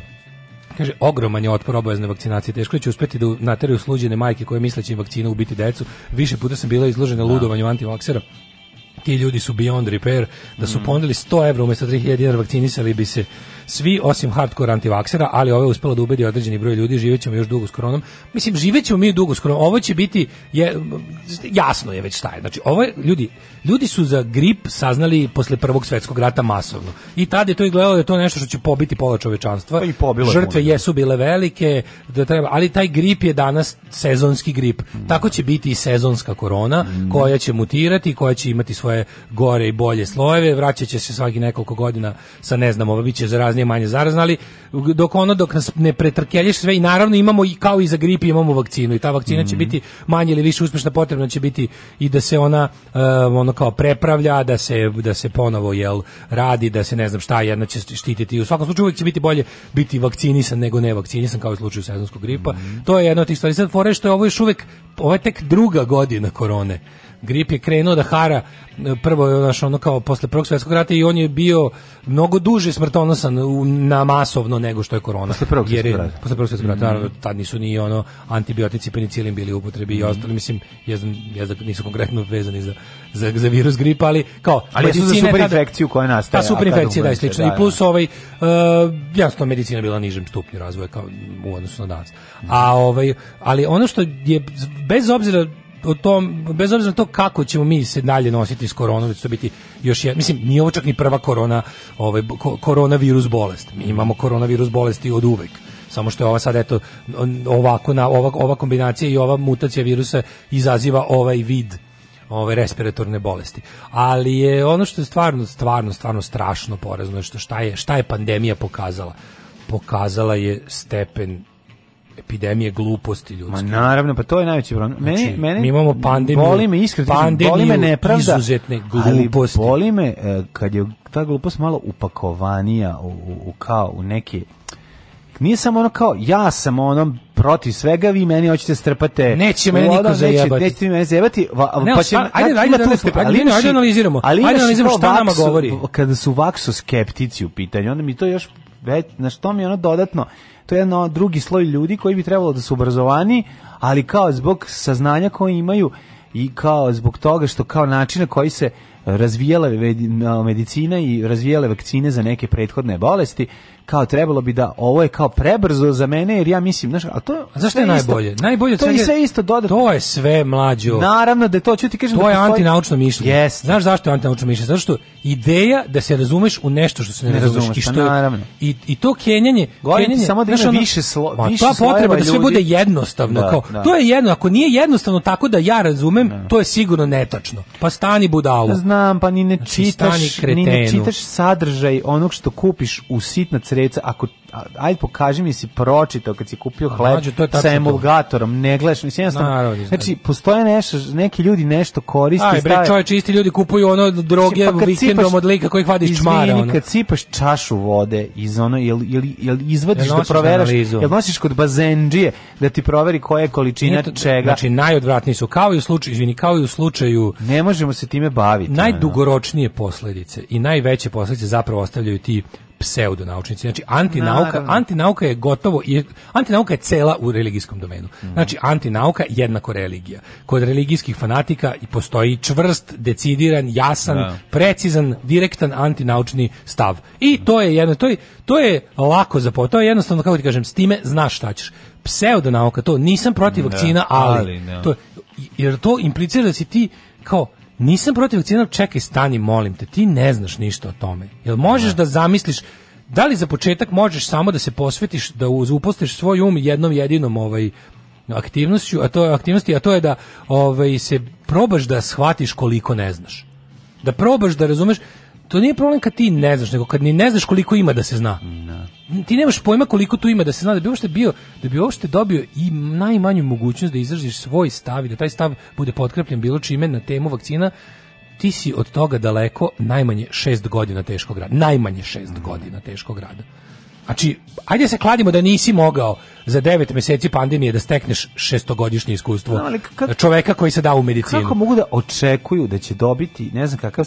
S8: Kaže, ogroman je otpor obavezne vakcinacije. Teško da će uspeti da nateraju sluđene majke koje misle da će im vakcina ubiti decu. Više puta sam bila izložena da. ludovanju antivaksera ti ljudi su beyond repair, da su mm. ponudili 100 evra umesto 3000 dinara vakcinisali bi se svi osim hardcore antivaksera, ali ovo je uspelo da ubedi određeni broj ljudi, živećemo još dugo s koronom. Mislim, živećemo mi dugo s koronom. Ovo će biti je jasno je već šta je. Znači, ovo je, ljudi, ljudi su za grip saznali posle Prvog svetskog rata masovno. I tad je to izgledalo da je to nešto što će pobiti pola čovečanstva. Pa i pobilo Žrtve je jesu bile velike, da treba, ali taj grip je danas sezonski grip. Mm. Tako će biti i sezonska korona mm. koja će mutirati, koja će imati svoje gore i bolje slojeve, vraćaće se svaki nekoliko godina sa ne znam, ova biće zaraznije zarazna i manje zarazna, ali dok ono dok nas ne pretrkelješ sve i naravno imamo i kao i za grip imamo vakcinu i ta vakcina mm -hmm. će mhm. biti manje ili više uspešna potrebna će biti i da se ona uh, ono kao prepravlja, da se da se ponovo jel radi, da se ne znam šta jedna će štititi. U svakom slučaju uvijek će biti bolje biti vakcinisan nego ne vakcinisan kao u slučaju sezonskog gripa. Mm -hmm. To je jedno od tih stvari. Sad fore što je ovo još uvek ovo je tek druga godina korone grip je krenuo da hara e, prvo znaš, ono kao posle prvog svetskog rata i on je bio mnogo duže smrtonosan na masovno nego što je korona. Posle prvog svetskog rata. Posle prvog svjetskog rata, mm -hmm. tad nisu ni ono antibiotici penicilin bili u upotrebi mm -hmm. i mhm. ostali, mislim, ja znam, ja znam, nisu konkretno vezani za,
S7: za,
S8: za virus gripa, ali kao...
S7: Ali su za superinfekciju koja nastaje.
S8: Ta pa, superinfekcija, da, je slično. Da, I plus da. ovaj, uh, jasno, medicina bila nižem stupnju razvoja kao u odnosu na danas. Mm -hmm. A ovaj, ali ono što je, bez obzira o tom, bez obzira na to kako ćemo mi se dalje nositi s koronom, da će to biti još jedan, mislim, nije ovo čak ni prva korona, ovaj, koronavirus bolest. Mi imamo koronavirus bolesti od uvek samo što je ova sad eto ovako na ova, ova kombinacija i ova mutacija virusa izaziva ovaj vid ove respiratorne bolesti. Ali je ono što je stvarno stvarno stvarno strašno porazno što šta je šta je pandemija pokazala. Pokazala je stepen epidemije gluposti ljudske. Ma
S7: naravno, pa to je najveći problem. Mene, znači, mene mi imamo pandemiju. Boli me iskreno, boli me nepravda, izuzetne gluposti. Ali boli me e, kad je ta glupost malo upakovanija u, u, u kao u neke nije samo ono kao ja sam onom protiv svega vi meni hoćete strpate
S8: neće
S7: mene
S8: niko zajebati
S7: neće, mene zajebati va, ne,
S8: pa će, ajde, ajde, tu, da ajde, ajde, ajde, da analiziramo ali ajde da analiziramo šta nama govori
S7: kada su vaksu skeptici u pitanju onda mi to još već, na što mi ono dodatno to je jedno drugi sloj ljudi koji bi trebalo da su obrazovani, ali kao zbog saznanja koje imaju i kao zbog toga što kao načina koji se razvijala medicina i razvijale vakcine za neke prethodne bolesti, kao trebalo bi da ovo je kao prebrzo za mene jer ja mislim znaš a to zašto je najbolje isto,
S8: najbolje to je sve isto dodatno
S7: to je sve mlađo
S8: naravno da je to što ti kažeš
S7: to da
S8: je
S7: antinaučno mišljenje
S8: yes.
S7: znaš zašto je antinaučno mišljenje zato što ideja da se razumeš u nešto što se ne, ne razumeš, razumeš i
S8: pa što naravno.
S7: i, i to kenjanje
S8: kenjanje samo da ima ono, više slo, ma, više ta potreba da
S7: sve bude jednostavno da, kao da. to je jedno ako nije jednostavno tako da ja razumem da. to je sigurno netačno pa stani budalo
S8: znam pa ni ne znači, čitaš ni ne čitaš sadržaj onog što kupiš u sitnac sredca, ako ajde pokaži mi si pročitao kad si kupio hleb Mađu, to je sa emulgatorom, ne gledaš,
S7: mislim jednostavno.
S8: Da znači, postoje nešto, neki ljudi nešto koriste.
S7: Aj, bre, čovječ, isti ljudi kupuju ono droge pa vikendom
S8: sipaš,
S7: od lika koji hvadi iz čmara. Izvini,
S8: kad sipaš čašu vode iz ono, jel, jel, jel izvadiš jel da proveraš, jel nosiš kod bazendžije da ti proveri koja je količina to, čega.
S7: Znači, najodvratniji su, kao i u slučaju, izvini, kao i u slučaju...
S8: Ne možemo se time baviti.
S7: Najdugoročnije posledice i najveće posledice zapravo ostavljaju ti pseudonaučnici. Znači antinauka, Naravno. antinauka je gotovo je antinauka je cela u religijskom domenu. Mhm. Znači antinauka jednako religija. Kod religijskih fanatika i postoji čvrst, decidiran, jasan, da. precizan, direktan antinaučni stav. I to je jedno to je, to je lako za to je jednostavno kako ti kažem s time znaš šta ćeš. Pseudonauka to nisam protiv da, vakcina, ali, ali no. Da. to jer to implicira da si ti kao nisam protiv vakcina, čekaj, stani, molim te, ti ne znaš ništa o tome. Jel možeš ne. Da. da zamisliš da li za početak možeš samo da se posvetiš, da upostiš svoj um jednom jedinom ovaj aktivnošću, a to je aktivnosti, a to je da ovaj se probaš da shvatiš koliko ne znaš. Da probaš da razumeš, to nije problem kad ti ne znaš, nego kad ni ne znaš koliko ima da se zna. No. Da. Ti nemaš pojma koliko tu ima da se zna, da bi uopšte bio, da bi uopšte dobio i najmanju mogućnost da izraziš svoj stav i da taj stav bude potkrepljen bilo čime na temu vakcina, ti si od toga daleko najmanje šest godina teškog rada. Najmanje šest mm. godina teškog rada. Znači, ajde se kladimo da nisi mogao za devet meseci pandemije da stekneš šestogodišnje iskustvo no, da, kako, čoveka koji se da u medicinu.
S8: Kako mogu da očekuju da će dobiti, ne znam kakav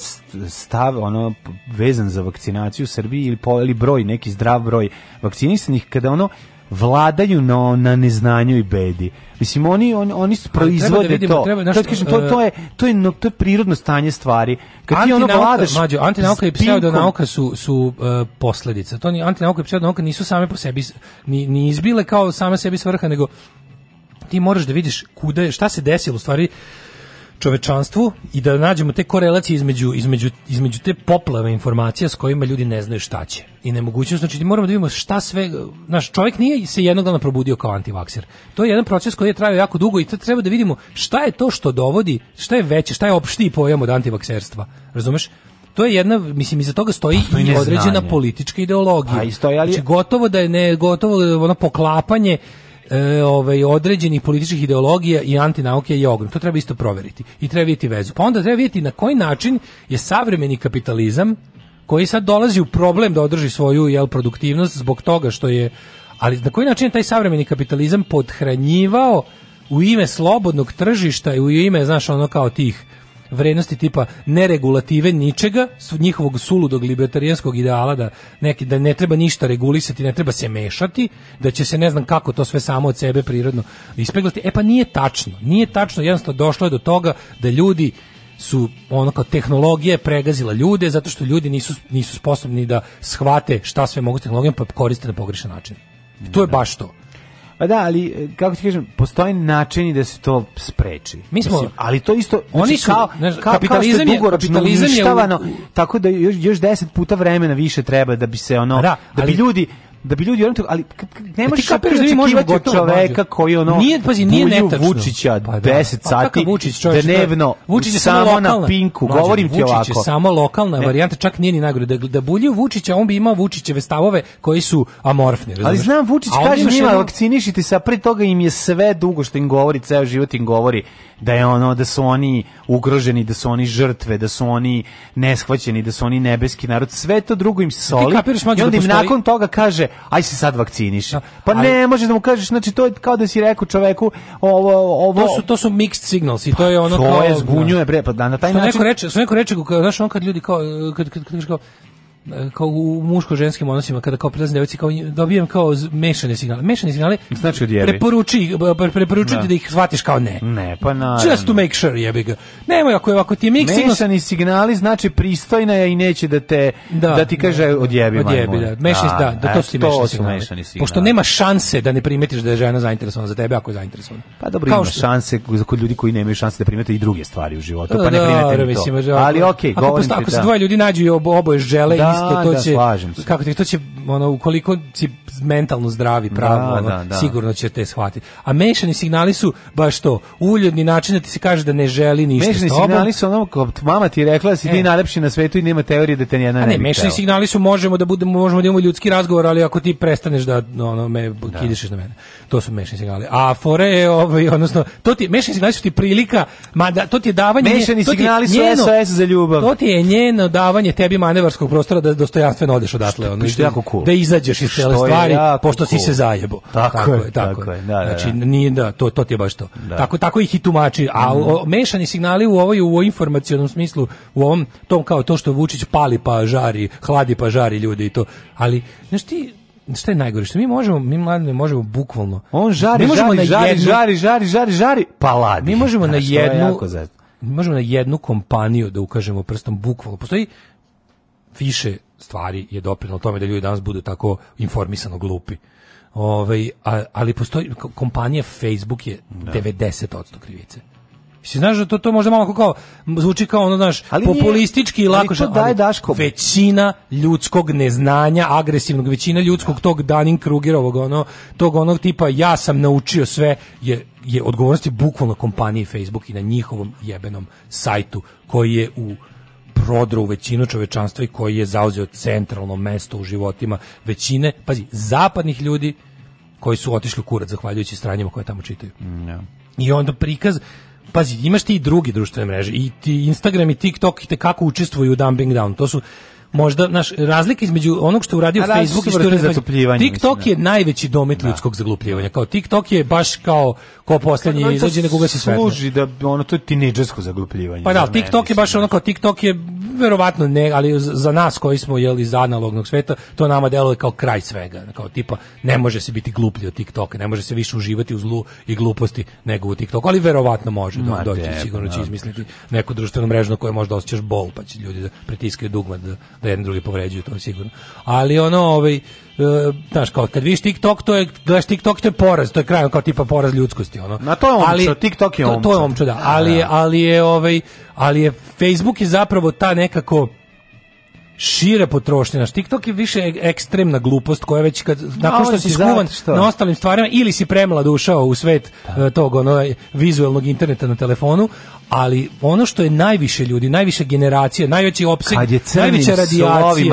S8: stav ono vezan za vakcinaciju u Srbiji ili, po, ili broj, neki zdrav broj vakcinisanih, kada ono vladaju no, na neznanju i bedi. Mislim oni on, oni da proizvode da vidimo, to. Treba, naš, to, e, to, je to je no, to je prirodno stanje stvari. Kad ti ono vladaš,
S7: mađo, antinauka i pseudonauka su su uh, posledica. To ni antinauka i pseudonauka nisu same po sebi ni ni izbile kao same sebi svrha, nego ti moraš da vidiš kuda je, šta se desilo u stvari čovečanstvu i da nađemo te korelacije između, između, između te poplave informacija s kojima ljudi ne znaju šta će. I nemogućnost, znači moramo da vidimo šta sve, naš čovjek nije se jednog dana probudio kao antivakser. To je jedan proces koji je trajao jako dugo i to treba da vidimo šta je to što dovodi, šta je veće, šta je opšti pojam od antivakserstva. Razumeš? to je jedna mislim iza toga stoji, pa stoji i određena politička ideologija.
S8: Pa, stoji, ali...
S7: znači, gotovo da je ne gotovo da ono poklapanje e, ovaj, određenih političkih ideologija i antinauke je ogrom. To treba isto proveriti. I treba vidjeti vezu. Pa onda treba vidjeti na koji način je savremeni kapitalizam koji sad dolazi u problem da održi svoju jel, produktivnost zbog toga što je ali na koji način je taj savremeni kapitalizam podhranjivao u ime slobodnog tržišta i u ime, znaš, ono kao tih vrednosti tipa neregulative ničega, su njihovog suludog libertarijanskog ideala da neki da ne treba ništa regulisati, ne treba se mešati, da će se ne znam kako to sve samo od sebe prirodno ispeglati. E pa nije tačno. Nije tačno, jednostavno došlo je do toga da ljudi su ono kao tehnologija je pregazila ljude zato što ljudi nisu, nisu sposobni da shvate šta sve mogu s tehnologijom pa koriste na pogrešan način. I to je baš to.
S8: Pa da, ali e, kako ti kažem, postoje načini da se to spreči.
S7: Mi smo, Mislim,
S8: ali to isto
S7: znači, oni su, kao, znaš,
S8: kao,
S7: kapitalizam kao
S8: je kapitalizam
S7: je u...
S8: tako da još još 10 puta vremena više treba da bi se ono
S7: pa da, da bi ljudi
S8: da bi ljudi jednom
S7: ali nemaš e, možeš da očekivati
S8: da od
S7: čoveka koji ono nije pazi nije netačno Vučića pa, da. 10 pa sati Vučić čovječ, dnevno Vučić je samo lokalna, na pinku govorim Vučić ti ovako Vučić je
S8: samo lokalna varijanta čak nije ni nagrada da, da bulje Vučića on bi imao Vučićeve stavove koji su amorfni
S7: razumiješ? ali znam Vučić kaže njima jedan... vakcinišite se a pre toga im je sve dugo što im govori ceo život im govori da je ono da su oni ugroženi, da su oni žrtve, da su oni neshvaćeni, da su oni nebeski narod. Sve to drugo im soli. Kapiraš, I onda da im nakon toga kaže: "Aj se sad vakciniš." Da. Pa aj... ne, možeš da mu kažeš, znači to je kao da si rekao čoveku ovo ovo
S8: to su to su mixed signals i pa, to je ono to kao je
S7: zbunjuje bre, pa
S8: na taj način. Neko reče, neko reče, kao, znaš, on kad ljudi kao kad kad, kad, kad, kad kao u muško-ženskim odnosima kada kao prilazim devojci kao dobijem kao mešane signale. Mešane signale
S7: znači
S8: odjevi. Preporuči preporuči da. da. ih shvatiš kao ne.
S7: Ne, pa na.
S8: Just to make sure jebi ga. Nemoj ako je ako ti je mix mešani signal...
S7: signali znači pristojna je i neće da te da, da ti kaže da, odjebi Odjebi da.
S8: Mešani da, da, da to su mešani, signali. signali. Pošto nema šanse da ne primetiš da je žena zainteresovana za tebe ako je zainteresovana.
S7: Pa dobro, kao ima što... šanse za kod ljudi koji nemaju šanse da primete i druge stvari u životu, pa ne da, primete. Ali okej, govorim ti da. Ako se dvoje
S8: ljudi nađu i oboje žele da, isto, to da, da, će, slažem se. Kako ti, to će, ono, ukoliko će mentalno zdravi, pravo, da, da, da. sigurno će te shvatiti. A mešani signali su baš to, uljudni način da ti se kaže da ne želi ništa mešani
S7: s tobom. signali su ono, kao mama ti rekla da si e. ti najlepši na svetu i nema teorije da te nijedna ne, ne
S8: bi mešani teo. signali su možemo da budemo, možemo da imamo ljudski razgovor, ali ako ti prestaneš da ono, me, da. kidišeš na mene. To su mešani signali. A fore je, ovaj, odnosno, to ti, mešani signali su ti prilika, ma da, to ti je davanje...
S7: Mešani to signali su njeno, SOS za ljubav.
S8: To ti je njeno davanje tebi manevarskog prostora da dostojanstveno odeš odatle. Što, ono, što je da jako cool. Da izađeš iz cele stvari stvari, jako pošto si se zajebo.
S7: Tako, tako je, tako, je. Da, da, da,
S8: znači, nije,
S7: da,
S8: to, to ti je baš to.
S7: Da.
S8: Tako, tako ih i tumači, a mm. o, mešani signali u ovoj, u informacionom smislu, u ovom tom kao to što Vučić pali pa žari, hladi pa žari ljudi i to, ali, znači ti, šta je najgore što mi možemo mi mladi možemo bukvalno
S7: on žari žari, žari, jednu, žari žari žari žari pa ladi
S8: mi možemo [laughs] na jednu je možemo na jednu kompaniju da ukažemo prstom bukvalno postoji više stvari je doprinalo tome da ljudi danas budu tako informisano glupi. Ove, ovaj, a, ali postoji, kompanija Facebook je da. 90% krivice. Se znaš da to, to možda malo kao, zvuči kao ono, znaš,
S7: ali
S8: populistički i lako ali,
S7: ali Daško.
S8: većina ljudskog neznanja, agresivnog, većina ljudskog da. tog Danin Krugerovog, ono, tog onog tipa, ja sam naučio sve, je, je odgovornosti bukvalno kompanije Facebook i na njihovom jebenom sajtu koji je u prodro u većinu čovečanstva i koji je zauzeo centralno mesto u životima većine, pazi, zapadnih ljudi koji su otišli u kurac zahvaljujući stranjima koje tamo čitaju.
S7: No. Mm,
S8: I onda prikaz, pazi, imaš ti i drugi društvene mreže, i ti Instagram i TikTok i te kako učestvuju u dumping down. To su možda naš razlika između onog što uradio A, Facebook i što
S7: je
S8: TikTok je da. najveći domet da. ljudskog zaglupljivanja. Da. Kao TikTok je baš kao ko poslednji izađe nego ga se
S7: Služi da ono to je tinejdžersko zaglupljivanje.
S8: Pa da, TikTok je baš da. ono kao TikTok je verovatno ne, ali za nas koji smo jeli iz analognog sveta, to nama deluje kao kraj svega, kao tipa ne može se biti gluplji od TikToka, ne može se više uživati u zlu i gluposti nego u TikToku, ali verovatno može Ma doći, sigurno će izmisliti neku društvenu mrežu na kojoj možda osjećaš bol, pa će ljudi da pritiskaju dugme da, da jedni drugi povređuju, to je sigurno. Ali ono, ovaj, uh, znaš, kao kad viš TikTok, to je gledaš TikTok to je poraz, to je kraj kao tipa poraz ljudskosti, ono.
S7: Na to je omčo, ali,
S8: TikTok je omčo. To, to
S7: je omčo,
S8: da. da. Ali, da. je, ali je ovaj, ali je Facebook je zapravo ta nekako šire potrošnje. Naš TikTok je više ekstremna glupost koja već kad nakon što si skuvan na ostalim stvarima ili si premlad ušao u svet da. e, tog ono vizuelnog interneta na telefonu, ali ono što je najviše ljudi, najviše generacija, najveći opseg, Kad je najveća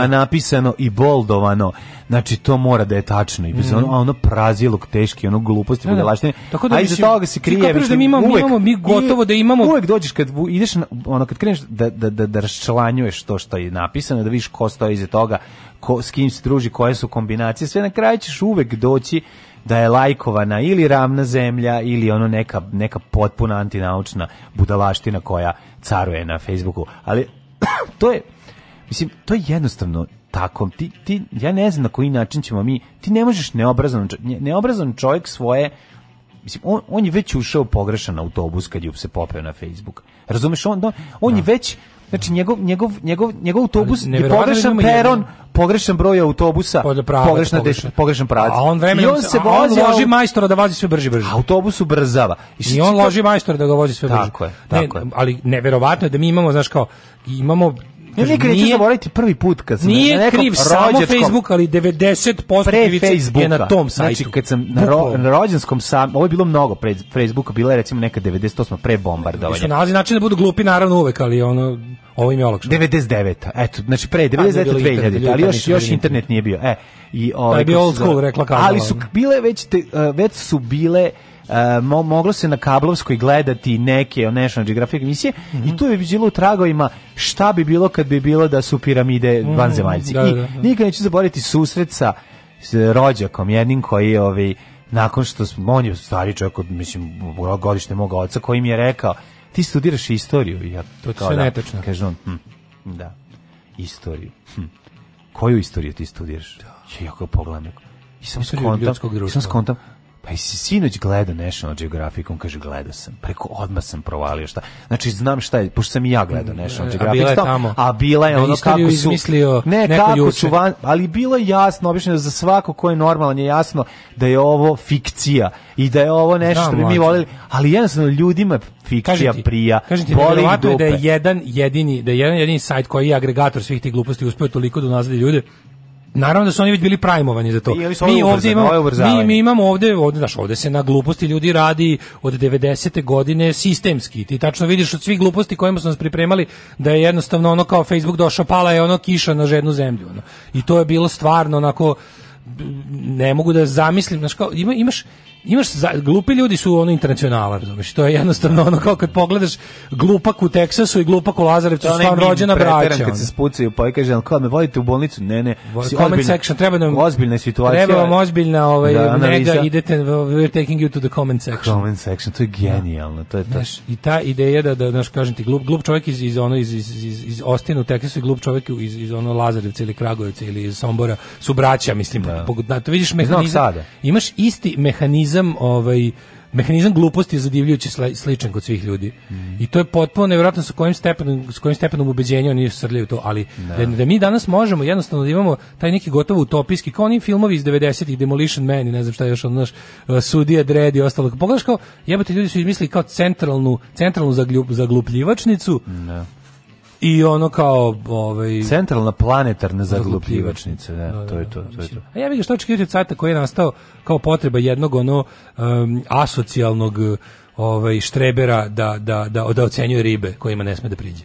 S7: napisano i boldovano, znači to mora da je tačno i bez mm. ono, ono prazilog teški ono gluposti da, da. tako da a iza toga se
S8: krije da mi imamo, uvek, mi imamo mi gotovo da imamo
S7: uvek dođeš kad ideš na, ono kad kreneš da da da da raščlanjuješ to što je napisano da vidiš ko stoji iza toga ko s kim se druži koje su kombinacije sve na kraju ćeš uvek doći da je lajkovana ili ravna zemlja ili ono neka, neka potpuna antinaučna budalaština koja caruje na Facebooku. Ali [clears throat] to je, mislim, to je jednostavno tako. Ti, ti, ja ne znam na koji način ćemo mi, ti ne možeš neobrazan, neobrazan čovjek svoje mislim on, on je već ušao pogrešan autobus kad je se popeo na Facebook. Razumeš on on, on je da. već Znači njegov njegov njegov njegov autobus je da pogrešan peron, pogrešan broj autobusa, pogrešna znači, pogrešan, pogrešan pravac.
S8: A on vremenom I on se a on vozi, loži majstora da vozi sve brže brže.
S7: Autobus ubrzava.
S8: I, I on loži majstora da ga vozi sve brže.
S7: Tako je, tako ne, je.
S8: Ali neverovatno je da mi imamo, znaš kao imamo
S7: Ne, nikad neću zaboraviti prvi put
S8: kad sam nije na nekom kriv samo Facebook, ali 90% pre je na tom sajtu.
S7: Znači, kad sam na, ro, na rođenskom sam, ovo je bilo mnogo pre Facebooka, bila je recimo neka 98 pre bombardovanja.
S8: Što nalazi način da budu glupi, naravno uvek, ali ono, ovo im je olakšano.
S7: 99. Eto, znači pre 99. 2000, ali pa još, još internet nije bio. E,
S8: i, da ovaj, je bio old school, rekla
S7: Karla. Ali su bile već, te, e, već su bile E, mo moglo se na kablovskoj gledati neke National Geographic emisije mm -hmm. i mhm. tu je bilo u tragovima šta bi bilo kad bi bilo da su piramide mm -hmm. vanzemaljci. Da, da, da. I nikad neću zaboraviti susret sa rođakom jednim koji je ovaj, nakon što smo, on je stari čovjek od, mislim, godište moga oca koji mi je rekao ti studiraš istoriju.
S8: Ja, to je sve da, netačno.
S7: Kaže on, hm, da, istoriju. Hm. Koju istoriju ti studiraš? Da. Ja, ja pogledam. I sam skontam, i sam skontam, pa i sinoć gledao National Geographic, on kaže gledao sam, preko pa odma sam provalio šta. Znači znam šta je, pošto sam i ja gledao mm, National Geographic. A bila je
S8: tamo.
S7: A bila je da, ono kako su... izmislio ne, neko kako juče. su van, ali bilo je jasno, obično za svako ko je normalan je jasno da je ovo fikcija i da je ovo da, nešto što bi mi volili, ali jednostavno ljudima fikcija ti, prija. Kažem ti,
S8: da je jedan jedini, da je jedan jedini sajt koji je agregator svih tih gluposti uspeo toliko da nazadi ljude Naravno da su oni već bili prajmovani za to. Mi
S7: ovdje imamo
S8: mi, mi imamo ovdje, ovdje znaš, ovdje se na gluposti ljudi radi od 90. godine sistemski. Ti tačno vidiš od svih gluposti kojima su nas pripremali da je jednostavno ono kao Facebook došao pala je ono kiša na žednu zemlju ono. I to je bilo stvarno onako ne mogu da zamislim, znači kao ima, imaš imaš za, glupi ljudi su ono internacionala, razumeš? To je jednostavno ono kao kad pogledaš glupak u Teksasu i glupak u Lazarevcu su stvarno rođena braća.
S7: Kad se spucaju pa i kaže kao me vodite u bolnicu. Ne, ne.
S8: Si Comment ozbiljna, section treba nam ozbiljna
S7: situacija.
S8: Treba vam
S7: ozbiljna
S8: ovaj da, nega idete we're taking you to the comment section.
S7: Comment section to je da. genijalno, to je to.
S8: Znaš, i ta ideja da da znaš kažem ti glup glup čovjek iz iz ono iz iz iz, iz Ostinu u Teksasu i glup čovjek iz iz ono Lazarevca ili Kragujevca ili iz Sombora su braća, mislim. Da. Pogod, da, to vidiš mehanizam. Imaš isti mehanizam mehanizam ovaj mehanizam gluposti je zadivljujući sličan kod svih ljudi. Mm. I to je potpuno nevjerojatno sa kojim stepenom s kojim stepenom ubeđenja oni srljaju to, ali da. da. da mi danas možemo jednostavno da imamo taj neki gotovo utopijski kao oni filmovi iz 90-ih Demolition Man i ne znam šta je još ono naš e, sudija Dredd i ostalo. Pogledaš kao jebote ljudi su izmislili kao centralnu centralnu zaglup, zaglupljivačnicu. Da i ono kao ovaj
S7: centralna planetarna zaglupljivačnica, da, to je to, to je to.
S8: A ja bih što očekivati cajta koji je nastao kao potreba jednog ono um, asocijalnog ovaj štrebera da da da da ocenjuje ribe kojima ne sme da priđe.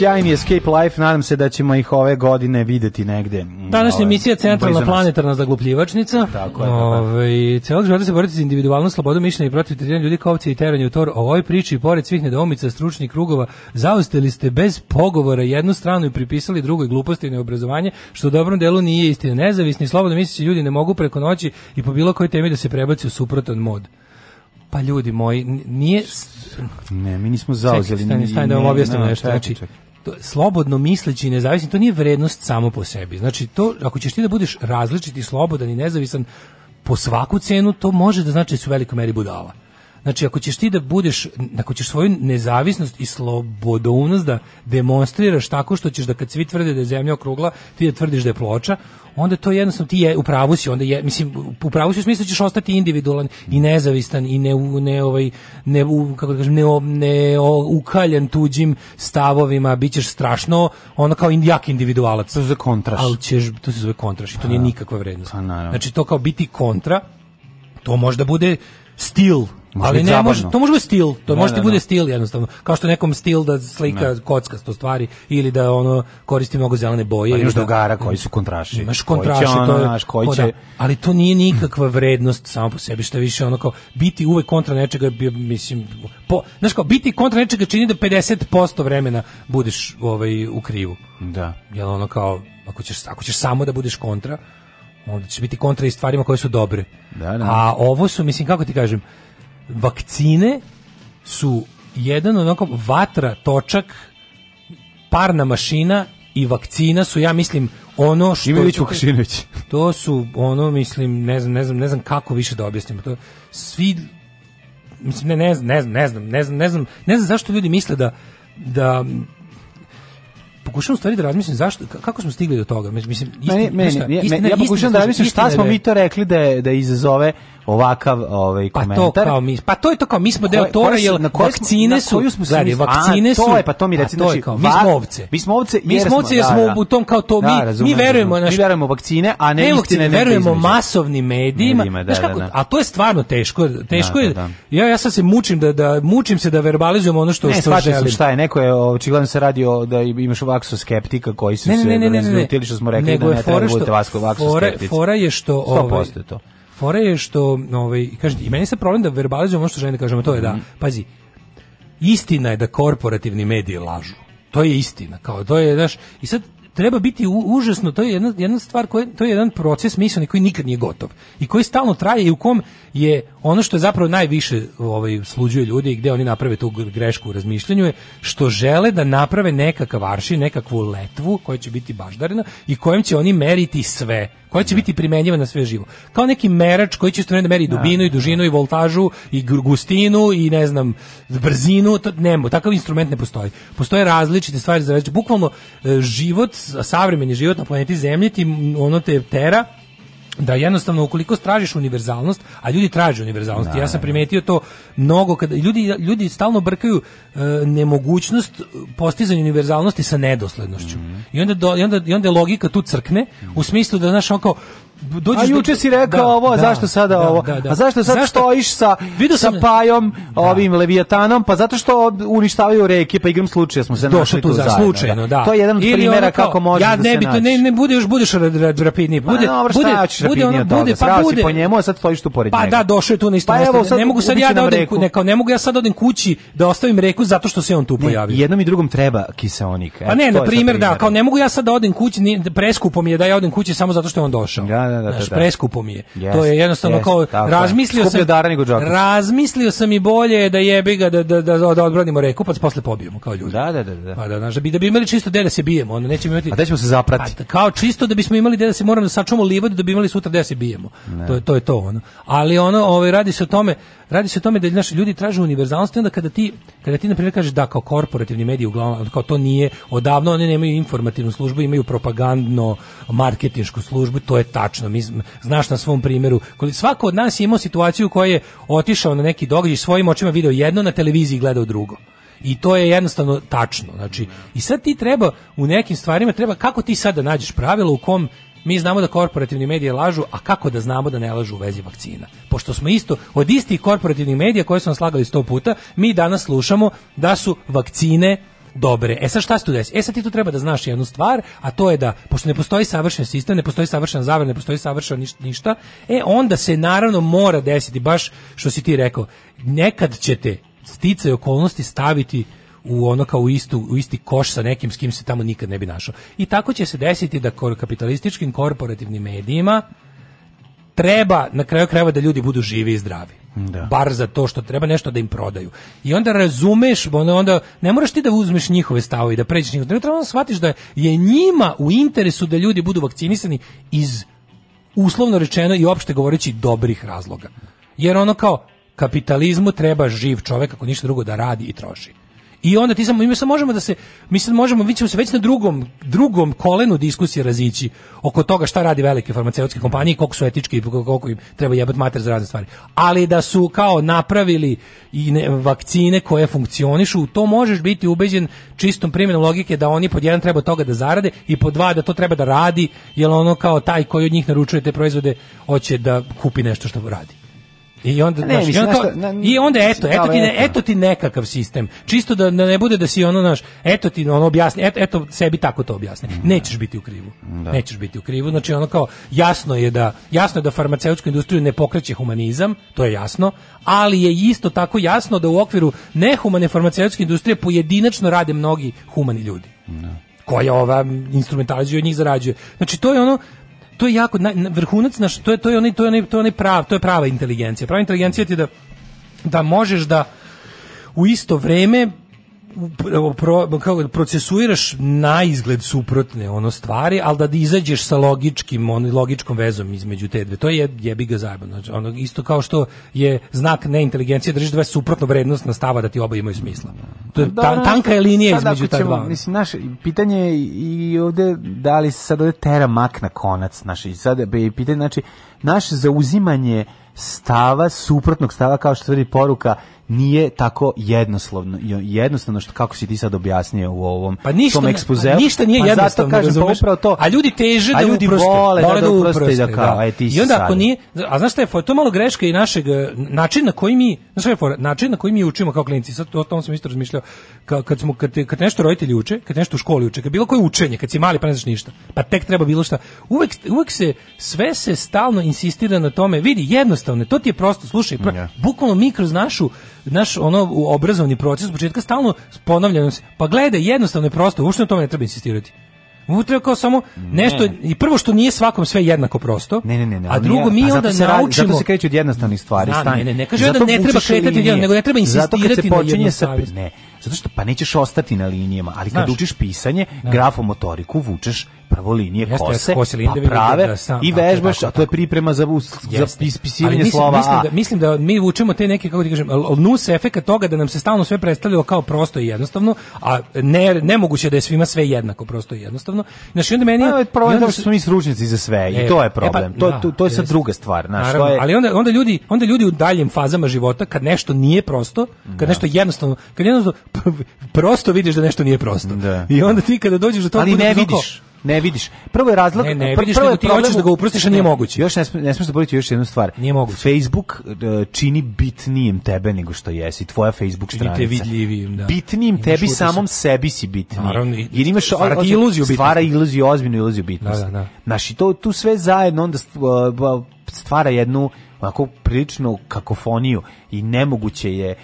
S7: sjajni Escape Life, nadam se da ćemo ih ove godine videti negde.
S8: Današnja emisija Centralna planetarna zaglupljivačnica. Tako je. Ove, celog života se boriti za individualnu slobodu mišljenja i protiv tretiranja ljudi kao i teranja u tor. O ovoj priči, pored svih nedoumica stručnih krugova, zausteli ste bez pogovora jednu stranu i pripisali drugoj gluposti i neobrazovanje, što u dobrom delu nije istina. Nezavisni, slobodno misleći ljudi ne mogu preko noći i po bilo kojoj temi da se prebaci u suprotan mod. Pa ljudi moji, nije...
S7: Ne, mi nismo zauzeli.
S8: Čekaj, stani, stani da vam objasnim nešto. Znači, to, slobodno misleći i nezavisni, to nije vrednost samo po sebi. Znači, to, ako ćeš ti da budeš različit i slobodan i nezavisan, po svaku cenu, to može da znači da si u velikoj meri budala. Znači, ako ćeš ti da budeš, ako ćeš svoju nezavisnost i slobodounost da demonstriraš tako što ćeš da kad svi tvrde da je zemlja okrugla, ti da tvrdiš da je ploča, onda to jednostavno ti je u pravu si, onda je, mislim, u pravu si u smislu da ćeš ostati individualan i nezavistan i ne, ne, ovaj, ne, kako da kažem, ne, ne ukaljen tuđim stavovima, bit ćeš strašno, ono kao jak individualac. To
S7: se zove kontraš.
S8: Ali ćeš, to se zove kontraš i to nije pa da. nikakva vrednost. Pa znači, to kao biti kontra, to možda bude stil Može ali ne može, to može biti stil, to da, može ti da, bude da. stil jednostavno. Kao što nekom stil da slika ne. kockasto stvari ili da ono koristi mnogo zelene boje. Pa
S7: imaš dogara koji su kontraši. Imaš
S8: kontraši, koji će to je, naš, koji će... da, ali to nije nikakva vrednost samo po sebi, što više ono kao biti uvek kontra nečega, mislim, po, znaš kao, biti kontra nečega čini da 50% vremena budeš ovaj, u krivu.
S7: Da.
S8: Jel ono kao, ako ćeš, ako ćeš samo da budeš kontra, Onda će biti kontra i stvarima koje su dobre. Da, da. A ovo su, mislim, kako ti kažem, vakcine su jedan onako vatra, točak, parna mašina i vakcina su, ja mislim, ono
S7: što...
S8: Imević Vukašinović. [laughs] To su, ono, mislim, ne znam, ne znam, ne znam kako više da objasnim. To, svi, mislim, ne, ne, znam, ne znam, ne znam, ne znam, ne znam zašto ljudi misle da, da pokušavam stvari da razmislim zašto kako smo stigli do toga. Mislim
S7: mislim meni, meni, šta, istina, meni, ja pokušavam da razmislim šta smo da mi to rekli da da izazove ovakav ovaj komentar. Pa
S8: to kao mi, pa to je to kao mi smo deo tora jel na vakcine su,
S7: na smo vakcine su. To je pa to mi reci znači mi smo
S8: ovce.
S7: Mi smo ovce,
S8: mi smo ovce da, jer smo da. u tom kao to mi mi verujemo
S7: naš mi verujemo vakcine, a ne istine
S8: ne verujemo masovnim medijima. Znaš kako, a to je stvarno teško, teško je. Ja ja sad se mučim da da mučim se da verbalizujem ono što što
S7: želim. Šta je, neko je očigledno se radio da imaš ovako skeptika koji su ne, ne, ne, se razljutili što smo rekli da ne treba budete vaksoskeptici.
S8: Fora je što... 100%
S7: ovaj, to.
S8: Fora je što, ovaj, kažete, i meni se problem da verbalizujem ono što želim da kažem, to je da, mhm. pazi, istina je da korporativni mediji lažu. To je istina, kao to je, znaš, i sad treba biti u, užasno, to je jedna, jedna stvar, koja, to je jedan proces misleni koji nikad nije gotov i koji stalno traje i u kom je ono što je zapravo najviše ovaj, sluđuje ljudi i gde oni naprave tu grešku u razmišljanju je što žele da naprave nekakav aršin, nekakvu letvu koja će biti baždarena i kojem će oni meriti sve koja će ne. Da. biti primenjiva na sve živo. Kao neki merač koji će stvarno da meri da, dubinu ne. i da. dužinu i voltažu i gustinu i ne znam brzinu, to nema, takav instrument ne postoji. Postoje različite stvari za već, bukvalno e, život savremeni život na planeti Zemlji ti ono te tera da jednostavno ukoliko stražiš univerzalnost, a ljudi traže univerzalnost. Ja sam primetio to mnogo kada ljudi ljudi stalno brkaju e, nemogućnost postizanja univerzalnosti sa nedoslednošću. Mm -hmm. I onda do, i onda i onda logika tu crkne mm -hmm. u smislu da znaš on kao
S7: dođeš A juče si rekao da, ovo, da, zašto sada da, ovo? Da, da. A zašto sad zašto? stojiš sa Vidio sa pajom, da. ovim leviatanom? Pa zato što uništavaju reke, pa igram slučaja smo se Došlo našli tu, za Slučajno, da. To je jedan od Ili primjera kao, kako može ja da ne bi to,
S8: ne, ne bude još budeš rapidniji. Bude,
S7: pa, dobro,
S8: bude, bude,
S7: ono, bude, pa bude. po njemu, a sad stojiš tu pored pa
S8: njega. Pa da, došao je tu na isto pa mesto. ne mogu sad ja da odem, ne, ne mogu ja sad odem kući da ostavim reku zato što se on tu pojavio.
S7: jednom i drugom treba kiseonik.
S8: Pa ne, na primjer, da, kao ne mogu ja sad da odem kući, preskupo mi je da ja odem kući samo zato što je on došao. Da, da, da, znaš, da, da. preskupo mi je. Yes, to je jednostavno yes, kao razmislio
S7: je.
S8: sam razmislio sam i bolje da jebi ga da da da, da odbranimo rekupac posle pobijemo kao ljudi.
S7: Da, da, da,
S8: da.
S7: Pa da, znaš, da
S8: bi da bi imali čisto gde da se bijemo, onda nećemo imati.
S7: A
S8: da
S7: ćemo se zaprati. A, pa,
S8: kao čisto da bismo imali gde da se moramo da sačuvamo livadu da bi imali sutra gde da se bijemo. Ne. To je to je to ono. Ali ono, ovaj radi se o tome Radi se o tome da naši ljudi traže univerzalnost i onda kada ti kada ti na primjer kažeš da kao korporativni mediji uglavnom kao to nije odavno oni nemaju informativnu službu, imaju propagandno marketinšku službu, to je tačno. Mi znaš na svom primjeru, koliko svako od nas je imao situaciju koja je otišao na neki događaj svojim očima video jedno na televiziji gledao drugo. I to je jednostavno tačno. Znači, i sad ti treba u nekim stvarima treba kako ti sada da nađeš pravilo u kom Mi znamo da korporativni mediji lažu, a kako da znamo da ne lažu u vezi vakcina? Pošto smo isto od istih korporativnih medija koje su nas slagali 100 puta, mi danas slušamo da su vakcine dobre. E sad šta se tu desi? E sad ti tu treba da znaš jednu stvar, a to je da, pošto ne postoji savršen sistem, ne postoji savršen zavr, ne postoji savršen ništa, e onda se naravno mora desiti, baš što si ti rekao, nekad ćete stice okolnosti staviti u ono kao u, istu, u isti koš sa nekim s kim se tamo nikad ne bi našao. I tako će se desiti da kor kapitalističkim korporativnim medijima treba na kraju krajeva da ljudi budu živi i zdravi. Da. Bar za to što treba nešto da im prodaju. I onda razumeš, onda, onda ne moraš ti da uzmeš njihove stavove i da pređeš njihove. Ne da treba da shvatiš da je njima u interesu da ljudi budu vakcinisani iz uslovno rečeno i opšte govoreći dobrih razloga. Jer ono kao kapitalizmu treba živ čovek ako ništa drugo da radi i troši. I onda ti samo, mi sad možemo da se, mi sad možemo, vidimo se već na drugom, drugom kolenu diskusije razići oko toga šta radi velike farmaceutske kompanije, koliko su etički i koliko im treba jebat mater za razne stvari. Ali da su kao napravili i ne, vakcine koje funkcionišu, to možeš biti ubeđen čistom primjenom logike da oni pod jedan treba toga da zarade i pod dva da to treba da radi, jer ono kao taj koji od njih naručuje te proizvode hoće da kupi nešto što radi. I onda, ne, znaš, mislim, i, onda kao, na, i onda eto, eto da, ti, ne, eto ti nekakav sistem. Čisto da ne bude da si ono naš, eto ti ono objasni, eto, eto sebi tako to objasni. Mm, Nećeš biti u krivu. Da. Nećeš biti u krivu. Znači ono kao jasno je da jasno je da farmaceutsku industriju ne pokreće humanizam, to je jasno, ali je isto tako jasno da u okviru nehumane farmaceutske industrije pojedinačno rade mnogi humani ljudi. Da koja ova instrumentalizuje njih zarađuje. Znači to je ono to je jako na, vrhunac naš, to je to je onaj to je onaj to je onaj prav, to je prava inteligencija. Prava inteligencija ti da da možeš da u isto vreme pro, pro, kako, da, procesuiraš na izgled suprotne ono stvari, ali da izađeš sa logičkim, on, logičkom vezom između te dve. To je jebi ga zajebano. Znači, ono, isto kao što je znak neinteligencije, držiš dva suprotno na stava da ti oba imaju smisla. To je ta, tanka je linija između ta dva. Mislim,
S7: naš, pitanje je i ovde, da li se sad ovde tera mak na konac, naš, i sad je pitanje, znači, naše zauzimanje stava, suprotnog stava, kao što tvrdi poruka, nije tako jednoslovno jednostavno što kako si ti sad objasnio u ovom pa ništa, ekspozeu. Pa
S8: ništa nije pa jednostavno, zato kažem, pa upravo to. A ljudi teže a da ljudi uproste, vole, da- da vole da, da uproste, da, kao, da. E, ti I onda ako sad. nije, a znaš šta je, to malo greška i našeg e, način na koji mi, znaš šta je, for, način na koji mi učimo kao klinci, sad o tom sam isto razmišljao, kad, kad, smo, kad, kad nešto roditelji uče, kad nešto u školi uče, kad bilo koje učenje, kad si mali pa ne znaš ništa, pa tek treba bilo šta, uvek, uvek se, sve se stalno insistira na tome, vidi, jednostavno, to ti je prosto, slušaj, pra, bukvalno mi kroz našu naš ono u obrazovni proces od početka stalno ponavljano se. Pa gledaj, jednostavno je prosto, uopšte na tome ne treba insistirati. Mu kao samo nešto ne. i prvo što nije svakom sve jednako prosto. Ne, ne, ne, a drugo mi onda se naučimo
S7: zato se kreće od jednostavnih stvari, Znam,
S8: Ne, ne, ne kaže da ne treba kretati jedan, nego ne treba insistirati na se sa ne.
S7: Zato što pa nećeš ostati na linijama, ali kad Znaš, učiš pisanje, da. grafomotoriku vučeš prvo linije Jeste, kose, kose pa prave da sam, i vežbaš, tako, a to je priprema za, za ispisivanje mislim, slova.
S8: Mislim da, mislim da mi vučemo te neke, kako ti kažem, nus efekat toga da nam se stalno sve predstavljalo kao prosto i jednostavno, a ne, nemoguće da je svima sve jednako prosto i jednostavno. Znači, onda meni... Pa,
S7: je problem da smo mi stručnjaci za sve e, i to je problem. E, pa, to, da, to, to, je sad druga stvar. Znaš, naravno, to je...
S8: Ali onda, onda, ljudi, onda ljudi u daljim fazama života, kad nešto nije prosto, kad da. nešto jednostavno, kad jednostavno [laughs] prosto vidiš da nešto nije prosto. Da. I onda ti kada dođeš do toga...
S7: Ali ne vidiš.
S8: Ne vidiš.
S7: Prvo je razlog,
S8: ne, ne vidiš, prvo je ti hoćeš da ga uprostiš, a nije moguće.
S7: Još ne, ne smiješ zaboraviti još jednu stvar.
S8: Nije
S7: moguće. Facebook e, čini bitnijim tebe nego što jesi, tvoja Facebook stranica.
S8: Čini te da. Bitnijim imaš
S7: tebi samom se. sebi si bitniji. Naravno,
S8: jer imaš stvara
S7: ti iluziju bitnosti. Stvara iluziju, ozbiljnu iluziju bitnosti. Da, da, da. Znaš, i to, tu sve zajedno onda stvara jednu onako priličnu kakofoniju i nemoguće je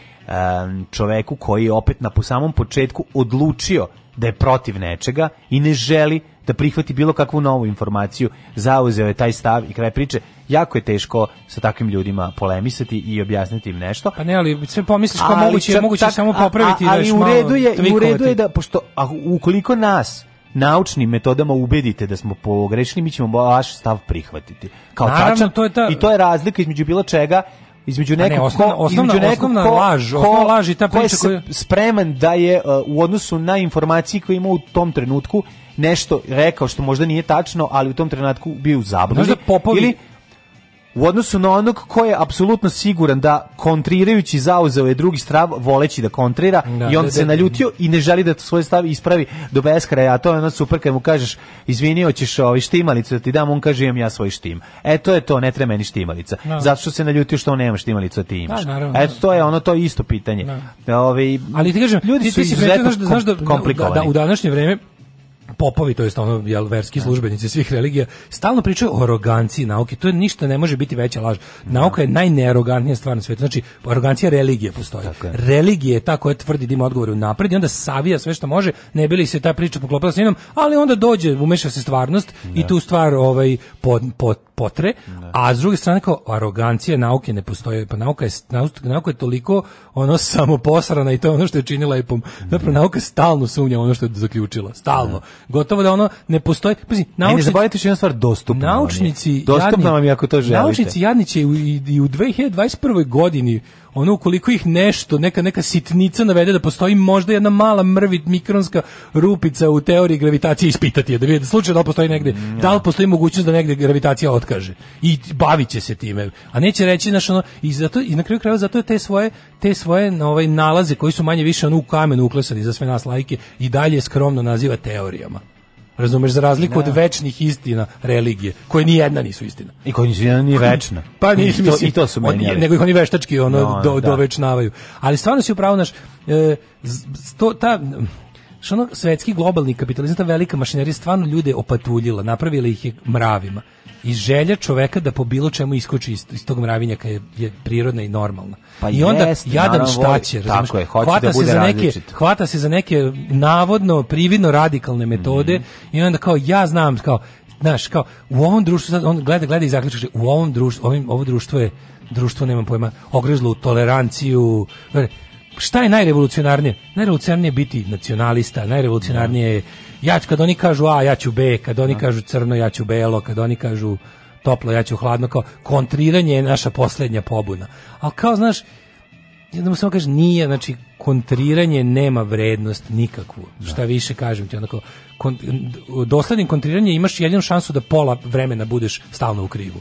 S7: čoveku koji je opet na po samom početku odlučio da je protiv nečega i ne želi da prihvati bilo kakvu novu informaciju, zauzeo je taj stav i kraj priče. Jako je teško sa takvim ljudima polemisati i objasniti im nešto.
S8: Pa ne, ali sve pomisliš kao moguće, čak, moguće tak, samo popraviti a, a, da ali da u redu je,
S7: u redu je da pošto a ukoliko nas naučnim metodama ubedite da smo pogrešni, mi ćemo vaš stav prihvatiti. Kao Naravno, tačan, to je ta... i to je razlika između bilo čega između pa nekog ne, osnovna, ko, osnovna, između
S8: nekog osnovna ko, laž, ko, osnovna laž i
S7: ta priča koja je spreman da je uh, u odnosu na informacije koje ima u tom trenutku nešto rekao što možda nije tačno, ali u tom trenutku bio u zabludi. Popovi... Ili u odnosu na onog ko je apsolutno siguran da kontrirajući zauzeo je drugi strav voleći da kontrira da, i on da, se da. naljutio i ne želi da svoj stav ispravi do beskraja, a to je ono super kad mu kažeš izvini, hoćeš ovaj štimalicu da ti dam, on kaže imam ja svoj štim. E to je to, ne treba meni štimalica. No. Da. Zato što se naljutio što on nema štimalicu, a ti imaš. Da, naravno, e to je ono, to je isto pitanje.
S8: Da. Ove, Ali ti kažem, ljudi ti, ti izuzetno znaš, znaš da, komplikovani. Da, da, u današnje vreme popovi, to jest ono jel, verski da. službenici svih religija, stalno pričaju o aroganciji nauke. To je ništa ne može biti veća laž. Da. Nauka je najnearogantnija stvar na svijetu. Znači, arogancija religije postoji. Religija je ta koja tvrdi da ima odgovore u napred i onda savija sve što može, ne bili se ta priča poklopila s njom, ali onda dođe, umeša se stvarnost ne. i da. tu stvar ovaj, pod, pod, potre, ne. a s druge strane kao arogancija nauke ne postoji. Pa nauka je, nauka je toliko ono samoposrana i to je ono što je čini lepom. Zapravo nauka stalno sumnja ono što je zaključila. Stalno. Gotovo da ono ne postoji.
S7: Pazi, e, naučnici, ne zaboravite što je jedna stvar dostupna. Naučnici,
S8: vam je.
S7: dostupna vam je ako to želite.
S8: Naučnici i, i u 2021. godini ono ukoliko ih nešto, neka neka sitnica navede da postoji možda jedna mala mrvit mikronska rupica u teoriji gravitacije ispitati je da vidi slučaj da li postoji negde, no. Mm, da li da. postoji mogućnost da negde gravitacija otkaže i bavit će se time. A neće reći znaš ono i zato i na kraju krajeva zato je te svoje te svoje na ovaj nalaze koji su manje više ono u kamenu uklesani za sve nas lajke i dalje skromno naziva teorijama. Razumeš, za razliku da. od večnih istina religije, koje ni jedna nisu istina.
S7: I koje nisu jedna ni večna.
S8: pa
S7: nisu,
S8: I, to, i to su menjali. Nego ih oni veštački ono, no, do, da. dovečnavaju. Ali stvarno si upravo naš, e, to, ta, što ono, svetski globalni kapitalizam, ta velika mašinerija stvarno ljude opatuljila, napravila ih je mravima i želja čoveka da po bilo čemu iskoči iz, iz tog mravinjaka je, je prirodna i normalna. Pa I onda jest, jadan šta će, razumiješ? Je, hvata, da se bude za neke, hvata se za neke navodno, prividno radikalne mhm. metode mm -hmm. i onda kao ja znam, kao, znaš, kao u ovom društvu, sad on gleda, gleda i zaključuje, da u ovom društvu, ovim, ovo društvo je, društvo nema pojma, ogrezlo u toleranciju, šta je najrevolucionarnije? Najrevolucionarnije je biti nacionalista, najrevolucionarnije je da ja kad oni kažu A, ja ću B, kad oni da. kažu crno, ja ću belo, kad oni kažu toplo, ja ću hladno, kao kontriranje je naša poslednja pobuna. Ali kao, znaš, da mu samo kaže nije, znači kontriranje nema vrednost nikakvu. Da. Šta više kažem ti, onako kon, doslednim kontriranjem imaš jedinu šansu da pola vremena budeš stalno u krivu.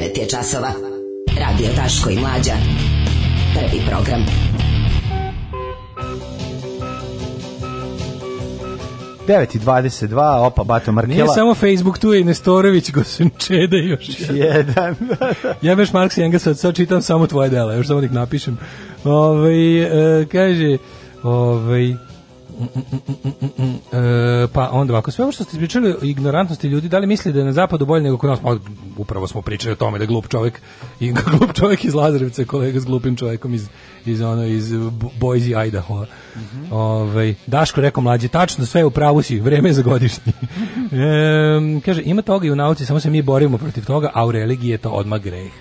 S7: 9 je časova. Radio Taško i Mlađa. Prvi program. Devet i dvadeset dva, opa, Bato Markela.
S8: Nije samo Facebook, tu je i Nestorović, [laughs] Gosenčede još
S7: jedan.
S8: ja veš Marks i Engels, sad čitam samo tvoje dela, još samo da ih napišem. Ove, ovaj, e, kaže, ove, ovaj, e, pa onda ovako, sve ovo što ste pričali o ignorantnosti ljudi, da li misli da je na zapadu bolje nego kod nas? upravo smo pričali o tome da glup čovjek i [laughs] glup čovjek iz Lazarevca, kolega s glupim čovjekom iz iz ono iz Boise Idaho. Mm -hmm. Ovaj Daško rekao mlađi tačno sve u pravu si, vrijeme za godišnji. [laughs] e, kaže ima toga i u nauci, samo se mi borimo protiv toga, a u religiji je to odma greh.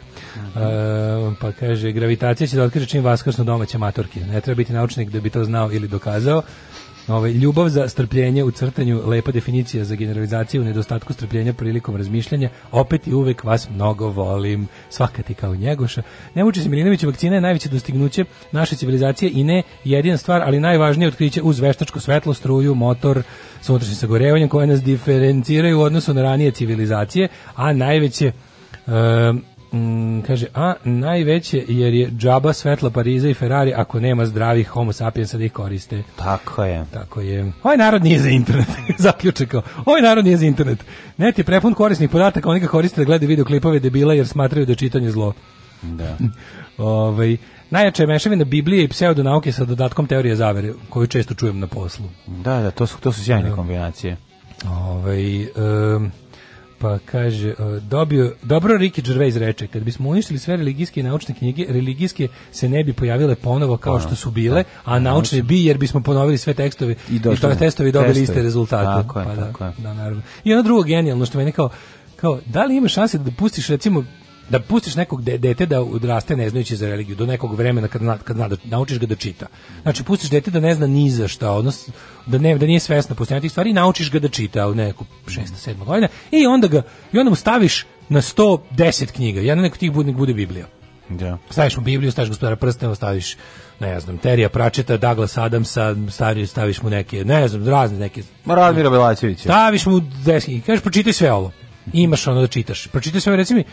S8: Uh -huh. uh, pa kaže, gravitacija će da otkriže čim vaskrsnu domaće matorke. Ne treba biti naučnik da bi to znao ili dokazao. Ovaj, ljubav za strpljenje u crtanju, lepa definicija za generalizaciju u nedostatku strpljenja prilikom razmišljanja, opet i uvek vas mnogo volim, svaka ti kao njegoša. Nevuče se Milinović, vakcina je najveće dostignuće naše civilizacije i ne jedina stvar, ali najvažnije otkriće uz veštačko svetlo, struju, motor, s unutrašnjim sagorevanjem koje nas diferenciraju u odnosu na ranije civilizacije, a najveće um, Mm, kaže, a najveće jer je džaba svetla Pariza i Ferrari ako nema zdravih homo sapiensa da ih koriste.
S7: Tako je.
S8: Tako je. Ovaj narod nije za internet. [laughs] Zaključe kao, ovaj narod nije za internet. Net je prepun korisnih podataka, oni ga koriste da gledaju videoklipove debila jer smatraju da je čitanje zlo. Da. [laughs] ovaj, Najjača je mešavina Biblije i pseudonauke sa dodatkom teorije zavere, koju često čujem na poslu.
S7: Da, da, to su, to su sjajne da. kombinacije.
S8: Ove, ovaj, um, pa kaže, e, dobio, dobro Riki Gervais reče, kad bismo uništili sve religijske i naučne knjige, religijske se ne bi pojavile ponovo kao što su bile, da. a naučne bi, jer bismo ponovili sve tekstove i, došli, i to testovi dobili testovi. iste rezultate. Tako je, pa da, tako da, je. Da, naravno. I ono drugo genijalno što meni kao, kao, da li ima šanse da pustiš recimo da pustiš nekog dete da odraste ne znajući za religiju do nekog vremena kad, kad na, da, naučiš ga da čita. Znači pustiš dete da ne zna ni za šta, odnos da ne da nije svesno postojanja tih stvari, i naučiš ga da čita u neku 6. 7. godine i onda ga i onda mu staviš na 110 knjiga. Jedna neko tih bude bude Biblija. Da. Staviš mu Bibliju, staviš gospodara prstenova, staviš ne znam, Terija Pračeta, Douglas Adamsa, staviš, staviš mu neke, ne znam, razne neke.
S7: Radmira Belačevića.
S8: Staviš mu 10 deski, kažeš pročitaj sve ovo. Imaš ono da čitaš. Pročitaj sve, reci mi,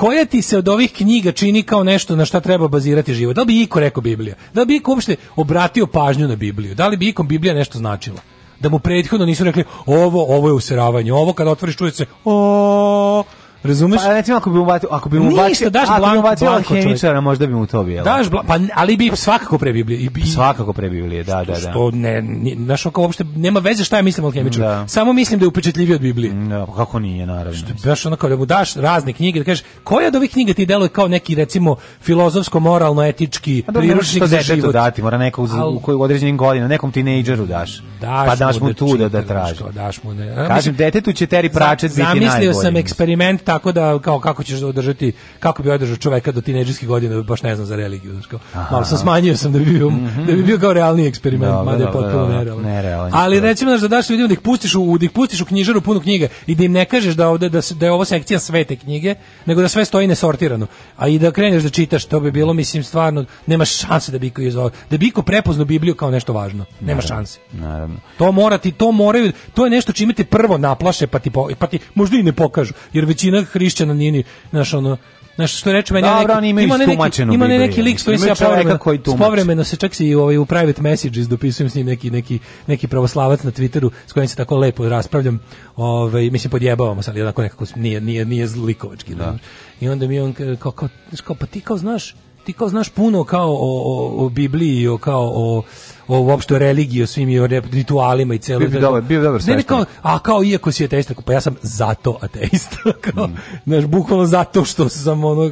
S8: koja ti se od ovih knjiga čini kao nešto na šta treba bazirati život? Da li bi iko rekao Biblija? Da li bi iko uopšte obratio pažnju na Bibliju? Da li bi ikom Biblija nešto značila? Da mu prethodno nisu rekli ovo, ovo je useravanje, ovo kad otvoriš čuje se o
S7: Razumeš? Pa recimo ako bi mu bacio, ako bi
S8: mu bacio, daš
S7: ako bi mu bacio alhemičara, možda bi mu
S8: to bilo. Daš blan, pa
S7: ali bi svakako pre Biblije. I bi,
S8: svakako pre Biblije, da, da, da. Što ne, znaš, kao uopšte nema veze šta ja mislim o alhemičaru. Da.
S7: Samo mislim da je
S8: upečatljiviji od Biblije. Da, pa kako nije, naravno. Što baš onako da mu daš razne knjige, da kažeš, koja od ovih knjiga ti deluje kao neki recimo filozofsko moralno etički da,
S7: priručnik za život. dati, mora nekog za, u kojoj određenim godinama, nekom tinejdžeru daš. daš. Pa daš mu, mu da tu da, da traži. Daš mu ne. Da- Kažem, detetu će teri pračet biti najbolji. Zamislio sam eksperiment
S8: tako da kao kako ćeš da održati kako bi održao čoveka do tinejdžerskih godina baš ne znam za religiju znači malo sam smanjio sam da bi bio mm -hmm. da bi bio kao realni eksperiment dobro, mada je potpuno nerealan nerealan ali recimo da daš ljudima da ih pustiš u da ih pustiš u knjižaru punu knjiga i da im ne kažeš da ovde da, da je ovo sekcija svete knjige nego da sve stoji nesortirano a i da kreneš da čitaš to bi bilo mislim stvarno nema šanse da bi iko izvao da bi iko prepoznao Bibliju kao nešto važno nema šanse naravno to mora ti to moraju to je nešto čime te prvo naplaše pa ti pa ti možda i ne pokažu jer većina Biblija hrišćana nije ni, znaš, ono,
S7: Znaš što reče meni Dobro, neki, ima ne
S8: neki, ima ne neki lik koji se ja povremeno, povremeno se čak i ovaj u private messages dopisujem s njim neki neki neki pravoslavac na Twitteru s kojim se tako lepo raspravljam. Ovaj mislim podjebavamo se, ali onako nekako nije nije nije zlikovački, da. I onda mi on kao, kao, kao, kao pa ti kao znaš ti kao znaš puno kao o, o, o Bibliji, o kao o o uopšte religiji, o svim i o ritualima i celo. Bio bi dobar, bio bi dobar ne
S7: kao,
S8: a kao iako si ateista, pa ja sam zato ateista, [laughs] kao, mm. znaš, bukvalno zato što sam ono,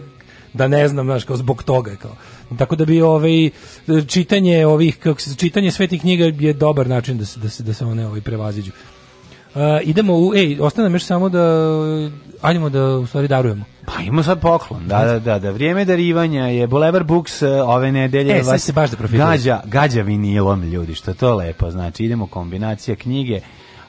S8: da ne znam, znaš, kao zbog toga, kao. Tako da bi ovaj čitanje ovih kako se čitanje svetih knjiga je dobar način da se da se da se one ovaj prevaziđu. Uh, idemo u ej, ostane nam još samo da ajdemo da u stvari darujemo.
S7: Pa ima sad poklon, da, da, da, da. Vrijeme darivanja je Boulevard Books e, ove nedelje.
S8: E, sad se baš da profituje. Gađa,
S7: gađa vinilom, ljudi, što to lepo. Znači, idemo kombinacija knjige,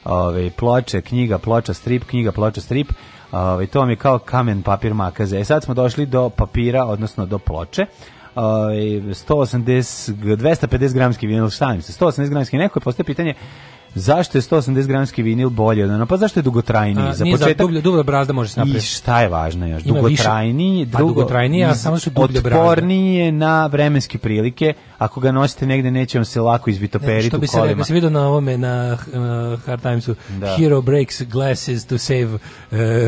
S7: ove, ploče, knjiga, ploča, strip, knjiga, ploča, strip. Ove, to vam je kao kamen, papir, makaze. E, sad smo došli do papira, odnosno do ploče. Ove, 180, 250 gramski vinil, šta im se? 180 gramski, neko je postoje pitanje zašto je 180 gramski vinil bolje od ono? Pa zašto je dugotrajniji? A,
S8: za početak... početak, dublja, dublja brazda može se napraviti.
S7: I šta je važno još? Dugotrajniji, pa, drugo, pa dugotrajniji, a samo što dublja brazda. Otporniji na vremenske prilike. Ako ga nosite negde, neće vam se lako izvitoperiti u kolima. Što bi se, bi
S8: vidio na ovome, na uh, Hard Timesu, da. Hero breaks glasses to save uh,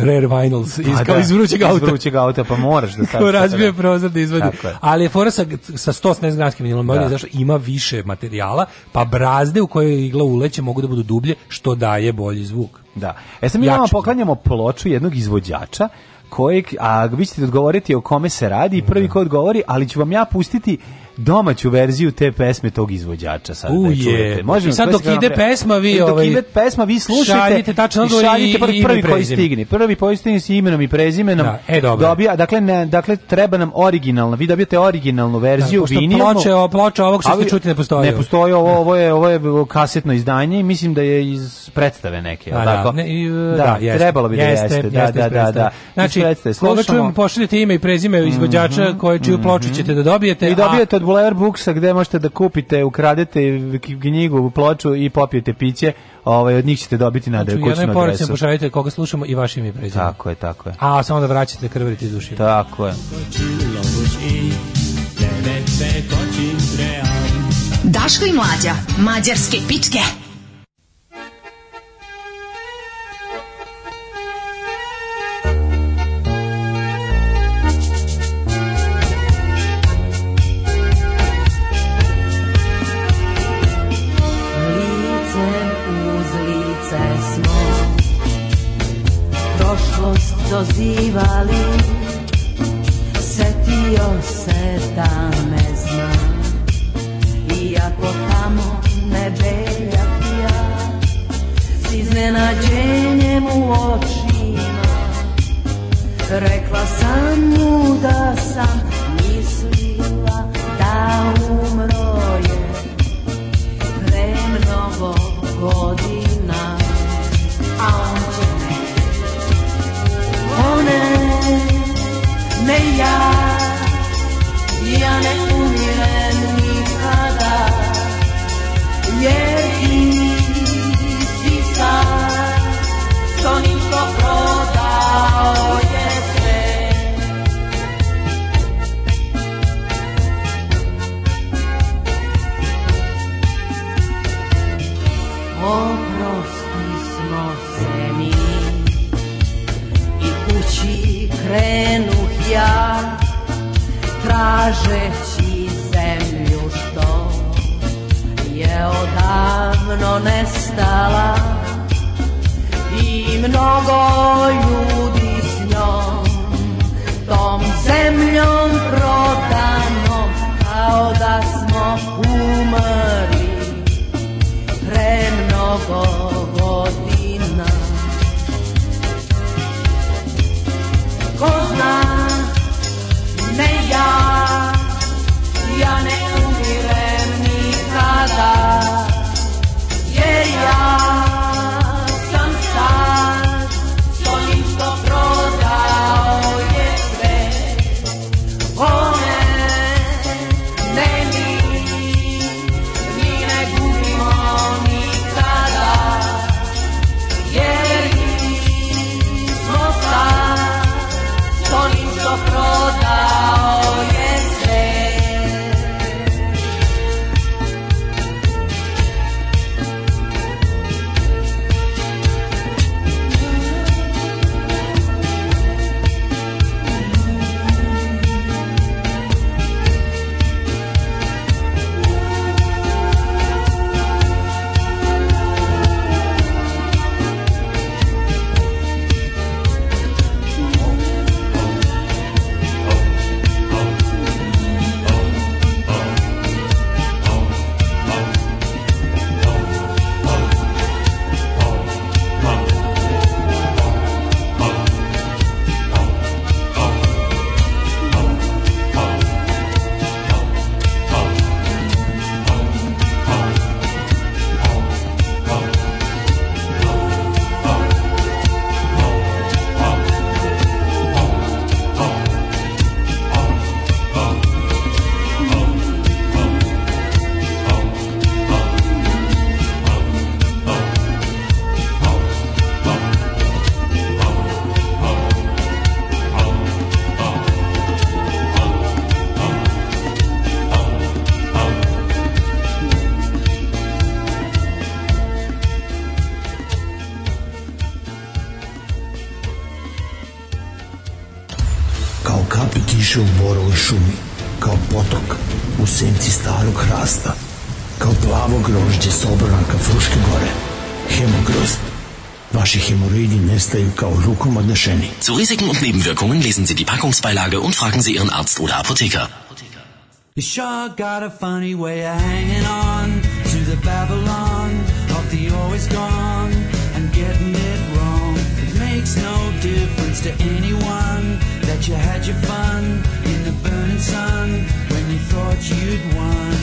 S8: rare vinyls pa iz, pa kao da, iz vrućeg auta. Iz vrućeg auta,
S7: pa moraš da
S8: sad... [laughs]
S7: Ko
S8: razbije prozor da izvadi. Ali je fora sa, sa 180 gramskim vinilom bolje, da. zašto ima više materijala, pa brazde u kojoj igla ulećemo mogu da budu dublje, što daje bolji zvuk.
S7: Da. E sad mi Jačko. poklanjamo ploču jednog izvođača kojeg, a vi ćete odgovoriti o kome se radi prvi ko odgovori, ali ću vam ja pustiti domaću verziju te pesme tog izvođača da sad Uje,
S8: da čujete.
S7: sad
S8: dok ide pesma vi ovaj dok ovaj ide
S7: pesma vi slušajte šaljite tačno i šaljite prvi, prvi koji stigne. Prvi koji stigne s imenom i prezimenom. Da, e, dobro. Dobija, dakle ne, dakle treba nam originalna. Vi dobijate originalnu verziju da, vinilnu.
S8: Ploče, o, ploča ovog što ste čuti ne postoji.
S7: Ne postoji ovo, ovo je ovo je kasetno izdanje i mislim da je iz predstave neke, al da. tako. Ne, i, e, da, da jeste, trebalo bi da jeste, jeste da, da, da,
S8: da. Znači, slušamo, pošaljete ime i prezime mhm, izvođača koje čiju ploču mhm. ćete da
S7: dobijete. I dobijete kod Bulevar Buksa gde možete da kupite, ukradete knjigu, ploču i popijete piće. Ovaj od njih ćete dobiti na da kućnu adresu. ne porodici pošaljite
S8: koga slušamo i vašim ime prezime. Tako je, tako je. A samo da vraćate krvariti duši.
S7: Tako je. Daško i mlađa, mađarske pičke. dozivali Setio se da me zna Iako tamo ne beljak ja S iznenađenjem u očima Rekla sam mu da sam yeah. tražeći zemlju što je odavno nestala i mnogo ljudi s njom tom zemljom protano kao da smo umrli pre mnogo Zu Risiken und Nebenwirkungen lesen Sie die Packungsbeilage und fragen Sie Ihren Arzt oder Apotheker. You sure got a funny way of hanging on to the Babylon of the always gone and getting it wrong. It makes no difference to anyone that you had your fun in the burning sun when you thought you'd won.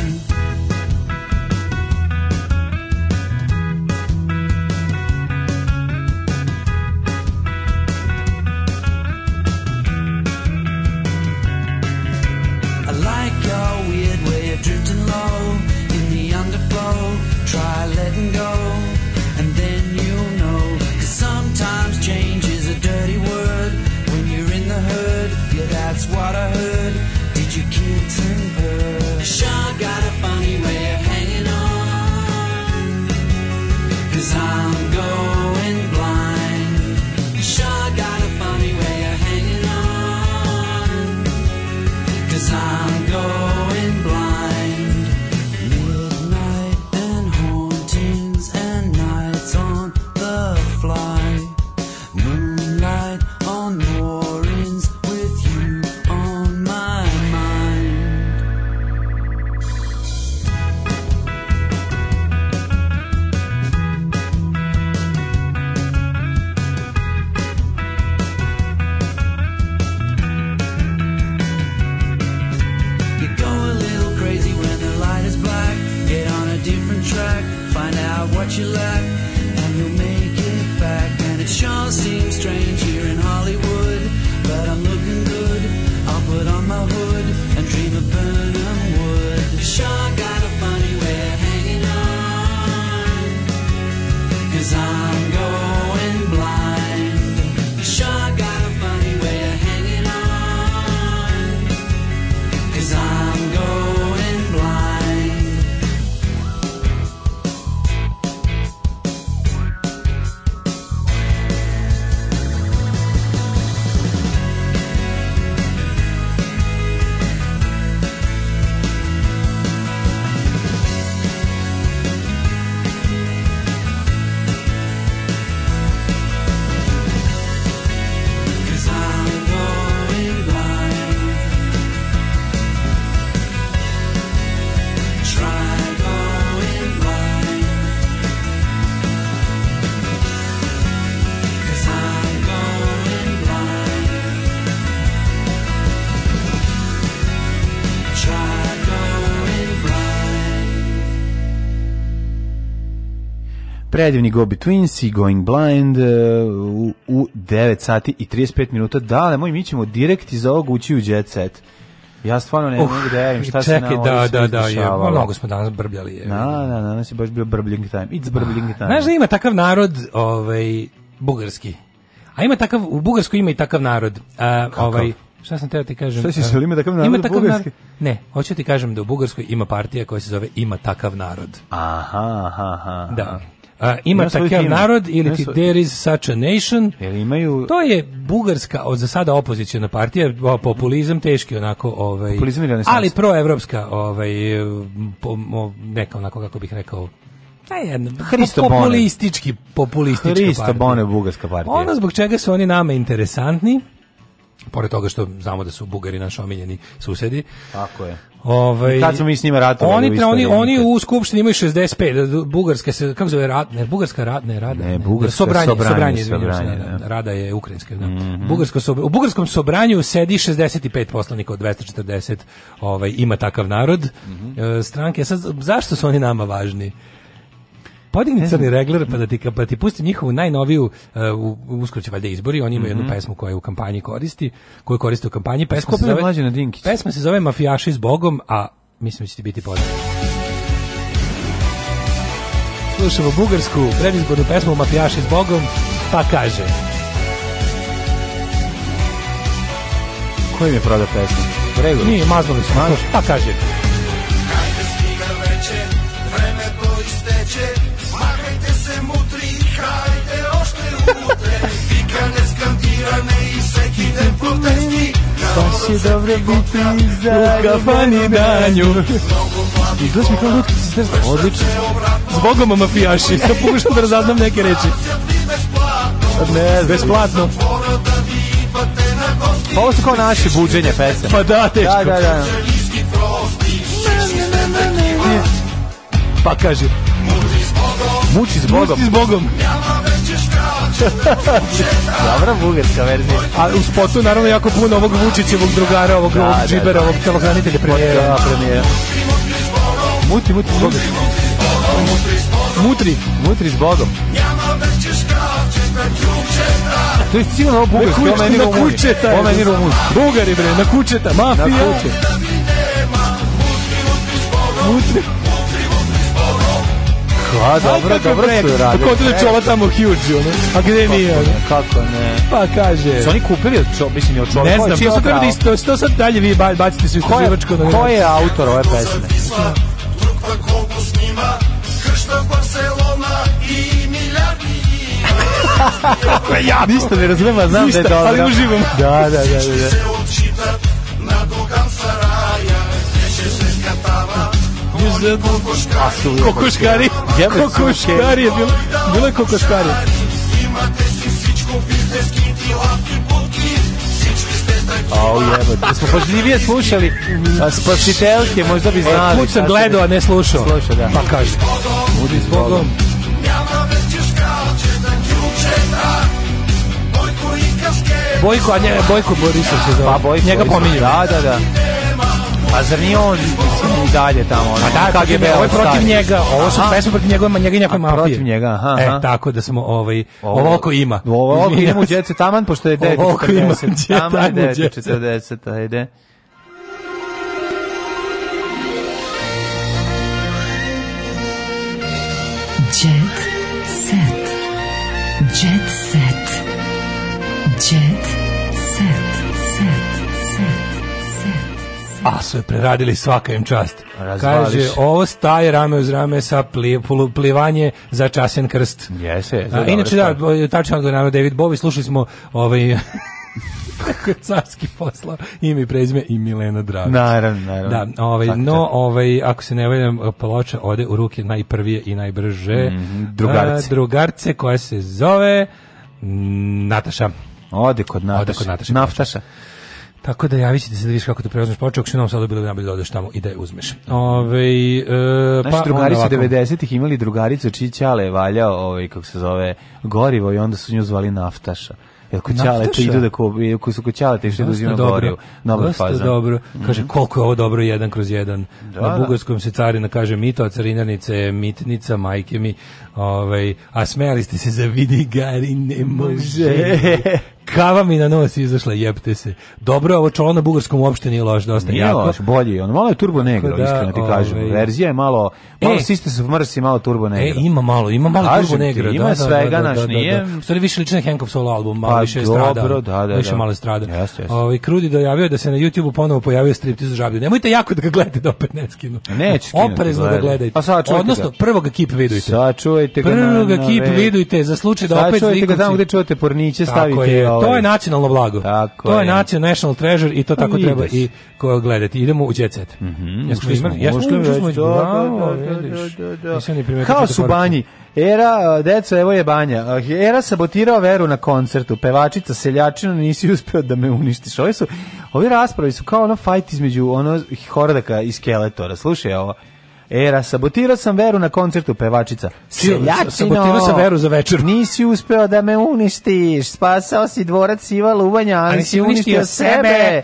S7: predivni Gobi Twins i Going Blind e, u, u 9 sati i 35 minuta. Da, nemoj, mi ćemo direkt iz ovog ući u Jet Set. Ja stvarno ne mogu da verujem šta se na da, da, da, je,
S8: mnogo smo danas brbljali. Je.
S7: Da, da, danas je baš bio brbling time. It's brbling time.
S8: Znaš da ima takav narod, ovaj, bugarski. A ima takav, u Bugarskoj ima i takav narod. A, ovaj, Šta sam teo ti kažem? Šta
S7: si se ima takav narod ima takav bugarski? Narod,
S8: ne, hoću ti kažem da u Bugarskoj ima partija koja se zove Ima takav narod. Aha, aha, aha. Da. A, ima Ima takav narod ili ti there is such a nation.
S7: Jel imaju-
S8: To je bugarska od za sada opoziciona partija, populizam teški onako, ovaj. ali proevropska, ovaj m, po- mo- neka onako kako bih rekao. Taj jedna Hristo Bone. populistički, populistička
S7: Hristo partija. Bone, bugarska partija.
S8: Ono zbog čega su oni nama interesantni, pored toga što znamo da su Bugari naši omiljeni susedi,
S7: Tako je.
S8: Ovaj
S7: Kad smo mi s njima
S8: ratovali. Oni tra, oni oni u skupštini imaju 65, da, da, bugarske se kako zove rad, ne bugarska rad, ne rada.
S7: Ne, bugarska sobranje, sobranje, sobranje,
S8: sobranje, sobranje da, se, da, rada je ukrajinska, da. Mm -hmm. Bugarsko sobr, u bugarskom sobranju sedi 65 poslanika od 240, ovaj ima takav narod. Mm -hmm. Stranke sad zašto su oni nama važni? Podigni crni regler pa da ti pa da ti pusti njihovu najnoviju uh, uskoro će valjda izbori, oni imaju mm -hmm. jednu mhm. pesmu koju je u kampanji koristi, koju koriste u kampanji, pesma se zove Mlađana Dinkić. Pesma se zove Mafijaši s Bogom, a mislim da će ti biti poznat. Slušamo bugarsku predizbornu pesmu Mafijaši s Bogom, pa kaže.
S7: Koji mi je prodao pesmu?
S8: Gregor. Nije, Mazlović. Pa kaže. Hajde stiga veče,
S7: idem putem s njih Baš je dobro biti za u kafani
S8: danju Izgledaš mi kao lutki sisterstvo, odlično Zbogom mafijaši, [laughs] sa pokušam da razaznam neke reči
S7: Ne,
S8: besplatno Pa ovo su kao naše buđenje pesme
S7: Pa da, teško
S8: Da, da, da Pa kaže Muči s Bogom
S7: Muči s Bogom Muči s Bogom Dobra bugarska verzija.
S8: A u spotu naravno jako puno ovog Vučićevog drugara, ovog, da, ovog da, džibera,
S7: da,
S8: ovog telohranitelja
S7: premijera. Da, premijera.
S8: Muti, muti, zbog. Mutri. Mutri s Bogom. To je sigurno ovo bugarsko, ovo
S7: Na kučeta. Ovo meni
S8: rumunski. Bugari bre, na kučeta, mafija. Na kučeta. Mutri.
S7: Hva, dobro, dobro
S8: su radili. Kako pa da čola tamo huge, ono. A gde nije?
S7: Kako ne?
S8: Pa kaže.
S7: Su oni kupili od čola, mislim, od čola.
S8: Ne znam, to sad treba da
S7: isto, to sad dalje vi bacite se u istraživačko. Ko
S8: je autor ove pesme?
S7: Barcelona i milijardi Kako je jadno.
S8: Ništa ne razumem, znam da je dobro. Ali uživam. Da, da, da, da. da. [laughs] za kokoškari. Kokoškari, kokoškari je bilo, bilo je kokoškari. Imate si sičku biznes
S7: kiti, lapki bulki, Au oh, jebo,
S8: da smo pažljivije slušali spasiteljke, možda bi e, znali. Put
S7: sam gledao, a ne slušao. Slušao,
S8: da. Pa kaži.
S7: Budi s Bogom.
S8: Bojko, a nje, Bojko Borisov se zove.
S7: Pa Bojko.
S8: Njega pominju.
S7: Da, da, da.
S8: A pa zar nije on i dalje tamo? Ono, pa
S7: da, KGB,
S8: ovo je protiv njega, ovo su pesme protiv njegove, njega i njegove mafije.
S7: Protiv njega, aha. E,
S8: tako da smo, ovaj, ovo oko
S7: ima. Ovo oko ima u djece taman, pošto je 9.40. Taman je
S8: 9.40, ajde. A su je preradili svaka im čast. Razvališ. Kaže, ovo staje rame uz rame sa pli, plivanje za časen krst.
S7: Jese.
S8: A, inače, da, tačno odgovorno David Bovi, slušali smo ovaj... kako [laughs] carski posla ime i prezime i Milena Dravić.
S7: Naravno, naravno.
S8: Da, ovaj, no, ovaj, ako se ne valjam, ploča ode u ruke najprvije i najbrže.
S7: Mm, drugarce. A,
S8: drugarce koja se zove Nataša.
S7: Ode kod Nataša. Ode kod
S8: Nataša. Naftaša. Da. Tako da javit ćete se da viš kako to preuzmeš počeo, ako se nam sada bilo da da odeš tamo i da je uzmeš. Ove,
S7: e, Naši pa, drugari su 90-ih imali drugaricu čiji Ćale je valjao, ovaj, kako se zove, gorivo i onda su nju zvali naftaša. Jel kod ćale te idu da ko, ko su kod ćale te išli da uzimaju gorivo. Dobar faza.
S8: dobro.
S7: Mhm. Kaže, koliko je ovo dobro jedan kroz jedan. Da, na da. bugarskom se carina kaže mito, a carinarnica je mitnica, majke mi. Ovaj, a smejali ste se za vidi, gari ne može. [laughs] Kava mi na nos izašla, jebte se. Dobro, ovo čolo na bugarskom uopšte nije loš, dosta nije jako. Loš,
S8: bolji on. Malo je turbo negro, da, iskreno ti kažem. Ovaj, Verzija je malo, malo e, Sisters of Mercy, malo turbo e, negro.
S7: E, ima malo, ima malo kažem turbo negro. Ima da,
S8: da, svega, da, da, naš, da, da, nije...
S7: Da. Stvari više liči na Hankov solo album, malo pa, više dobro, strada. Da, da, više da. malo strada. Yes, yes. Ove, ovaj, Krudi dojavio da se na YouTube-u ponovo pojavio striptiz u žablju. Nemojte jako da ga gledate da opet ne skinu.
S8: Neću
S7: skinu. Oprezno da gledajte.
S8: Pa sačuvajte
S7: Odnosno, prvog ekip kip Sad čuvajte ga. Prvo ga vidujte, za slučaj da opet
S8: Sačuvajte ga tamo
S7: gde čuvate porniće, stavite To je ovaj, nacionalno blago. Tako to je, je national treasure i to pa tako Lides. treba i ko gledati. Idemo u jet set.
S8: Mhm. Mm
S7: Jesmo imali, jesmo
S8: imali. Da,
S7: da,
S8: da, kao su banji. Era, deco, evo je banja. Era sabotirao veru na koncertu. Pevačica, seljačina, nisi uspeo da me uništiš. Ovi su, ovi raspravi su kao ono fight između ono Hordaka i Skeletora. Slušaj ovo. Era, sabotirao sam veru na koncertu pevačica.
S7: Seljačino,
S8: sabotirao sam veru za večer. Nisi uspeo da me uništiš, spasao si dvorac Siva Lubanja, ali si uništio sebe.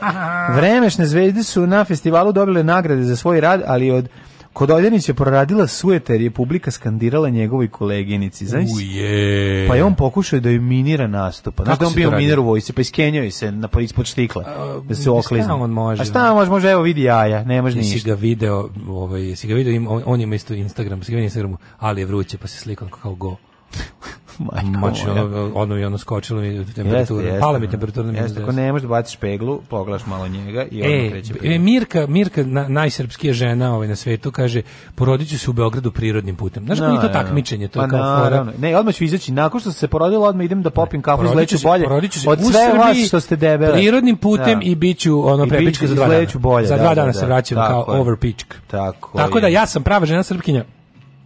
S8: Vremešne zvezde su na festivalu dobile nagrade za svoj rad, ali od Kod Oljanić je proradila sujeta jer je publika skandirala njegovoj koleginici. Znaš? Uje. Pa je on pokušao da ju minira nastupa. Znaš da on bio minir u vojci, pa iskenjao se na, pa ispod štikla. A,
S7: da se oklizne. Šta
S8: on može? A
S7: šta on može?
S8: Može, evo vidi jaja, ne može ništa. Jesi
S7: ga video, ovaj, jesi ga video, on, on ima isto Instagram, si ga vidio Instagramu, ali je vruće, pa se slikao kao go. Majko Mači, ono, ono je ono skočilo mi temperatura. Jeste, Pala mi da. temperatura na
S8: Jeste, ako ne možeš da baciš peglu, poglaš malo njega i
S7: e, ono
S8: kreće.
S7: E, Mirka, Mirka na, najsrpskija žena ovaj, na svetu, kaže, porodiću se u Beogradu prirodnim putem. Znaš no, kako je to da, da, takmičenje, to je pa kao no, fora. No,
S8: ne, odmah ću izaći, nakon što se porodila, odmah idem da popim kafu, izleću bolje.
S7: Porodiću se od sve vas što ste debele.
S8: Prirodnim putem da. i biću ono prepička za dva dana. Bolje, za dva da, dana da, se vraćam kao overpičk. Tako,
S7: tako
S8: da ja sam prava žena srpkinja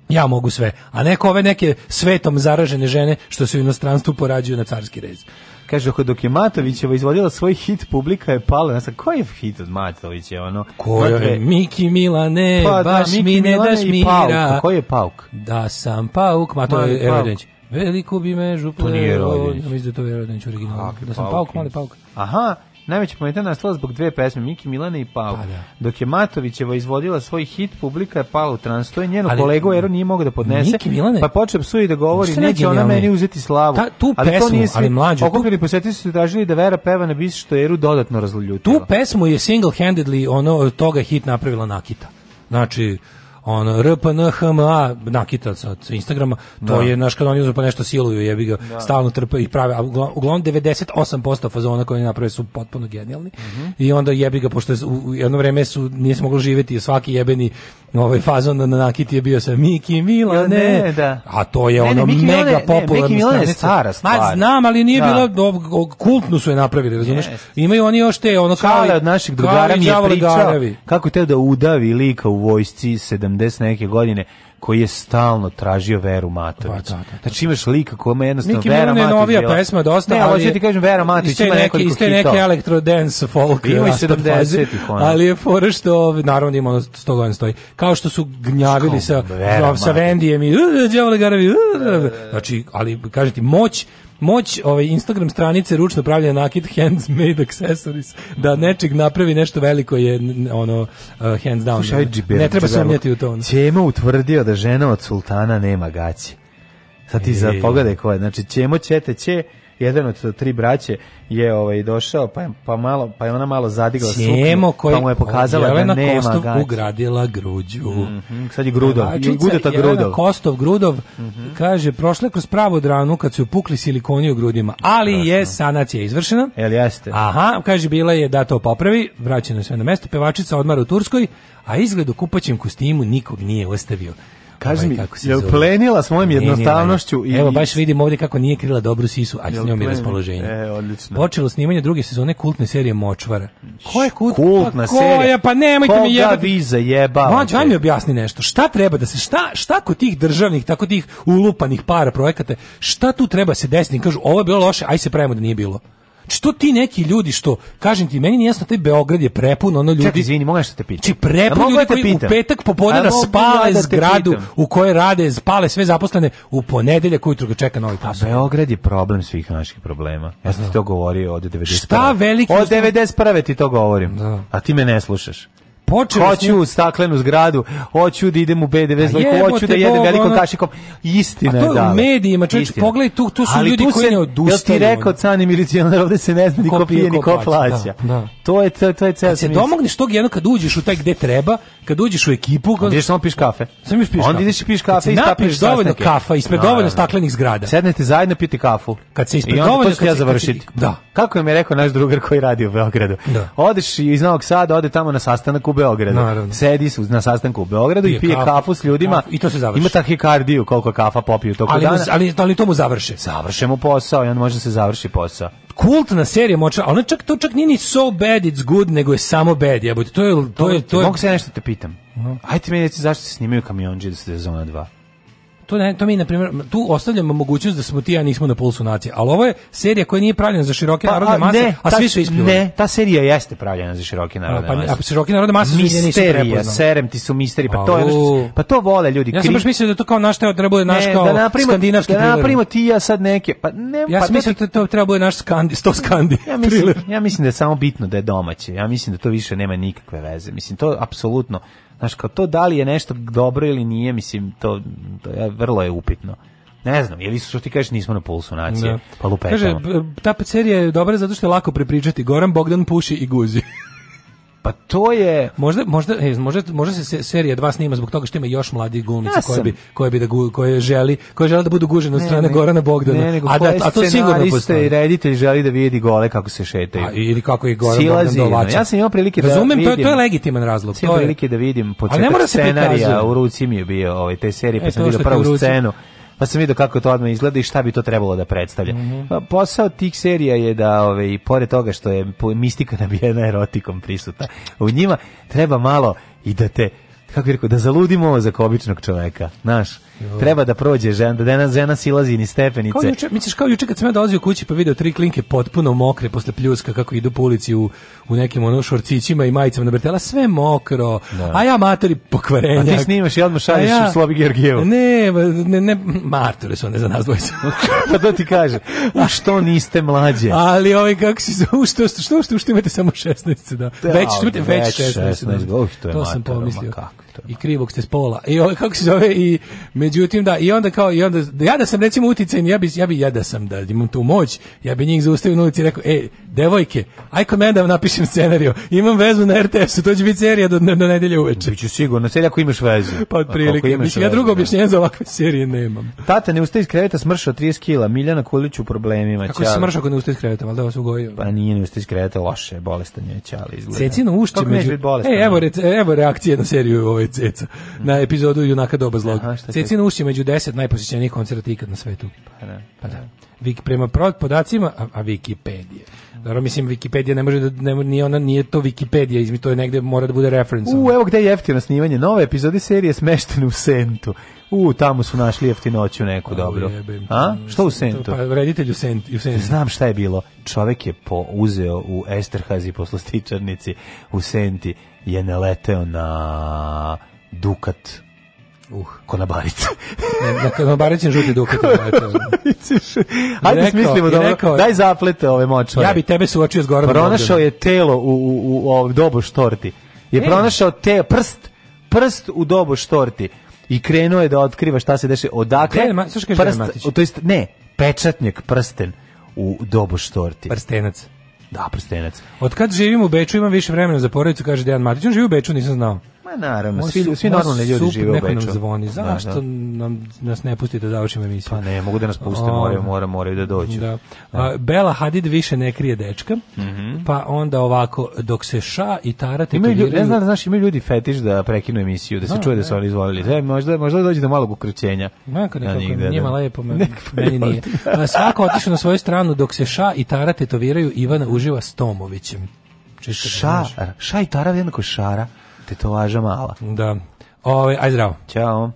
S8: ja mogu sve, a neko ove neke svetom zaražene žene što se u inostranstvu porađuju na carski rez.
S7: Kaže, dok je Matovićeva izvodila svoj hit, publika je pala. Ja sam, koji je hit od Matovićeva? Ono,
S8: Ko je? Dakle, Miki Milane, pa, da, baš da, mi ne daš mira. Pa,
S7: Koji je Pauk?
S8: Da sam Pauk, Matović Erodenić. Veliku bi me pleo. To
S7: nije Erodenić. Ja mislim
S8: da to je Erodenić original. Da sam Pauk, mali Pauk.
S7: Aha, Najveća pometa nastala zbog dve pesme, Miki Milane i Pau. Pa, da. Dok je Matovićeva izvodila svoj hit, publika je pala u transtoj, njenu ali, kolegu Ero nije mogao da podnese, Miki Milane, pa počeo psuje da govori, neće ona meni uzeti slavu. Ta, tu ali pesmu, to nije svi, ali mlađu. Okupili tu... posjetili su tražili da Vera peva na bis što Eru dodatno razljutila.
S8: Tu pesmu je single-handedly ono, toga hit napravila Nakita. Znači, on RPNHMA nakita sa, sa Instagrama, to da. je naš kad oni uzmu pa nešto siluju, jebi ga, da. stalno trpe i prave, a uglavnom 98% fazona koje naprave su potpuno genijalni. Mm -hmm. I onda jebi ga pošto je, u jedno vreme su nije se moglo živeti, svaki jebeni ovaj fazon na nakiti je bio sa Miki Milane. Ne, da. A to je ne, ono ne, Miki mega Milane, popularno.
S7: Miki Milane je stara stvar. Ma
S8: znam, ali nije da. bilo kultnu su je napravili, razumeš? Yes. Imaju oni još te ono
S7: kao od naših drugara mi je pričao kako te da udavi lika u vojsci 70 70 neke godine koji je stalno tražio Veru Matović. Pa, da, da, da. Znači imaš lika kome jednostavno Miki Vera Matović. Miki novija bila...
S8: pesma dosta, ne,
S7: ali... Ne, da ti
S8: kažem,
S7: Vera Matović ima nekoliko
S8: hitova. neke, neke elektro dance folk. Ima i 70-ih
S7: ona.
S8: Ali je fora što, naravno da ima ono 100 godina stoji, kao što su gnjavili Ško, sa, sa Vendijem i Đavole Garavi. Uh, znači, ali kažem ti, moć moć ovaj Instagram stranice ručno pravljena nakit handmade accessories da nečeg napravi nešto veliko je ono uh, hands down.
S7: Slušaj, ne, ne
S8: treba sumnjati u to. Ono.
S7: Ćemo utvrdio da žena od sultana nema gaće. Sad ti e, za pogledaj ko je. Znači, ćemo ćete će, jedan od tri braće je ovaj došao pa je, pa malo pa je ona malo zadigla suknju pa koji, pa mu je pokazala da nema Kostov gaći.
S8: ugradila gruđu mm
S7: -hmm, sad je Grudov i ta Grudov
S8: Kostov Grudov mm -hmm. kaže prošle kroz pravu dranu kad su pukli silikoni u grudima ali Prošno. je sanacija izvršena
S7: jel jeste
S8: aha kaže bila je da to popravi vraćeno sve na mesto pevačica odmara u Turskoj a izgled u kupaćem kostimu nikog nije ostavio
S7: Kaži ovaj, mi, je li plenila svojom jednostavnošću?
S8: I... Evo, baš vidim ovdje kako nije krila dobru sisu, a s njom je raspoloženje.
S7: E,
S8: odlično. Počelo snimanje druge sezone kultne serije Močvara.
S7: Ko je kult? kultna
S8: pa,
S7: serija?
S8: Koja? Pa nemojte
S7: Koga
S8: mi jebati.
S7: Koga vi zajebavate?
S8: Mađo, ajme objasni nešto. Šta treba da se, šta, šta kod tih državnih, tako tih ulupanih para projekata, šta tu treba se desiti? Kažu, ovo je bilo loše, aj se pravimo da nije bilo što ti neki ljudi što kažem ti meni nije jasno taj Beograd je prepun ono ljudi Čekaj,
S7: izvini, mogu što da te pitam.
S8: Či prepun ljudi da koji u petak popodne raspale da, da zgradu u kojoj rade, spale sve zaposlene u ponedeljak ujutro ga čeka novi posao.
S7: Beograd je problem svih naših problema. Ja sam ti to govorio od 90
S8: Šta veliki
S7: od 91. ti to govorim. Da. A ti me ne slušaš počeo hoću u staklenu zgradu, hoću da idem u B92, pa hoću da jedem velikom kašikom. Istina je, da. A to
S8: je
S7: u
S8: medijima, čovječ, pogledaj, tu, tu su Ali ljudi tu koji se, ne odustaju. Jel
S7: ti rekao, cani milicionar, ovde se ne zna ni ko, pije, ni ko plaća. Da, da. To je, to, to
S8: je ceo
S7: Kad
S8: se domogneš tog jedno, kad uđeš u taj gde treba, kad uđeš u ekipu...
S7: Kad... Ideš samo piš kafe. Samo piš kafe. Onda ideš i piš
S8: kafe
S7: i stapiš dovoljno kafa,
S8: ispred dovoljno staklenih zgrada.
S7: Sednete zajedno, pijete kafu.
S8: Kad se
S7: ispred dovoljno... ja završiti. Da. Kako je mi rekao naš drugar koji radi u Beogradu. Da. Odeš iz Novog Sada, ode tamo na sastanak u Beogradu. Naravno. Sedi su na sastanku u Beogradu pije i pije kafu, s ljudima. Kafu.
S8: I to se završi.
S7: Ima tahikardiju koliko kafa popiju
S8: tokom ali, dana. Ali, ali to mu
S7: završi. Završe mu posao i on može da se završi posao.
S8: Kultna serija moča, ali čak to čak nije ni so bad it's good, nego je samo bad. Ja, to je
S7: to je to je. Mogu se nešto da te pitam. Uh -huh. Ajde mi reci zašto se snimaju kamionđi da se sezona 2
S8: to, ne, to mi, na primjer, tu ostavljamo mogućnost da smo ti ja nismo na pulsu nacije, ali ovo je serija koja nije pravljena za široke pa, narodne mase, ne, a svi su ispljuvani.
S7: Ne, ta serija jeste pravljena za široke narodne pa,
S8: mase. A široke narodne mase su
S7: nisu serem ti su misteri, pa to, je, pa to vole ljudi.
S8: Ja sam baš mislio da to kao naš treba da bude naš kao da
S7: naprimo,
S8: skandinavski
S7: da naprimo ti ja sad neke, pa ne, ja pa sam
S8: mislio da to treba bude naš skandi, sto skandi.
S7: Ja mislim, ja mislim da je samo bitno da je domaće. Ja mislim da to više nema nikakve veze. Mislim, to apsolutno Znaš, kao to da li je nešto dobro ili nije, mislim, to, to je, vrlo je upitno. Ne znam, jeli su što ti kažeš nismo na pulsu nacije, da. pa lupetamo.
S8: Kaže, ta pecerija je dobra zato što je lako prepričati. Goran, Bogdan, Puši i Guzi.
S7: Pa to je
S8: možda možda ne, možda, možda se, se serija 2 snima zbog toga što ima još mladih glumica ja koje bi koje bi da gu, koje želi, koje žele da budu gužene od strane ne, Gorana Bogdana. Ne, a da a to sigurno postoji. i
S7: reditelj
S8: želi
S7: da vidi gole kako se šetaju.
S8: A, ili kako ih Goran Bogdan dovlači.
S7: Ja sam imao prilike da
S8: Razumem, vidim. Razumem, to, to je legitiman razlog.
S7: Sam
S8: to
S7: prilike da vidim početak scenarija, u ruci mi je bio ovaj te serije, e, pa e, sam vidio prvu scenu pa sam vidio kako to odmah izgleda i šta bi to trebalo da predstavlja. Mm -hmm. Posao tih serija je da, ove, ovaj, i pored toga što je mistika nabijena erotikom prisuta, u njima treba malo i da te, kako bih rekao, da zaludimo za običnog čoveka, znaš. Treba da prođe žena, da danas žena silazi ni stepenice. Kao
S8: juče, misliš kao juče kad sam ja dolazio kući pa video tri klinke potpuno mokre posle pljuska kako idu po ulici u, u nekim ono šorcićima i majicama na bretela, sve mokro. Da. A ja matori pokvarenja.
S7: A ti snimaš i odmah šalješ ja, u Slobi Georgijevu.
S8: Ne, ne, ne, matore su one za nas dvojice.
S7: [laughs] pa to da ti kaže, u što niste mlađe?
S8: Ali ovaj kako si, zove, što, što, što, što, imate samo 16, da. da već, već, već 16. 16
S7: da. Oh, to, to sam pomislio. Kako?
S8: I krivog ste spola. I ovo, kako se zove i međutim da i onda kao i onda ja da sam recimo uticajan, ja bi ja bi ja da sam da imam tu moć, ja bi njih zaustavio na ulici i rekao ej, devojke, aj kod mene da napišem scenarijo. Imam vezu na RTS-u, to će biti serija do do nedelje uveče.
S7: Biću sigurno, serija ako imaš vezu.
S8: Pa otprilike, mislim ja drugo da. objašnjenje za ovakve serije nemam.
S7: Tata ne ustaje iz kreveta, smršao 30 kila, Miljana Kulić u problemima.
S8: Kako se smršao kad ne ustaje iz kreveta, valjda vas ugojio.
S7: Pa nije
S8: ne
S7: ustaje iz kreveta, loše, bolestan je, ćali izgleda.
S8: Cecino ušće među.
S7: Bolestan, e, evo, da. re, evo reakcije na seriju ovaj ceca. Na epizodu Junaka doba zlog.
S8: Cecino ušće među deset najposjećenijih koncerta ikad na svetu. Pa da. Pa da. Vik, prema podacima, a, a Wikipedije. Naravno, mislim, Wikipedija ne može da, ne, nije, ona, nije to Wikipedija, izmi to je negde mora da bude reference.
S7: U, evo gde je jeftino snimanje, nove epizode serije smeštene u Sentu. U, tamo su našli jeftinoću neku, dobro. A? Što u Sentu?
S8: Pa reditelj
S7: u,
S8: sent, u
S7: Sentu. Znam šta je bilo. Čovek
S8: je po, uzeo u
S7: Esterhazi
S8: posle stičarnici u Senti je naleteo na Dukat Uh, konabarić.
S7: ne, na konabarici je žuti dukat.
S8: Ajde rekao, smislimo dobro. Rekao, Daj zaplete ove močvare.
S7: Ja bi tebe suočio s Goranom.
S8: Pronašao je telo u, u, u, u dobu štorti. Je e. pronašao te prst prst u dobu štorti i krenuo je da otkriva šta se deše odakle. Dele, ma, prst, to jest, ne, pečatnik prsten u dobu štorti.
S7: Prstenac.
S8: Da, prstenac.
S7: Od kad živim u Beču imam više vremena za porodicu, kaže Dejan Matić. On živi u Beču, nisam znao.
S8: Ma naravno, Moj,
S7: svi, svi normalni ljudi žive u Beču. Neko
S8: nam zvoni, da, zašto da, da. nam, nas ne pusti da završimo emisiju?
S7: Pa ne, mogu da nas puste, ovaj. moraju, moraju, moraju da dođu. Da. A, da. pa, Bela Hadid više ne krije dečka, mm -hmm. pa onda ovako, dok se ša i tara tetoviraju... Ne
S8: znam, znaš, imaju ljudi fetiš da prekinu emisiju, da se da, čuje da su oni izvolili. Da, možda, možda dođe do malog ukrućenja. Neka,
S7: nekako, njima da, lepo, meni, meni nije. [laughs] A, svako otišao na svoju stranu, dok se ša i tara tetoviraju, Ivana uživa s Tomovićem.
S8: Čisto ša, ša i tara jednako šara te tetovaža mala.
S7: Da. Ove, ovaj, aj zdravo.
S8: Ćao.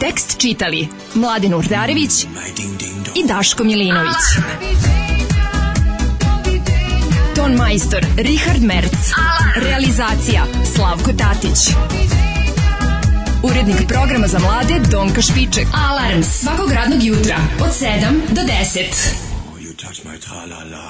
S8: Tekst čitali Mladin Urdarević i Daško Milinović. Ton majstor Richard Merc. Realizacija Slavko Tatić. Urednik programa za mlade Donka Špiček. Alarms svakog radnog jutra od 7 do 10. Oh, you touch my -la -la.